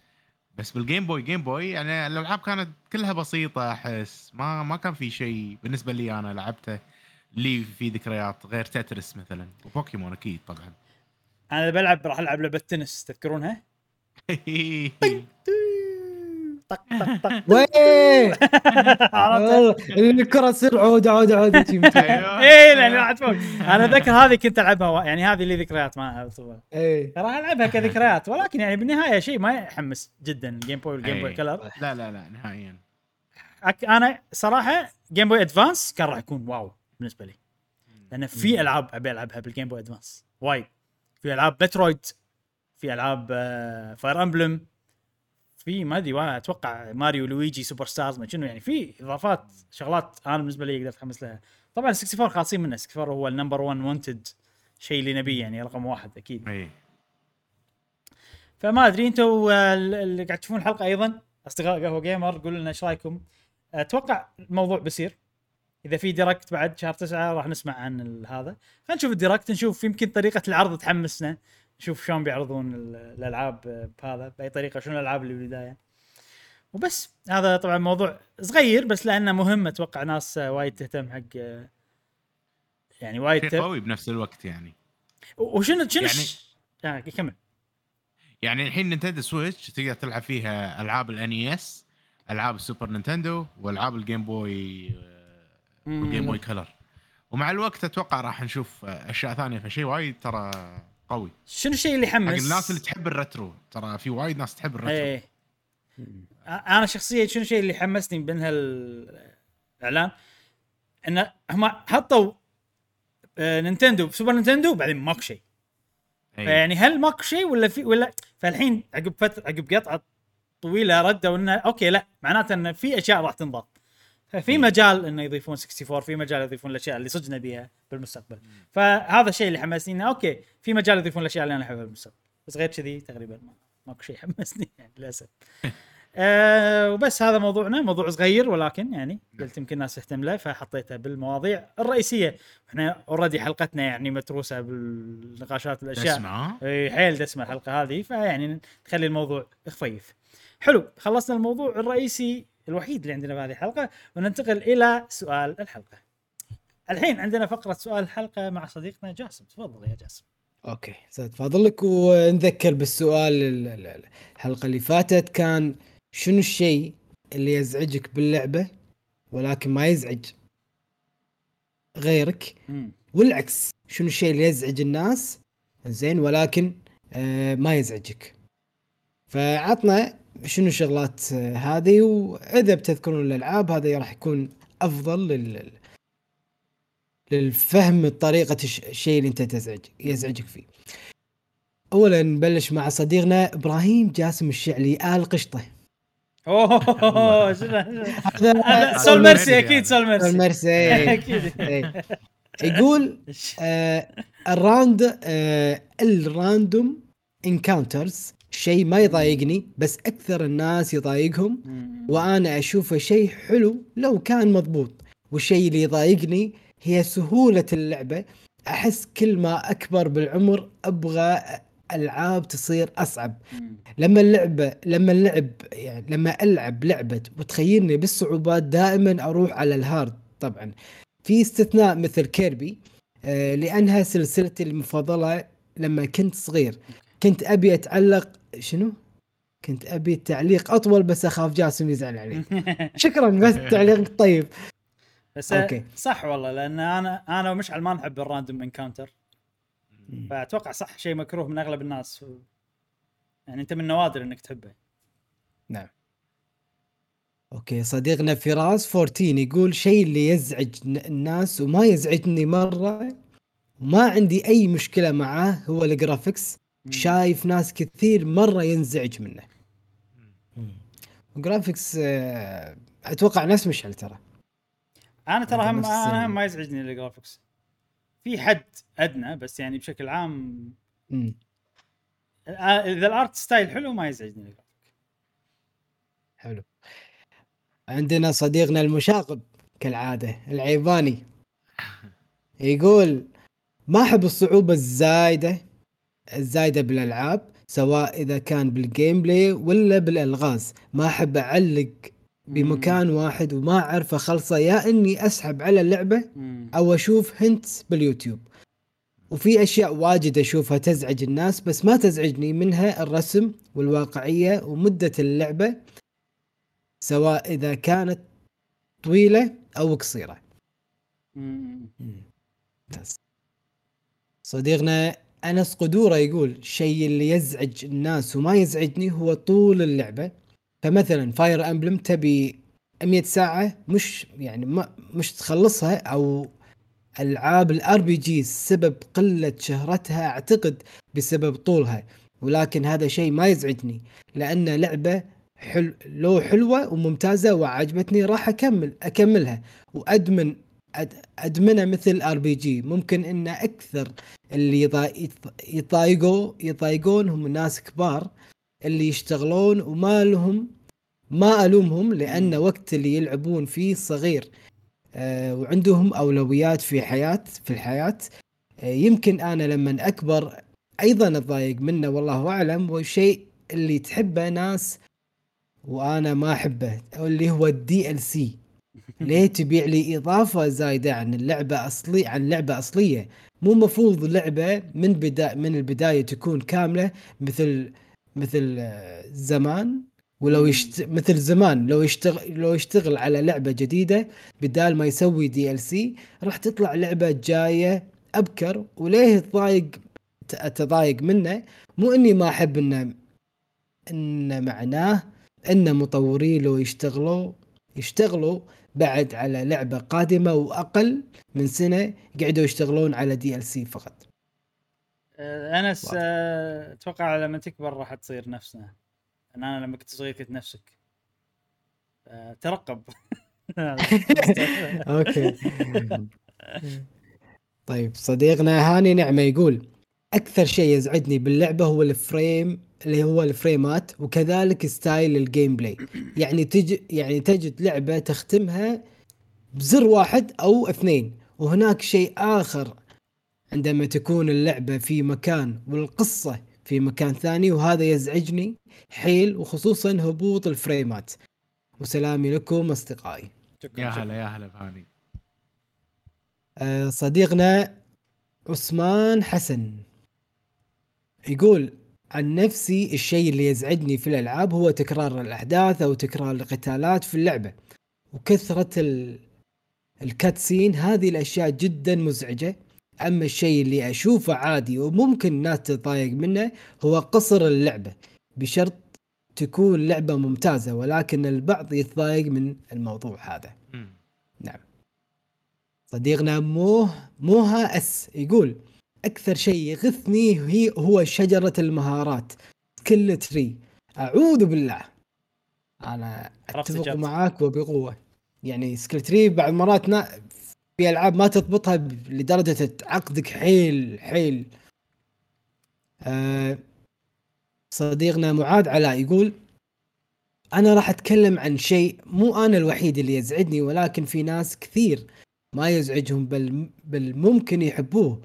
بس بال Game Boy Game Boy يعني الألعاب كانت كلها بسيطة أحس. ما ما كان في شيء بالنسبة لي أنا لعبته لي في ذكريات غير Tetris مثلا. وبوكيمون أكيد طبعا. أنا بلعب راح ألعب لعبة تنس تذكرونها؟ (laughs) طق طق طق؟ والله (laughs) (laughs) الكرة تصير عود عود عود. (laughs) إيه لأن راح تفوق أنا اتذكر هذه كنت ألعبها و- يعني هذه لي ذكريات معها إيه. راح ألعبها كذكريات ولكن يعني بالنهاية شيء ما يحمس جدا. ال Game Boy وال Game Boy إيه. Color لا لا لا نهائيا. أك- أنا صراحة Game Boy Advance كان راح يكون wow بالنسبة لي. لأن في ألعاب أبي ألعبها بال Game Boy Advance وايد. في ألعاب Metroid في ألعاب Fire Emblem في ما أدري أتوقع Mario Luigi Superstars ما شنو يعني في إضافات شغلات أنا بالنسبة لي أقدر أتحمس لها. طبعا 64 خالصين منه 64 هو ال number 1 wanted شيء اللي نبيه يعني رقم واحد أكيد. إي. فما أدري أنتم اللي قاعد تشوفون الحلقة أيضا أصدقاء قهوة Gamer قولوا لنا إيش رأيكم. أتوقع الموضوع بيصير. إذا في Direct بعد شهر تسعة راح نسمع عن هذا. خلينا نشوف ال Direct نشوف يمكن طريقة العرض تحمسنا. نشوف شلون بيعرضون ال- الألعاب بهذا بأي طريقة شنو الألعاب اللي بالبداية وبس هذا طبعا موضوع صغير بس لأنه مهم أتوقع ناس وايد تهتم حق يعني وايد شيء. قوي بنفس الوقت يعني وشنو شنو يعني-. آه كمل يعني الحين Nintendo Switch تقدر تلعب فيها ألعاب ال NES ألعاب ال Super Nintendo وألعاب ال Game Boy وال Game Boy Color ومع الوقت أتوقع راح نشوف أشياء ثانية فشيء وايد ترى قوي. شنو الشيء اللي حق يحمس الناس اللي تحب ال retro ترى في وايد ناس تحب ال retro إيه. أنا شخصيا شنو الشيء اللي حمسني من هالإعلان؟ إن هم حطوا آه، Nintendo Super Nintendo بعدين ماكو شيء. إيه. فيعني هل ماكو شيء ولا في ولا؟ فالحين عقب فترة عقب قطعة طويلة ردوا إنه okay لا. معناته إن في أشياء راح تنضاف ففي إيه. مجال إنه يضيفون 64 في مجال يضيفون الأشياء اللي صدق نبيها بالمستقبل. فهذا الشيء اللي حمسني إنه okay في مجال يضيفون الأشياء اللي أنا أحبها بالمستقبل. بس غير كذي تقريبا ما- ماكو شيء حمسني (laughs) يعني للأسف. (laughs) آه وبس هذا موضوعنا. موضوع صغير ولكن يعني قلت يمكن الناس تهتم له فحطيته بالمواضيع الرئيسية. إحنا already حلقتنا يعني متروسة بالنقاشات الأشياء. تسمع. ها؟ إي حيل دسمه الحلقة هذه فيعني نخلي الموضوع خفيف. حلو خلصنا الموضوع الرئيسي. الوحيد اللي عندنا في هذه الحلقة وننتقل إلى سؤال الحلقة. الحين عندنا فقرة سؤال الحلقة مع صديقنا جاسم تفضل يا جاسم. okay زاد فضلك ونذكر بالسؤال ال- ال- الحلقة اللي فاتت كان شنو الشيء اللي يزعجك باللعبة ولكن ما يزعج غيرك. والعكس شنو الشيء اللي يزعج الناس زين ولكن آه ما يزعجك فعطنا شنو الشغلات هذه وإذا بتذكرون الألعاب هذا راح يكون أفضل لل للفهم طريقة الش- الشيء اللي أنت تزعج يزعجك فيه. اولا نبلش مع صديقنا إبراهيم جاسم الشعلي آل قشطة. أوه هذا Soul Soul Mercy Mercy أكيد. سول ميرسي المرسي (laughs) أكيد إيه. يقول (laughs) آه الراند آه ال random encounters شيء ما يضايقني بس أكثر الناس يضايقهم. وأنا أشوفه شيء حلو لو كان مضبوط. والشيء اللي يضايقني هي سهولة اللعبة. أحس كل ما أكبر بالعمر أبغى ألعاب تصير أصعب. لما اللعبة لما اللعب يعني لما ألعب لعبة وتخيرني بالصعوبات دائما أروح على ال hard طبعا. في استثناء مثل Kirby آه لأنها سلسلتي المفضلة لما كنت صغير. كنت أبي أتعلق شنو؟ كنت أبي التعليق أطول بس أخاف جاسم يزعل علي (laughs) شكرا بس تعليق طيب. بس okay. صح والله لأن أنا أنا ومشعل ما نحب ال random encounter فأتوقع صح شيء مكروه من أغلب الناس. يعني أنت من النوادر إنك تحبه. نعم. okay صديقنا فراس 14 يقول شيء اللي يزعج الناس وما يزعجني مرة وما عندي أي مشكلة معاه هو ال graphics شايف ناس كثير مرة ينزعج منه. graphics آه، أتوقع نفس مشعل ترى. أنا ترى هم أنا هم ما يزعجني ال graphics في حد أدنى بس يعني بشكل عام مم. آه، إذا ال art style حلو ما يزعجني الجرافيك حلو. عندنا صديقنا المشاغب كالعادة العيباني. (laughs) يقول ما أحب الصعوبة الزايدة الزايده بالألعاب سواء إذا كان بال gameplay ولا بالألغاز. ما أحب أعلق بمكان واحد وما اعرف اخلصه يا إني أسحب على اللعبة. أو أشوف هنت باليوتيوب. وفي أشياء واجد أشوفها تزعج الناس بس ما تزعجني منها الرسم والواقعية ومدة اللعبة سواء إذا كانت طويلة أو قصيرة. صديقنا أنس قدورة يقول الشيء اللي يزعج الناس وما يزعجني هو طول اللعبة. فمثلا فاير امبلم تبي 100 ساعة مش يعني ما مش تخلصها أو ألعاب ال RPG سبب قلة شهرتها أعتقد بسبب طولها. ولكن هذا شيء ما يزعجني لأن لعبة حل لو حلوة وممتازة وعجبتني راح اكمل أكملها. وأدمن أد ادمنها مثل RPG. ممكن إن أكثر اللي يضا- يض- يضايقوا يضايقون هم ناس كبار اللي يشتغلون وما لهم ما ألومهم لأن وقت اللي يلعبون فيه صغير. آه، وعندهم أولويات في حياه في الحياة. آه، يمكن أنا لما أكبر أيضا أتضايق منه والله أعلم. والشيء اللي تحبه ناس وأنا ما أحبه اللي هو الدي ال سي ليه تبيع لي إضافة زايدة عن اللعبة اصلي عن لعبة أصلية؟ مو مفروض لعبه من بدا من البداية تكون كاملة مثل مثل آه، زمان؟ ولو يشت... مثل زمان لو يشتغل لو يشتغل على لعبة جديدة بدال ما يسوي DLC راح تطلع لعبة جاية أبكر وليه تضايق اتضايق منه؟ مو إني ما أحب انه ان معناه ان مطوري لو يشتغلوا يشتغلوا بعد على لعبة قادمة وأقل من سنة قعدوا يشتغلون على DLC فقط. انس أتوقع لما تكبر راح تصير نفسنا. أنا لما كنت صغير كنت نفسك. آه، ترقب. (laughs) okay. طيب صديقنا هاني نعمة يقول أكثر شيء يزعجني باللعبة هو ال frame اللي هو ال frame ات وكذلك style ال gameplay. يعني تجي يعني تجد لعبة تختمها بزر واحد أو اثنين. وهناك شيء آخر عندما تكون اللعبة في مكان والقصة في مكان ثاني وهذا يزعجني حيل وخصوصا هبوط الفريمات. وسلامي لكم أصدقائي. شكراً، يا. هلا يا هلا بهاني آه، صديقنا عثمان حسن. يقول عن نفسي الشيء اللي يزعجني في الألعاب هو تكرار الأحداث أو تكرار القتالات في اللعبة. وكثرة ال... الكاتسين هذه الأشياء جدا مزعجة. أما الشيء اللي أشوفه عادي وممكن الناس تتضايق منه هو قصر اللعبة. بشرط تكون لعبة ممتازة ولكن البعض يتضايق من الموضوع هذا. مم. صديقنا موه موها أس يقول أكثر شيء يغثني هي هو شجرة المهارات كل تري أعوذ بالله. أنا أتفق. معاك وبقوة. يعني سكيل تري بعض المرات نا في ألعاب ما تضبطها لدرجة تعقدك حيل حيل. آه صديقنا معاذ علاء يقول أنا راح أتكلم عن شيء مو أنا الوحيد اللي يزعجني ولكن في ناس كثير ما يزعجهم بل بل ممكن يحبوه.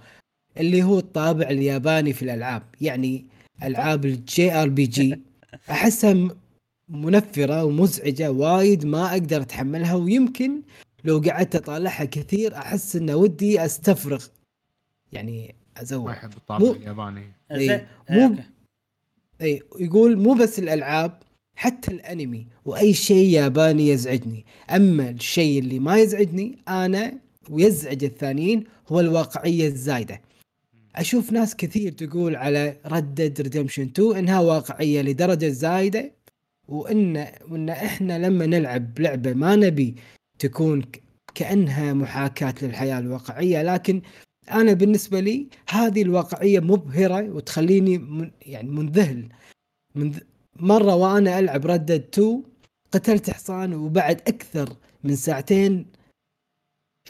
اللي هو الطابع الياباني في الألعاب. يعني ألعاب ال JRPG أحسها منفرة ومزعجة وايد ما أقدر أتحملها ويمكن لو قعدت أطالعها كثير أحس انه ودي أستفرغ. يعني ما ازوق يحب الطابع مو- الياباني. إيه، آه، مو-. إي يقول مو بس الألعاب حتى الأنمي وأي شيء ياباني يزعجني. أما الشيء اللي ما يزعجني أنا ويزعج الثانيين هو الواقعية الزايدة. أشوف ناس كثير تقول على ردد ريدمشن 2 إنها واقعية لدرجة زايدة وان وإن إحنا لما نلعب لعبة ما نبي تكون كأنها محاكاة للحياة الواقعية لكن أنا بالنسبة لي هذه الواقعية مبهرة وتخليني من يعني منذهل. من مرة وأنا ألعب ردد 2 قتلت حصان وبعد أكثر من ساعتين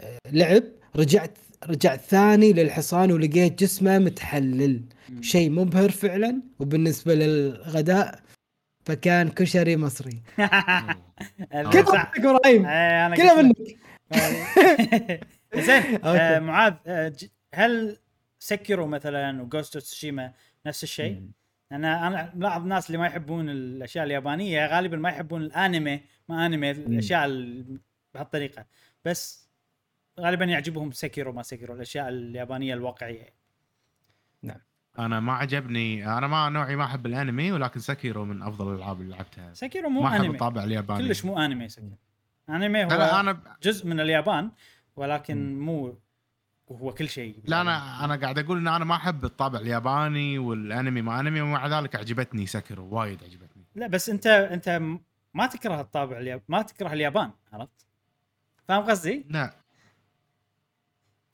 آه، لعب رجعت رجعت ثاني للحصان ولقيت جسمه متحلل. شيء مبهر فعلا وبالنسبة للغداء فكان كشري مصري أوه. كذا صح. منك إبراهيم آه، لك. منك (laughs) زين (laughs) آه،. معاذ آه، هل سكروا مثلا وجوست تسوشيما نفس الشيء؟ أنا أنا ملاحظ الناس اللي ما يحبون الأشياء اليابانية غالبا ما يحبون الأنمي ما أنمي الأشياء ال- بهالطريقة بس غالبا يعجبهم Sekiro ما Sekiro الأشياء اليابانية الواقعية. أنا ما عجبني أنا ما نوعي ما أحب الأنمي ولكن Sekiro من أفضل الألعاب اللي لعبتها. Sekiro مو ما أحب أنمي. الطابع الياباني. كلش مو أنمي Sekiro أنمي هو لا أنا جزء من اليابان ولكن مو هو كل شيء. لا أنا أنا قاعد أقول إن أنا ما أحب الطابع الياباني والأنمي ما أنمي ومع ذلك عجبتني Sekiro وايد عجبتني لا بس أنت أنت ما تكره الطابع الياب... ما تكره اليابان عرفت؟ فاهم قصدي؟ نعم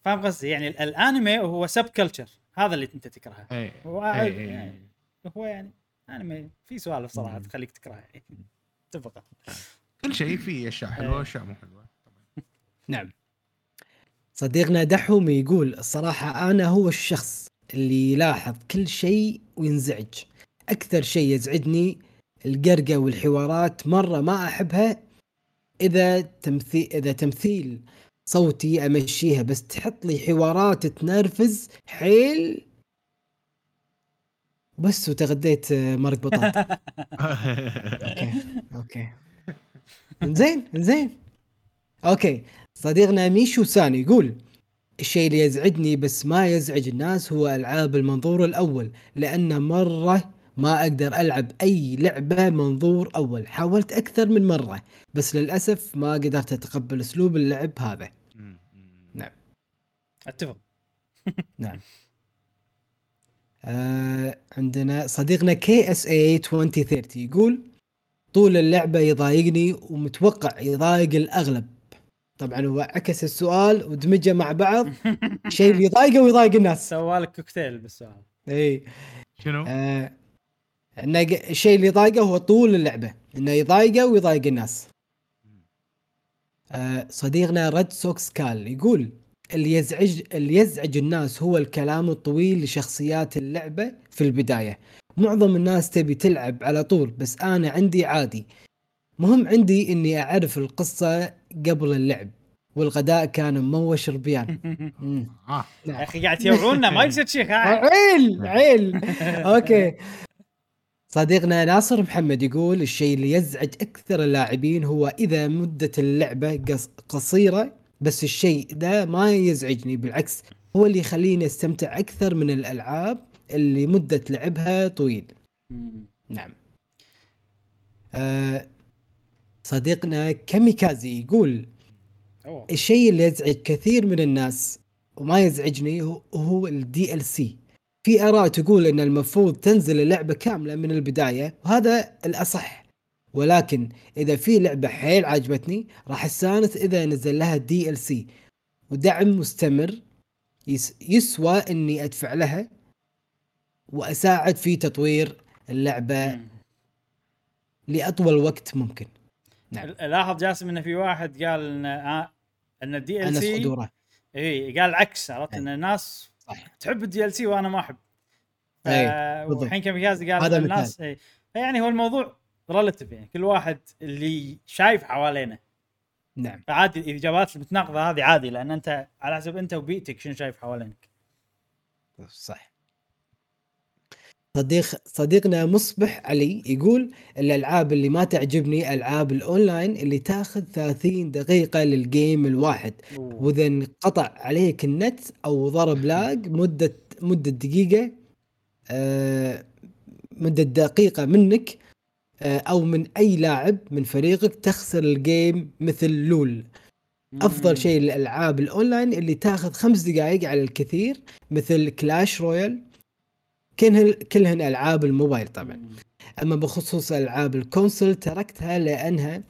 فاهم قصدي؟ يعني ال- الانمي هو subculture هذا اللي انت تكرهه. اي هو إي، إي، يعني هو يعني انمي. في سوالف صراحة. تخليك تكرهه. يعني اتفق كل شيء فيه أشياء حلوة إيه. وأشياء مو حلوة. نعم. صديقنا دحوم يقول الصراحة أنا هو الشخص اللي يلاحظ كل شيء وينزعج. أكثر شيء يزعجني القرقة والحوارات مرة ما أحبها إذا تمثيل إذا تمثيل صوتي أمشيها بس تحط لي حوارات تنرفز حيل. بس وتغديت آه، مرق بطاطا. (laughs) okay okay. زين زين okay صديقنا ميشو ساني يقول الشيء اللي يزعجني بس ما يزعج الناس هو ألعاب المنظور الأول لأن مرة ما أقدر ألعب أي لعبة منظور أول. حاولت أكثر من مرة بس للأسف ما قدرت أتقبل أسلوب اللعب هذا. أتفق. (laughs) نعم. آه عندنا صديقنا كي اس اي 2030 يقول طول اللعبة يضايقني ومتوقع يضايق الأغلب. طبعا هو عكس السؤال ودمجه مع بعض. (laughs) شيء اللي يضايقه ويضايق الناس. سوالك كوكتيل بالسؤال. إي. شنو؟ آه انه الشيء اللي يضايقه هو طول اللعبة. إنه يضايقه ويضايق الناس. آه صديقنا ريد سوكس كال يقول اللي يزعج اللي يزعج الناس هو الكلام الطويل لشخصيات اللعبة في البداية معظم الناس تبي تلعب على طول بس أنا عندي عادي مهم عندي إني أعرف القصة قبل اللعب والغداء كان مموش ربيان (laughs) مم. آه يا نعم. أخي قاعد تجوعونا ما يصير شيء؟ (laughs) عيل عيل (laughs) أوكي صديقنا ناصر محمد يقول الشيء اللي يزعج أكثر اللاعبين هو إذا مدة اللعبة قص- قصيرة بس الشيء ده ما يزعجني بالعكس هو اللي يخليني أستمتع أكثر من الألعاب اللي مدة لعبها طويل. نعم آه صديقنا كاميكازي يقول. الشيء اللي يزعج كثير من الناس وما يزعجني هو ال DLC في آراء تقول إن المفروض تنزل اللعبة كاملة من البداية وهذا الأصح ولكن إذا في لعبة حيل عجبتني راح أستانس إذا نزل لها DLC ودعم مستمر يس يسوى إني أدفع لها وأساعد في تطوير اللعبة. لأطول وقت ممكن نعم. لاحظ جاسم انه في واحد قال إن إن ال DLC إي قال العكس عرفت أي. إن الناس صح. تحب ال DLC وأنا ما أحب. والحين كاميكازي قال هذا الناس إي يعني هو الموضوع relative يعني. كل واحد اللي شايف حوالينه. نعم. فعادي الاجابات المتناقضه هذه عادي لأن أنت على حسب أنت وبيئتك شنو شايف حوالينك. صح. صديق صديقنا مصبح علي يقول الألعاب اللي ما تعجبني ألعاب الأونلاين اللي تأخذ 30 دقيقة لل game الواحد. وإذا انقطع عليك النت أو ضرب lag مدة مدة دقيقة آه مدة دقيقة منك أو من أي لاعب من فريقك تخسر ال game مثل LoL. أفضل شيء الألعاب الأونلاين اللي تاخذ خمس دقائق على الكثير مثل Clash Royale. كلهن كلهن ألعاب الموبايل طبعا. أما بخصوص ألعاب ال console تركتها لأنها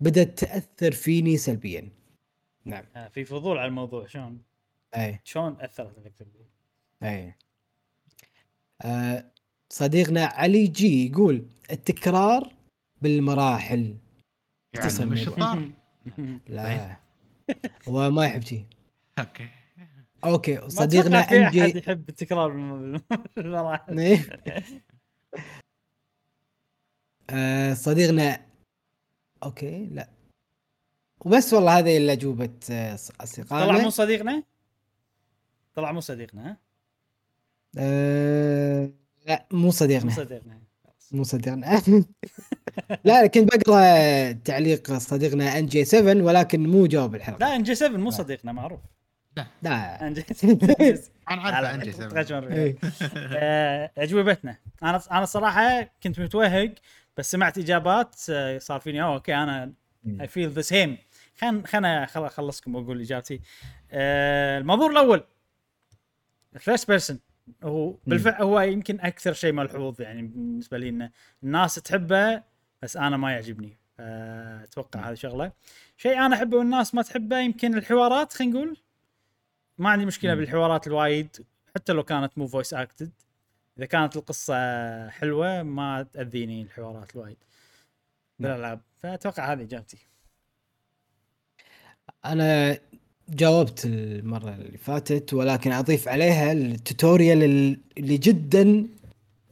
بدأت تأثر فيني سلبيا. نعم. آه، في فضول على الموضوع. شلون؟ أي. شلون أثرت عليك تقول؟ أي. آه صديقنا علي جي يقول التكرار بالمراحل. يعني مش (laughs) لا. هو ما يحب شيء أوكي. أوكي صديقنا في أحد انجي يحب التكرار بالم- بالمراحل. (laughs) آه صديقنا أوكي لا. وبس والله هذه اللي اجوبه آه، طلع مو اصدقائنا صديقنا؟ طلع مو صديقنا ها؟ آه لا مو مو صديقنا. صديقنا خلاص. مو صديقنا (laughs) لا كنت بقرا تعليق صديقنا ان جي 7 ولكن مو جاوب الحلقة. لا ان جي 7 مو لا. صديقنا معروف. لا. ان جي أنا عارفه انجي سبب. إيه. آه، اجوبتنا أنا أنا الصراحه كنت متوهق بس سمعت إجابات آه، صار فيني okay أنا. I feel the same خلنا خلنا خل- أخلصكم وأقول إجابتي. آه، الموضوع الأول. first person هو بالفعل هو يمكن أكثر شيء ملحوظ يعني بالنسبة لي إنه الناس تحبه بس أنا ما يعجبني. أتوقع هذه شغلة. شيء أنا أحبه والناس ما تحبه يمكن الحوارات خلينا نقول. ما عندي مشكلة مم. بالحوارات الوايد حتى لو كانت مو voice acted إذا كانت القصة حلوة ما تأذيني الحوارات الوايد بالألعاب. فأتوقع هذه إجابتي. أنا جاوبت المرة اللي فاتت ولكن أضيف عليها التوتوريال اللي جدا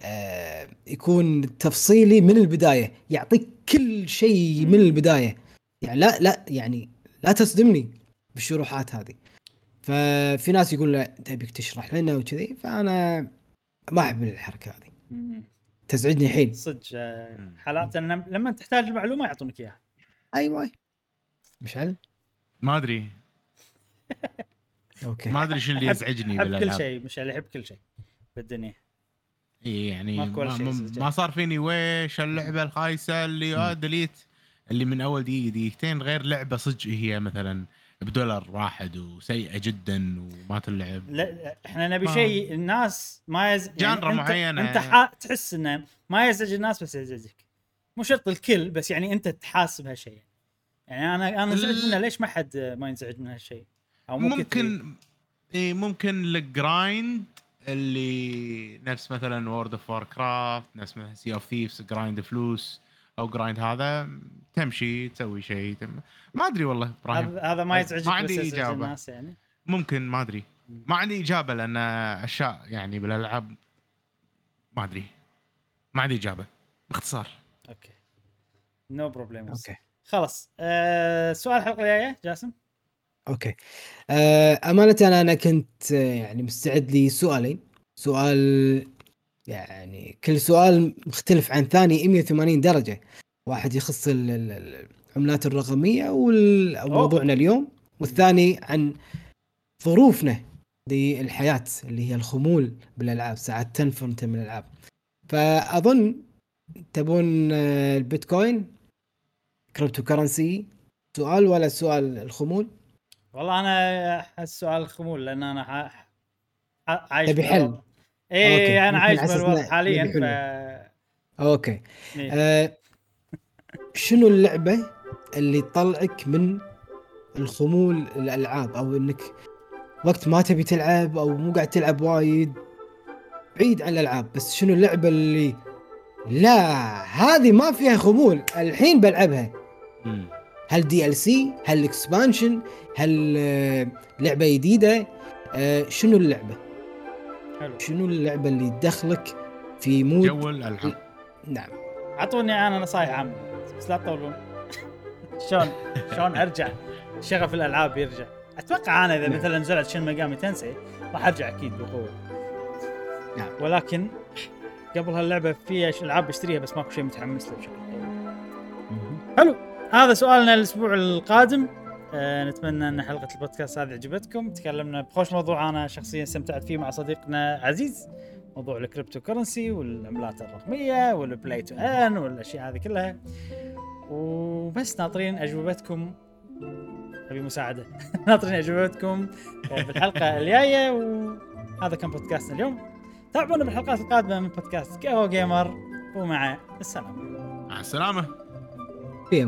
آه، يكون تفصيلي من البداية يعطيك كل شيء من البداية. يعني لا لا يعني لا تصدمني بالشروحات هذه. ففي ناس يقول لا تبيك تشرح لنا وكذي فأنا ما أحب الحركة هذه. تزعجني حيل صدق آه،. حالات لما تحتاج المعلومة يعطونك إياها. أيوه. مشعل ما أدري. أوكي. ما أدري شو اللي يزعجني أحب كل شيء مش اللي يحب كل شيء بالدنيا. إي يعني ما, ما, صار فيني ويش اللعبة الخايسة اللي آه ديليت اللي من أول دقيقة دقيقتين غير لعبة صدق هي مثلا بدولار واحد وسيئة جدا وما تلعب. لا إحنا نبي ما- شيء الناس ما يز جانرا انت معينة. أنت ح... تحس إنه ما يزعج الناس بس يزعجك. مو شرط الكل بس يعني أنت تحاسب هالشيء. يعني أنا أنا انزعج منه ليش ما حد ما ينزعج من هالشيء؟ أو. ممكن اي ممكن ال grind اللي نفس مثلا World of Warcraft نفس مثلا Sea of Thieves grind فلوس أو grind هذا تمشي تسوي شيء تم... ما أدري والله إبراهيم هذا ما يزعجك ما عندي إجابة. الناس يعني؟ ممكن ما أدري. ما عندي إجابة لأن أشياء يعني بالألعاب ما أدري. ما عندي إجابة. باختصار. okay. no problem okay. خلاص. آه سؤال الحلقة الجاية جاسم؟ okay. آه، أمانة أنا أنا كنت آه، يعني مستعد لي سؤالين سؤال يعني كل سؤال مختلف عن ثاني 180 درجة. واحد يخص ال- ال- العملات الرقمية وموضوعنا اليوم والثاني عن ظروفنا للحياة اللي هي الخمول بالألعاب ساعات تنفر انت من الألعاب. فأظن تبون آه، البيتكوين cryptocurrency سؤال ولا سؤال الخمول؟ والله أنا احس سؤال خمول لأن أنا ح... ح... عايش تبي. حل؟ إيه okay، أنا عايش بالوضع حاليا ف. okay إيه. آه شنو اللعبة اللي تطلعك من الخمول الالعاب أو إنك وقت ما تبي تلعب أو مو قاعد تلعب وايد بعيد عن الألعاب بس شنو اللعبة اللي لا هذه ما فيها خمول الحين بلعبها مم. هل DLC هل expansion هل آه، لعبة جديدة آه شنو اللعبة؟ حلو. شنو اللعبة اللي تدخلك في mood؟ جو الألعاب. نعم. أعطوني أنا نصايح عامه بس لا تطولون. شلون؟ شلون أرجع؟ شغف الألعاب يرجع. أتوقع أنا إذا مثلا نزلت شن ميجامي تنسي راح أرجع أكيد بقوة. نعم. ولكن قبل هاللعبة في ألعاب بشتريها بس ماكو شيء متحمس له بشكل حلو. هذا سؤالنا الأسبوع القادم. آه نتمنى أن حلقة البودكاست هذه عجبتكم. تكلمنا بخوش موضوع أنا شخصيا استمتعت فيه مع صديقنا عزيز. موضوع ال cryptocurrency والعملات الرقمية وال play to earn والأشياء هذه كلها. وبس ناطرين أجوبتكم. أبي مساعدة. (laughs) ناطرين أجوبتكم بالحلقة الجاية. وهذا كان بودكاستنا اليوم. تابعونا بالحلقات القادمة من بودكاست قهوه جيمر ومع السلامة. مع السلامة. P,